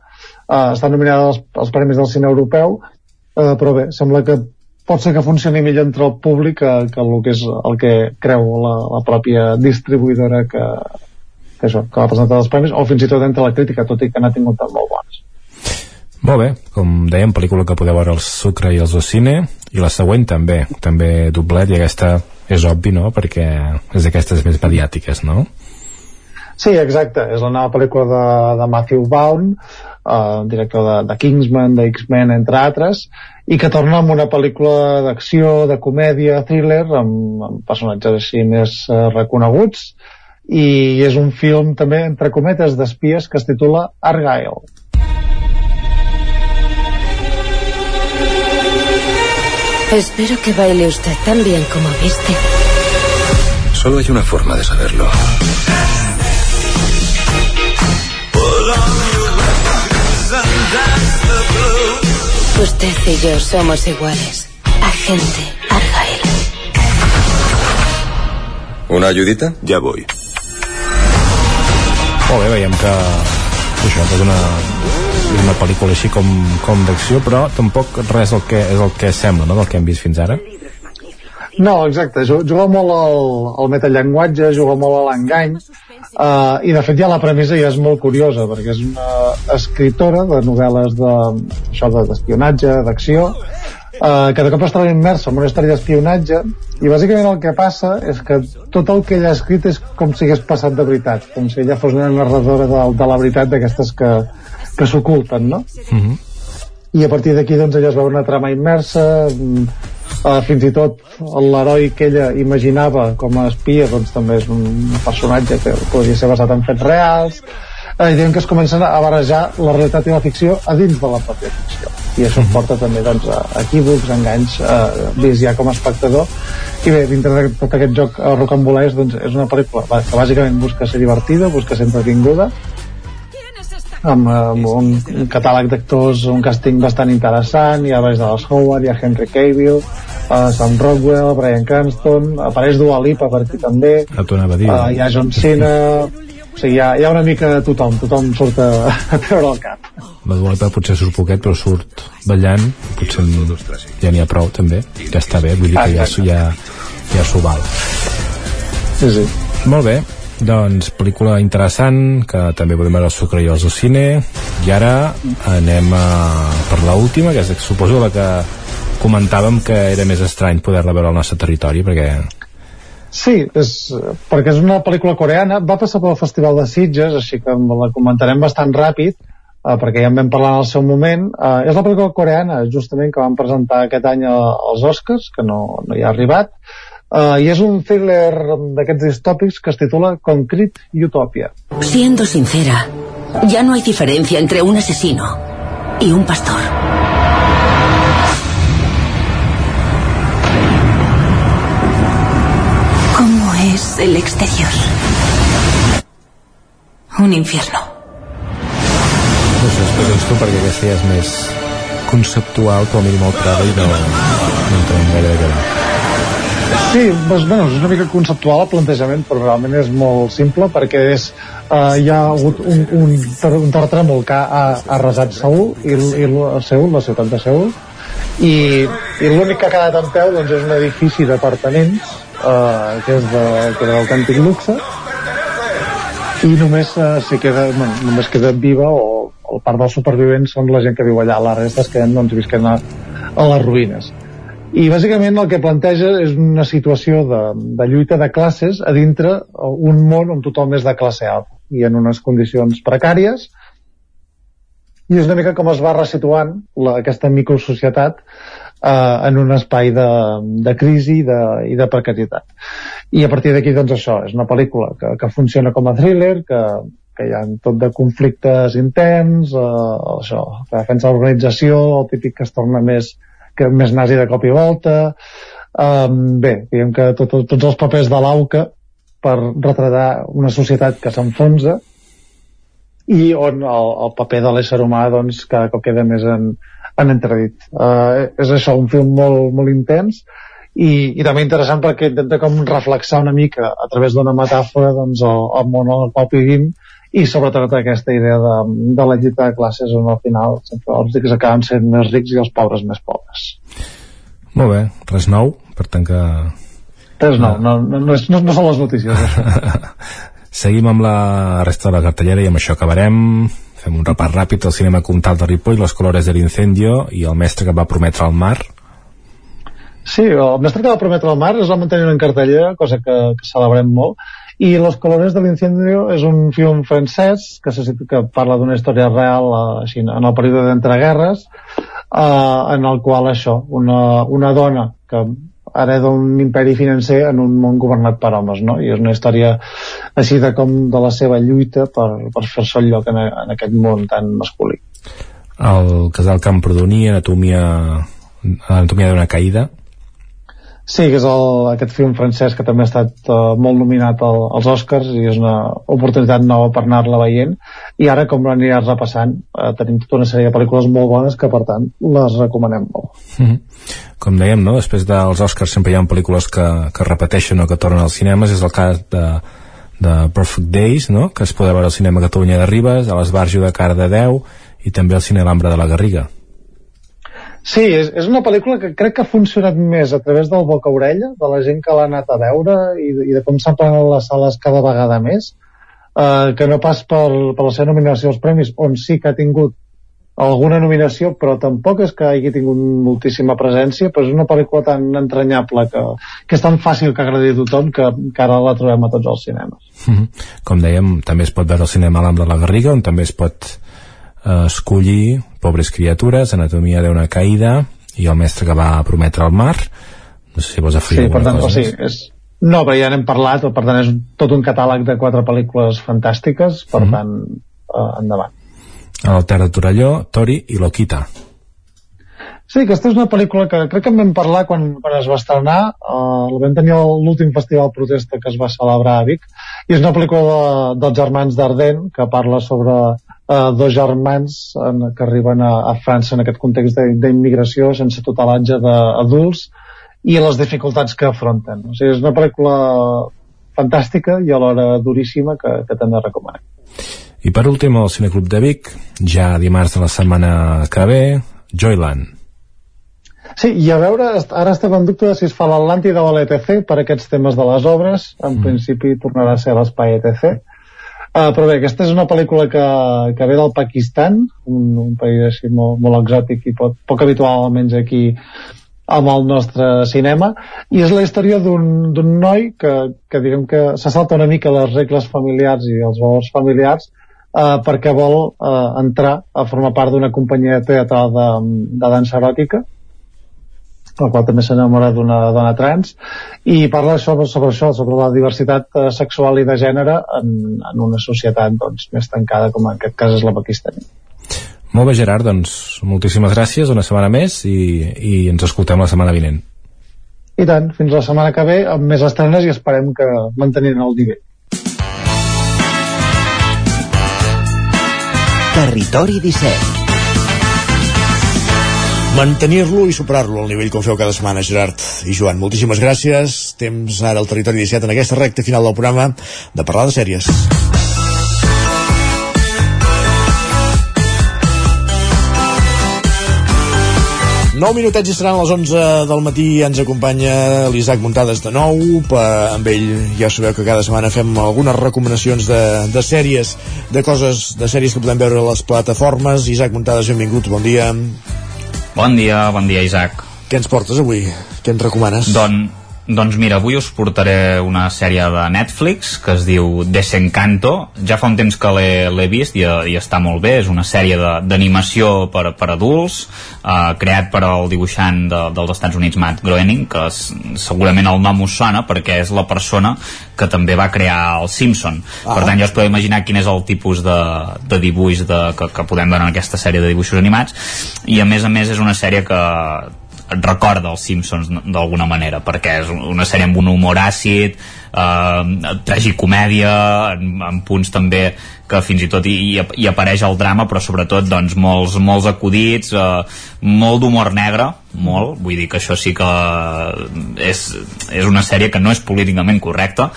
uh, està nominada als, als Premis del Cine Europeu, uh, però bé, sembla que pot ser que funcioni millor entre el públic que, que el que és el que creu la, la pròpia distribuïdora que, que, això, que va presentar els premis, o fins i tot entre la crítica, tot i que n'ha tingut molt bones. Molt bé, com dèiem, pel·lícula que podeu veure el Sucre i els de Cine, i la següent també, també doblet, i aquesta és obvi, no?, perquè és d'aquestes més mediàtiques, no? Sí, exacte, és la nova pel·lícula de, de Matthew Vaughn, eh, director de, de Kingsman, de X-Men, entre altres, i que torna amb una pel·lícula d'acció, de comèdia, thriller, amb, amb personatges així més eh, reconeguts, i és un film també, entre cometes, d'espies que es titula Argyle. Espero que baile usted tan bien como viste. Solo hay una forma de saberlo. Usted y yo somos iguales. Agente Argyle. ¿Una ayudita? Ya voy. Molt bé, veiem que això és una, una pel·lícula així com, com d'acció, però tampoc res el que, és el que sembla, no?, del que hem vist fins ara. No, exacte, juga molt al, al metallenguatge, juga molt a l'engany, uh, i de fet ja la premissa ja és molt curiosa, perquè és una escriptora de novel·les de, d'espionatge, d'acció, uh, que de cop es troba immersa en una història d'espionatge i bàsicament el que passa és que tot el que ella ha escrit és com si hagués passat de veritat com si ella fos una narradora de, de la veritat d'aquestes que, que s'oculten no? Mm -hmm. i a partir d'aquí doncs ella es veu una trama immersa uh, fins i tot l'heroi que ella imaginava com a espia doncs també és un personatge que podria ser basat en fets reals eh, i que es comencen a barrejar la realitat i la ficció a dins de la pròpia ficció i això ens porta també doncs, a equívocs, enganys eh, vist ja com a espectador. I bé, dintre de tot aquest joc eh, rocambolès doncs, és una pel·lícula que bàsicament busca ser divertida, busca ser entretinguda amb, amb un, un catàleg d'actors, un càsting bastant interessant, hi ha Bryce Dallas Howard, hi ha Henry Cavill, uh, Sam Rockwell, Brian Cranston, apareix Dua Lipa per aquí també, uh, hi ha John Cena, o sigui, hi ha, hi ha una mica de tothom, tothom surt a, a treure el cap. La potser surt poquet, però surt ballant, potser ja n'hi ha prou, també. Ja està bé, vull dir que ja, ja, ja s'ho val. Sí, sí. Molt bé, doncs pel·lícula interessant que també podem veure al Sucre i al cine i ara anem a, per la última que és suposo la que comentàvem que era més estrany poder-la veure al nostre territori perquè Sí, és, perquè és una pel·lícula coreana, va passar pel Festival de Sitges, així que la comentarem bastant ràpid, eh, perquè ja en vam parlar en el seu moment. Eh, és la pel·lícula coreana, justament, que van presentar aquest any als Oscars, que no, no hi ha arribat, eh, i és un thriller d'aquests distòpics que es titula Concrete Utopia. Siendo sincera, ya no hay diferencia entre un asesino y un pastor. Es el exterior? Un infierno. no sé, explica't tu perquè aquesta ja és més conceptual com a mínim el trava i no, no entenem gaire de què va Sí, doncs, bueno, és una mica conceptual el plantejament, però realment és molt simple perquè és, uh, hi ha hagut un, un, ter un terratrèmol que ha ha arrasat Seul, i, i Seul, la ciutat de Seul, i, i l'únic que ha quedat en peu doncs, és un edifici d'apartaments uh, que és de, que és d'autèntic luxe. I només uh, si queda, bueno, només queda viva o, o part dels supervivents són la gent que viu allà, la resta es queden doncs, visquent a, a les ruïnes. I bàsicament el que planteja és una situació de, de lluita de classes a dintre un món on tothom és de classe alta i en unes condicions precàries. I és una mica com es va resituant la, aquesta microsocietat eh, en un espai de, de crisi i de, i de precarietat. I a partir d'aquí doncs això és una pel·lícula que, que funciona com a thriller que, que hi ha tot de conflictes interns eh, això, que defensa l'organització el típic que es torna més que més nazi de cop i volta. Um, bé, diguem que tot, tots els papers de l'AUCA per retratar una societat que s'enfonsa i on el, el paper de l'ésser humà doncs, cada cop queda més en, en entredit. Uh, és això, un film molt, molt intens i, i també interessant perquè intenta com reflexar una mica a través d'una metàfora doncs, el, el món el qual vivim i sobretot aquesta idea de, de la lluita de classes on al final sempre els rics acaben sent més rics i els pobres més pobres. Molt bé, res nou per tant que res nou, no, no, no, és, no, no són les notícies. Seguim amb la resta de la cartellera i amb això acabarem fem un repàs ràpid al cinema comtal de Ripoll les colores de l'incendio i el mestre que va prometre al mar. Sí, el mestre que va prometre al mar es va mantenir en cartellera, cosa que, que celebrem molt, i Los colores de l'incendio és un film francès que, se, que parla d'una història real eh, així, en el període d'entreguerres eh, en el qual això, una, una dona que hereda un imperi financer en un món governat per homes, no? I és una història així de com de la seva lluita per, per fer-se el lloc en, en aquest món tan masculí. El casal Camprodoní, Anatomia, Anatomia d'una caïda, Sí, que és el, aquest film francès que també ha estat uh, molt nominat al, als Oscars i és una oportunitat nova per anar-la veient i ara com l'aniràs repassant uh, tenim tota una sèrie de pel·lícules molt bones que per tant les recomanem molt mm -hmm. Com dèiem, no? després dels Oscars sempre hi ha pel·lícules que, que repeteixen o que tornen als cinemes és el cas de, de Perfect Days no? que es podrà veure al cinema Catalunya de Ribes a l'Esbarjo de Cardedeu i també al cine L'Ambra de la Garriga Sí, és, és una pel·lícula que crec que ha funcionat més a través del boca-orella, de la gent que l'ha anat a veure i, i de com s'emplen les sales cada vegada més, eh, que no pas per, per la seva nominació als premis, on sí que ha tingut alguna nominació, però tampoc és que hagi tingut moltíssima presència, però és una pel·lícula tan entranyable que, que és tan fàcil que agradi a tothom que, que ara la trobem a tots els cinemes. Mm -hmm. Com dèiem, també es pot veure al cinema l'Ambra de la Garriga, on també es pot eh, escollir Pobres criatures, Anatomia d'una caïda i el mestre que va prometre al mar. No sé si vols afegir sí, per tant, cosa sigui, és, no, però ja n'hem parlat per tant és tot un catàleg de quatre pel·lícules fantàstiques per mm -hmm. tant, eh, endavant. El Ter de Torelló, Tori i Loquita. Sí, aquesta és una pel·lícula que crec que en vam parlar quan, quan es va estrenar, uh, la vam tenir a l'últim festival protesta que es va celebrar a Vic, i és una pel·lícula de, dels germans d'Arden que parla sobre eh, dos germans en, que arriben a, a França en aquest context d'immigració sense tutelatge d'adults i les dificultats que afronten. O sigui, és una pel·lícula fantàstica i alhora duríssima que, que també recomanem. I per últim, el Cineclub de Vic, ja dimarts de la setmana que ve, Joyland. Sí, i a veure, ara estem en dubte de si es fa l'Atlàntida o l'ETC per aquests temes de les obres. En mm. principi tornarà a ser l'espai ETC. Uh, però bé, aquesta és una pel·lícula que, que ve del Pakistan, un, un país així molt, molt exòtic i poc, poc habitual almenys aquí amb el nostre cinema. I és la història d'un noi que, que diguem que se salta una mica les regles familiars i els valors familiars eh, perquè vol eh, entrar a formar part d'una companyia teatral de, de dansa eròtica el qual també s'enamora d'una dona trans i parla sobre, sobre això, sobre la diversitat eh, sexual i de gènere en, en una societat doncs, més tancada com en aquest cas és la pakistaní. Molt bé Gerard, doncs moltíssimes gràcies, una setmana més i, i ens escoltem la setmana vinent. I tant, fins la setmana que ve amb més estrenes i esperem que mantenint el nivell. Territori 17 mantenir-lo i superar-lo al nivell que ho feu cada setmana, Gerard i Joan. Moltíssimes gràcies. Temps ara al Territori 17 en aquesta recta final del programa de parlar de sèries. Nou minutets i seran les 11 del matí ens acompanya l'Isaac Muntades de nou per, amb ell ja sabeu que cada setmana fem algunes recomanacions de, de sèries de coses, de sèries que podem veure a les plataformes Isaac Muntades, benvingut, bon dia Bon dia, bon dia Isaac. Què ens portes avui? Què ens recomanes? Don, doncs mira, avui us portaré una sèrie de Netflix que es diu Desencanto. Ja fa un temps que l'he vist i, i està molt bé. És una sèrie d'animació per, per adults, eh, creat per al dibuixant de, dels Estats Units, Matt Groening, que és, segurament el nom us sona perquè és la persona que també va crear el Simpson. Ah. Per tant, ja us podeu imaginar quin és el tipus de, de dibuix de, que, que podem veure en aquesta sèrie de dibuixos animats. I a més a més és una sèrie que et recorda els Simpsons d'alguna manera perquè és una sèrie amb un humor àcid eh, tragicomèdia en, en punts també que fins i tot hi, hi, hi apareix el drama però sobretot doncs molts, molts acudits eh, molt d'humor negre molt, vull dir que això sí que és, és una sèrie que no és políticament correcta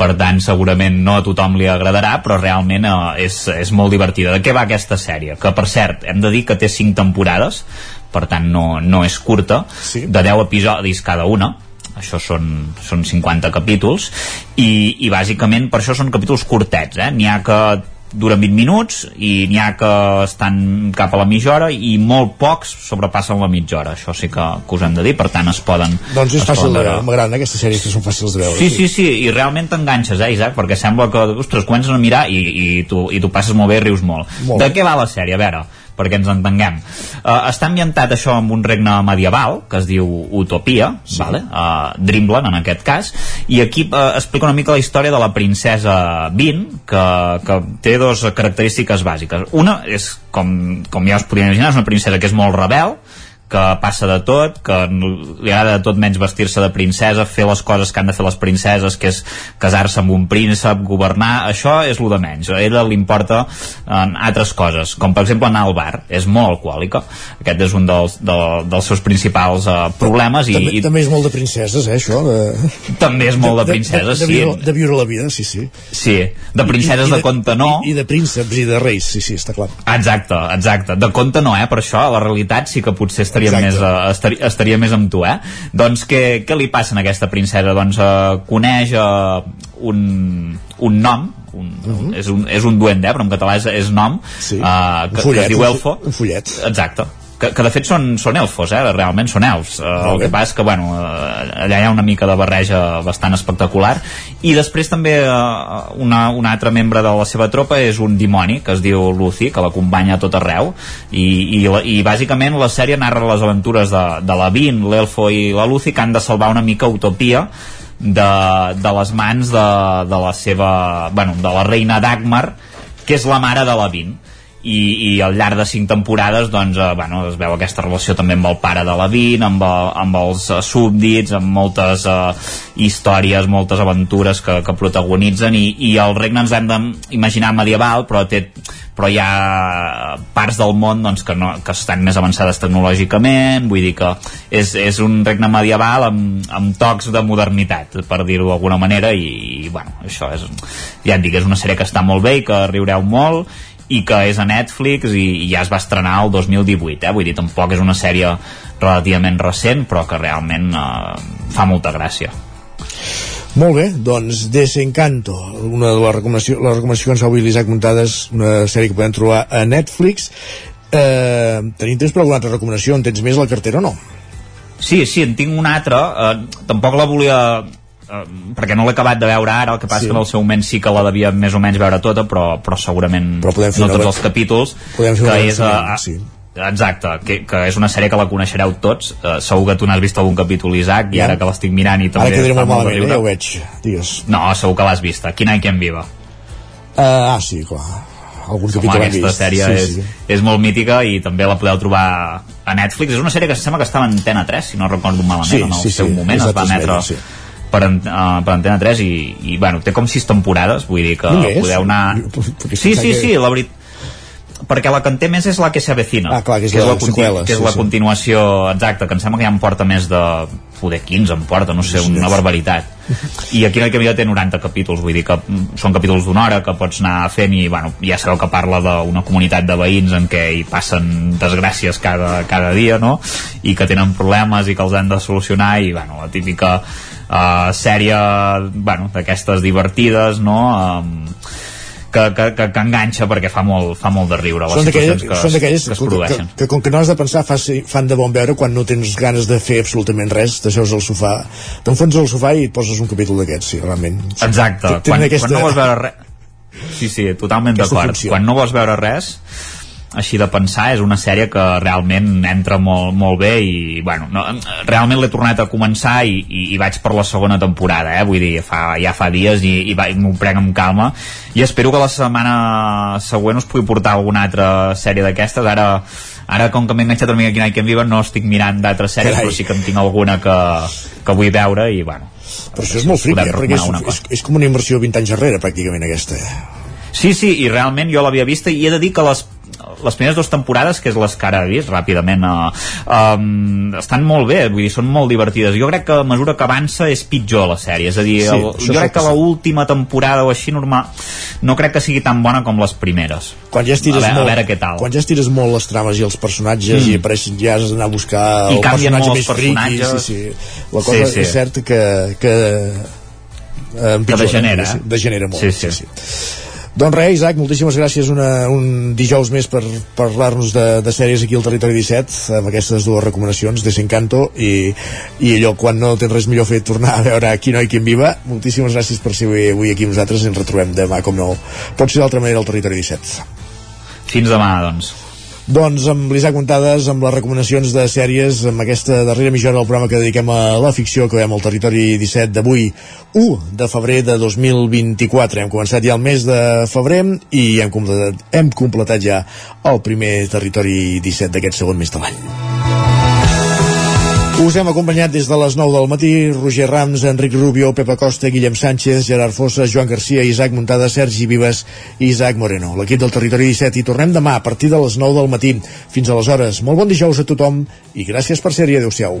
per tant segurament no a tothom li agradarà però realment eh, és, és molt divertida de què va aquesta sèrie? que per cert hem de dir que té 5 temporades per tant no, no és curta sí. de 10 episodis cada una. Això són, són 50 capítols. I, i bàsicament per això són capítols curtets eh? n'hi ha que duren 20 minuts i n'hi ha que estan cap a la mitja hora i molt pocs sobrepassen la mitja hora. Això sí que, que us hem de dir, per tant es poden doncs és fàcil de veure, m'agraden aquestes sèries que són fàcils de veure sí, sí, sí, i realment t'enganxes eh Isaac, perquè sembla que, ostres, comences a mirar i, i, tu, i tu passes molt bé i rius molt, molt de què va la sèrie? A veure, perquè ens entenguem. Uh, està ambientat això en un regne medieval, que es diu Utopia, sí. vale? uh, Dreamland en aquest cas, i aquí uh, explica una mica la història de la princesa Bean, que, que té dues característiques bàsiques. Una és, com, com ja us podria imaginar, és una princesa que és molt rebel, que passa de tot, que li agrada de tot menys vestir-se de princesa, fer les coses que han de fer les princeses, que és casar-se amb un príncep, governar, això és el de menys. A ella li importa en altres coses, com per exemple anar al bar. És molt alcohòlica. Aquest és un dels, de, dels seus principals uh, problemes. I, també, i... també és molt de princeses, eh, això? De... També és molt de, de princeses, de, de, sí. De viure, de viure la vida, sí, sí. Sí, de princeses I, i de, de conte no. I, I de prínceps i de reis, sí, sí, està clar. Exacte, exacte. De conte no, eh, per això, la realitat sí que potser estaria estaria més, uh, estaria, estaria més amb tu, eh? Doncs què, què li passa a aquesta princesa? Doncs uh, coneix uh, un, un nom, un, uh Mhm. -huh. és, un, és un duende, eh, però en català és, és nom, sí. uh, que, follet, que es diu Elfo. Un follet. Exacte que, que de fet són, són elfos, eh? realment són elfs. Uh, el que passa és que bueno, uh, allà hi ha una mica de barreja bastant espectacular. I després també uh, una, un altre membre de la seva tropa és un dimoni que es diu Lucy, que l'acompanya a tot arreu. I, i, I bàsicament la sèrie narra les aventures de, de la Vin, l'Elfo i la Lucy que han de salvar una mica Utopia de, de les mans de, de la seva... Bueno, de la reina Dagmar, que és la mare de la Vin i, i al llarg de cinc temporades doncs, eh, bueno, es veu aquesta relació també amb el pare de la Vin, amb, amb els eh, súbdits, amb moltes eh, històries, moltes aventures que, que protagonitzen. I, i el regne ens hem d'imaginar medieval però, té, però hi ha parts del món doncs, que, no, que estan més avançades tecnològicament. Vull dir que és, és un regne medieval amb, amb tocs de modernitat per dir-ho d'alguna manera. I, i bueno, això és ja et dic, és una sèrie que està molt bé i que riureu molt i que és a Netflix i, i ja es va estrenar el 2018 eh? vull dir, tampoc és una sèrie relativament recent però que realment eh, fa molta gràcia molt bé, doncs Desencanto, una de les recomanacions, les recomanacions avui l'Isaac Muntades, una sèrie que podem trobar a Netflix. Eh, tenim temps per alguna altra recomanació? En tens més a la cartera o no? Sí, sí, en tinc una altra. Eh, tampoc la volia eh, perquè no l'he acabat de veure ara, el que passa sí. que en el seu moment sí que la devia més o menys veure tota, però, però segurament però no tots una... els capítols, podem fer que és... A, a, sí. Exacte, que, que és una sèrie que la coneixereu tots uh, segur que tu n'has vist algun capítol Isaac i ara que l'estic mirant i també ara quedaré molt malament, eh, ja ho veig digues. no, segur que l'has vista, Quina i en viva uh, ah sí, clar algun capítol Home, aquesta vist. sèrie sí, és, sí. és molt mítica i també la podeu trobar a Netflix és una sèrie que sembla que estava en Antena 3 si no recordo malament, sí, en el sí, seu sí, moment es va emetre sí. Per, uh, per Antena 3 i, i bueno, té com sis temporades vull dir que Només? podeu anar sí, sí, sí, la veritat perquè la que en té més és la que s'avecina ah, clar, que és que la, és la, conti seqüela, que és sí, la sí. continuació exacta, que em sembla que ja em porta més de poder 15 em porta, no sé, una barbaritat i aquí en el Camí té 90 capítols vull dir que són capítols d'una hora que pots anar fent i bueno, ja sabeu que parla d'una comunitat de veïns en què hi passen desgràcies cada, cada dia no? i que tenen problemes i que els han de solucionar i bueno, la típica uh, sèrie bueno, d'aquestes divertides no? Um, que, que, que, que enganxa perquè fa molt, fa molt de riure les són situacions d'aquelles que, són que es que, produeixen. que, que, com que no has de pensar fas, fan de bon veure quan no tens ganes de fer absolutament res t'asseus al sofà t'enfons al sofà i poses un capítol d'aquests, sí, realment. Exacte, quan, aquesta... quan no vols veure res sí, sí, totalment d'acord. quan no vols veure res així de pensar, és una sèrie que realment entra molt, molt bé i bueno, no, realment l'he tornat a començar i, i, i vaig per la segona temporada eh? vull dir, fa, ja fa dies i, i, i m'ho prenc amb calma i espero que la setmana següent us pugui portar alguna altra sèrie d'aquestes ara ara com que m'he enganxat una mica aquí a Viva no estic mirant d'altres sèries Carai. però sí que en tinc alguna que, que vull veure i bueno Però això és molt fric, eh? perquè és, és, és com una inversió 20 anys enrere, pràcticament, aquesta. Sí, sí, i realment jo l'havia vista i he de dir que les les primeres dues temporades, que és les que ara he vist ràpidament, uh, um, estan molt bé, vull dir, són molt divertides. Jo crec que a mesura que avança és pitjor la sèrie, és a dir, Sí, el, jo crec que que l'última temporada o així normal no crec que sigui tan bona com les primeres. Quan ja estires a, veure, molt, a veure què tal. Quan ja estires molt les trames i els personatges Mm. i apareixen, ja has d'anar a buscar I el personatge més friqui. Sí, sí. La cosa Sí, sí. és cert que, que, eh, empitjora, degenera, sí, eh? degenera molt. Sí, sí. sí. Doncs res, Isaac, moltíssimes gràcies una, un dijous més per parlar-nos de, de sèries aquí al Territori 17 amb aquestes dues recomanacions de Encanto i, i allò quan no tens res millor fet tornar a veure Qui no i Quin viva. Moltíssimes gràcies per ser avui, avui aquí amb nosaltres ens retrobem demà com no. Pot ser d'altra manera al Territori 17 Fins demà, doncs. Doncs amb l'Isaac Montades, amb les recomanacions de sèries, amb aquesta darrera mitja hora del programa que dediquem a la ficció, que veiem al Territori 17 d'avui, 1 de febrer de 2024. Hem començat ja el mes de febrer i hem completat, hem completat ja el primer Territori 17 d'aquest segon mes de l'any. Us hem acompanyat des de les 9 del matí Roger Rams, Enric Rubio, Pepa Costa, Guillem Sánchez, Gerard Fossa, Joan Garcia, Isaac Muntada, Sergi Vives i Isaac Moreno. L'equip del Territori 17 i tornem demà a partir de les 9 del matí. Fins aleshores, molt bon dijous a tothom i gràcies per ser-hi. Adéu-siau.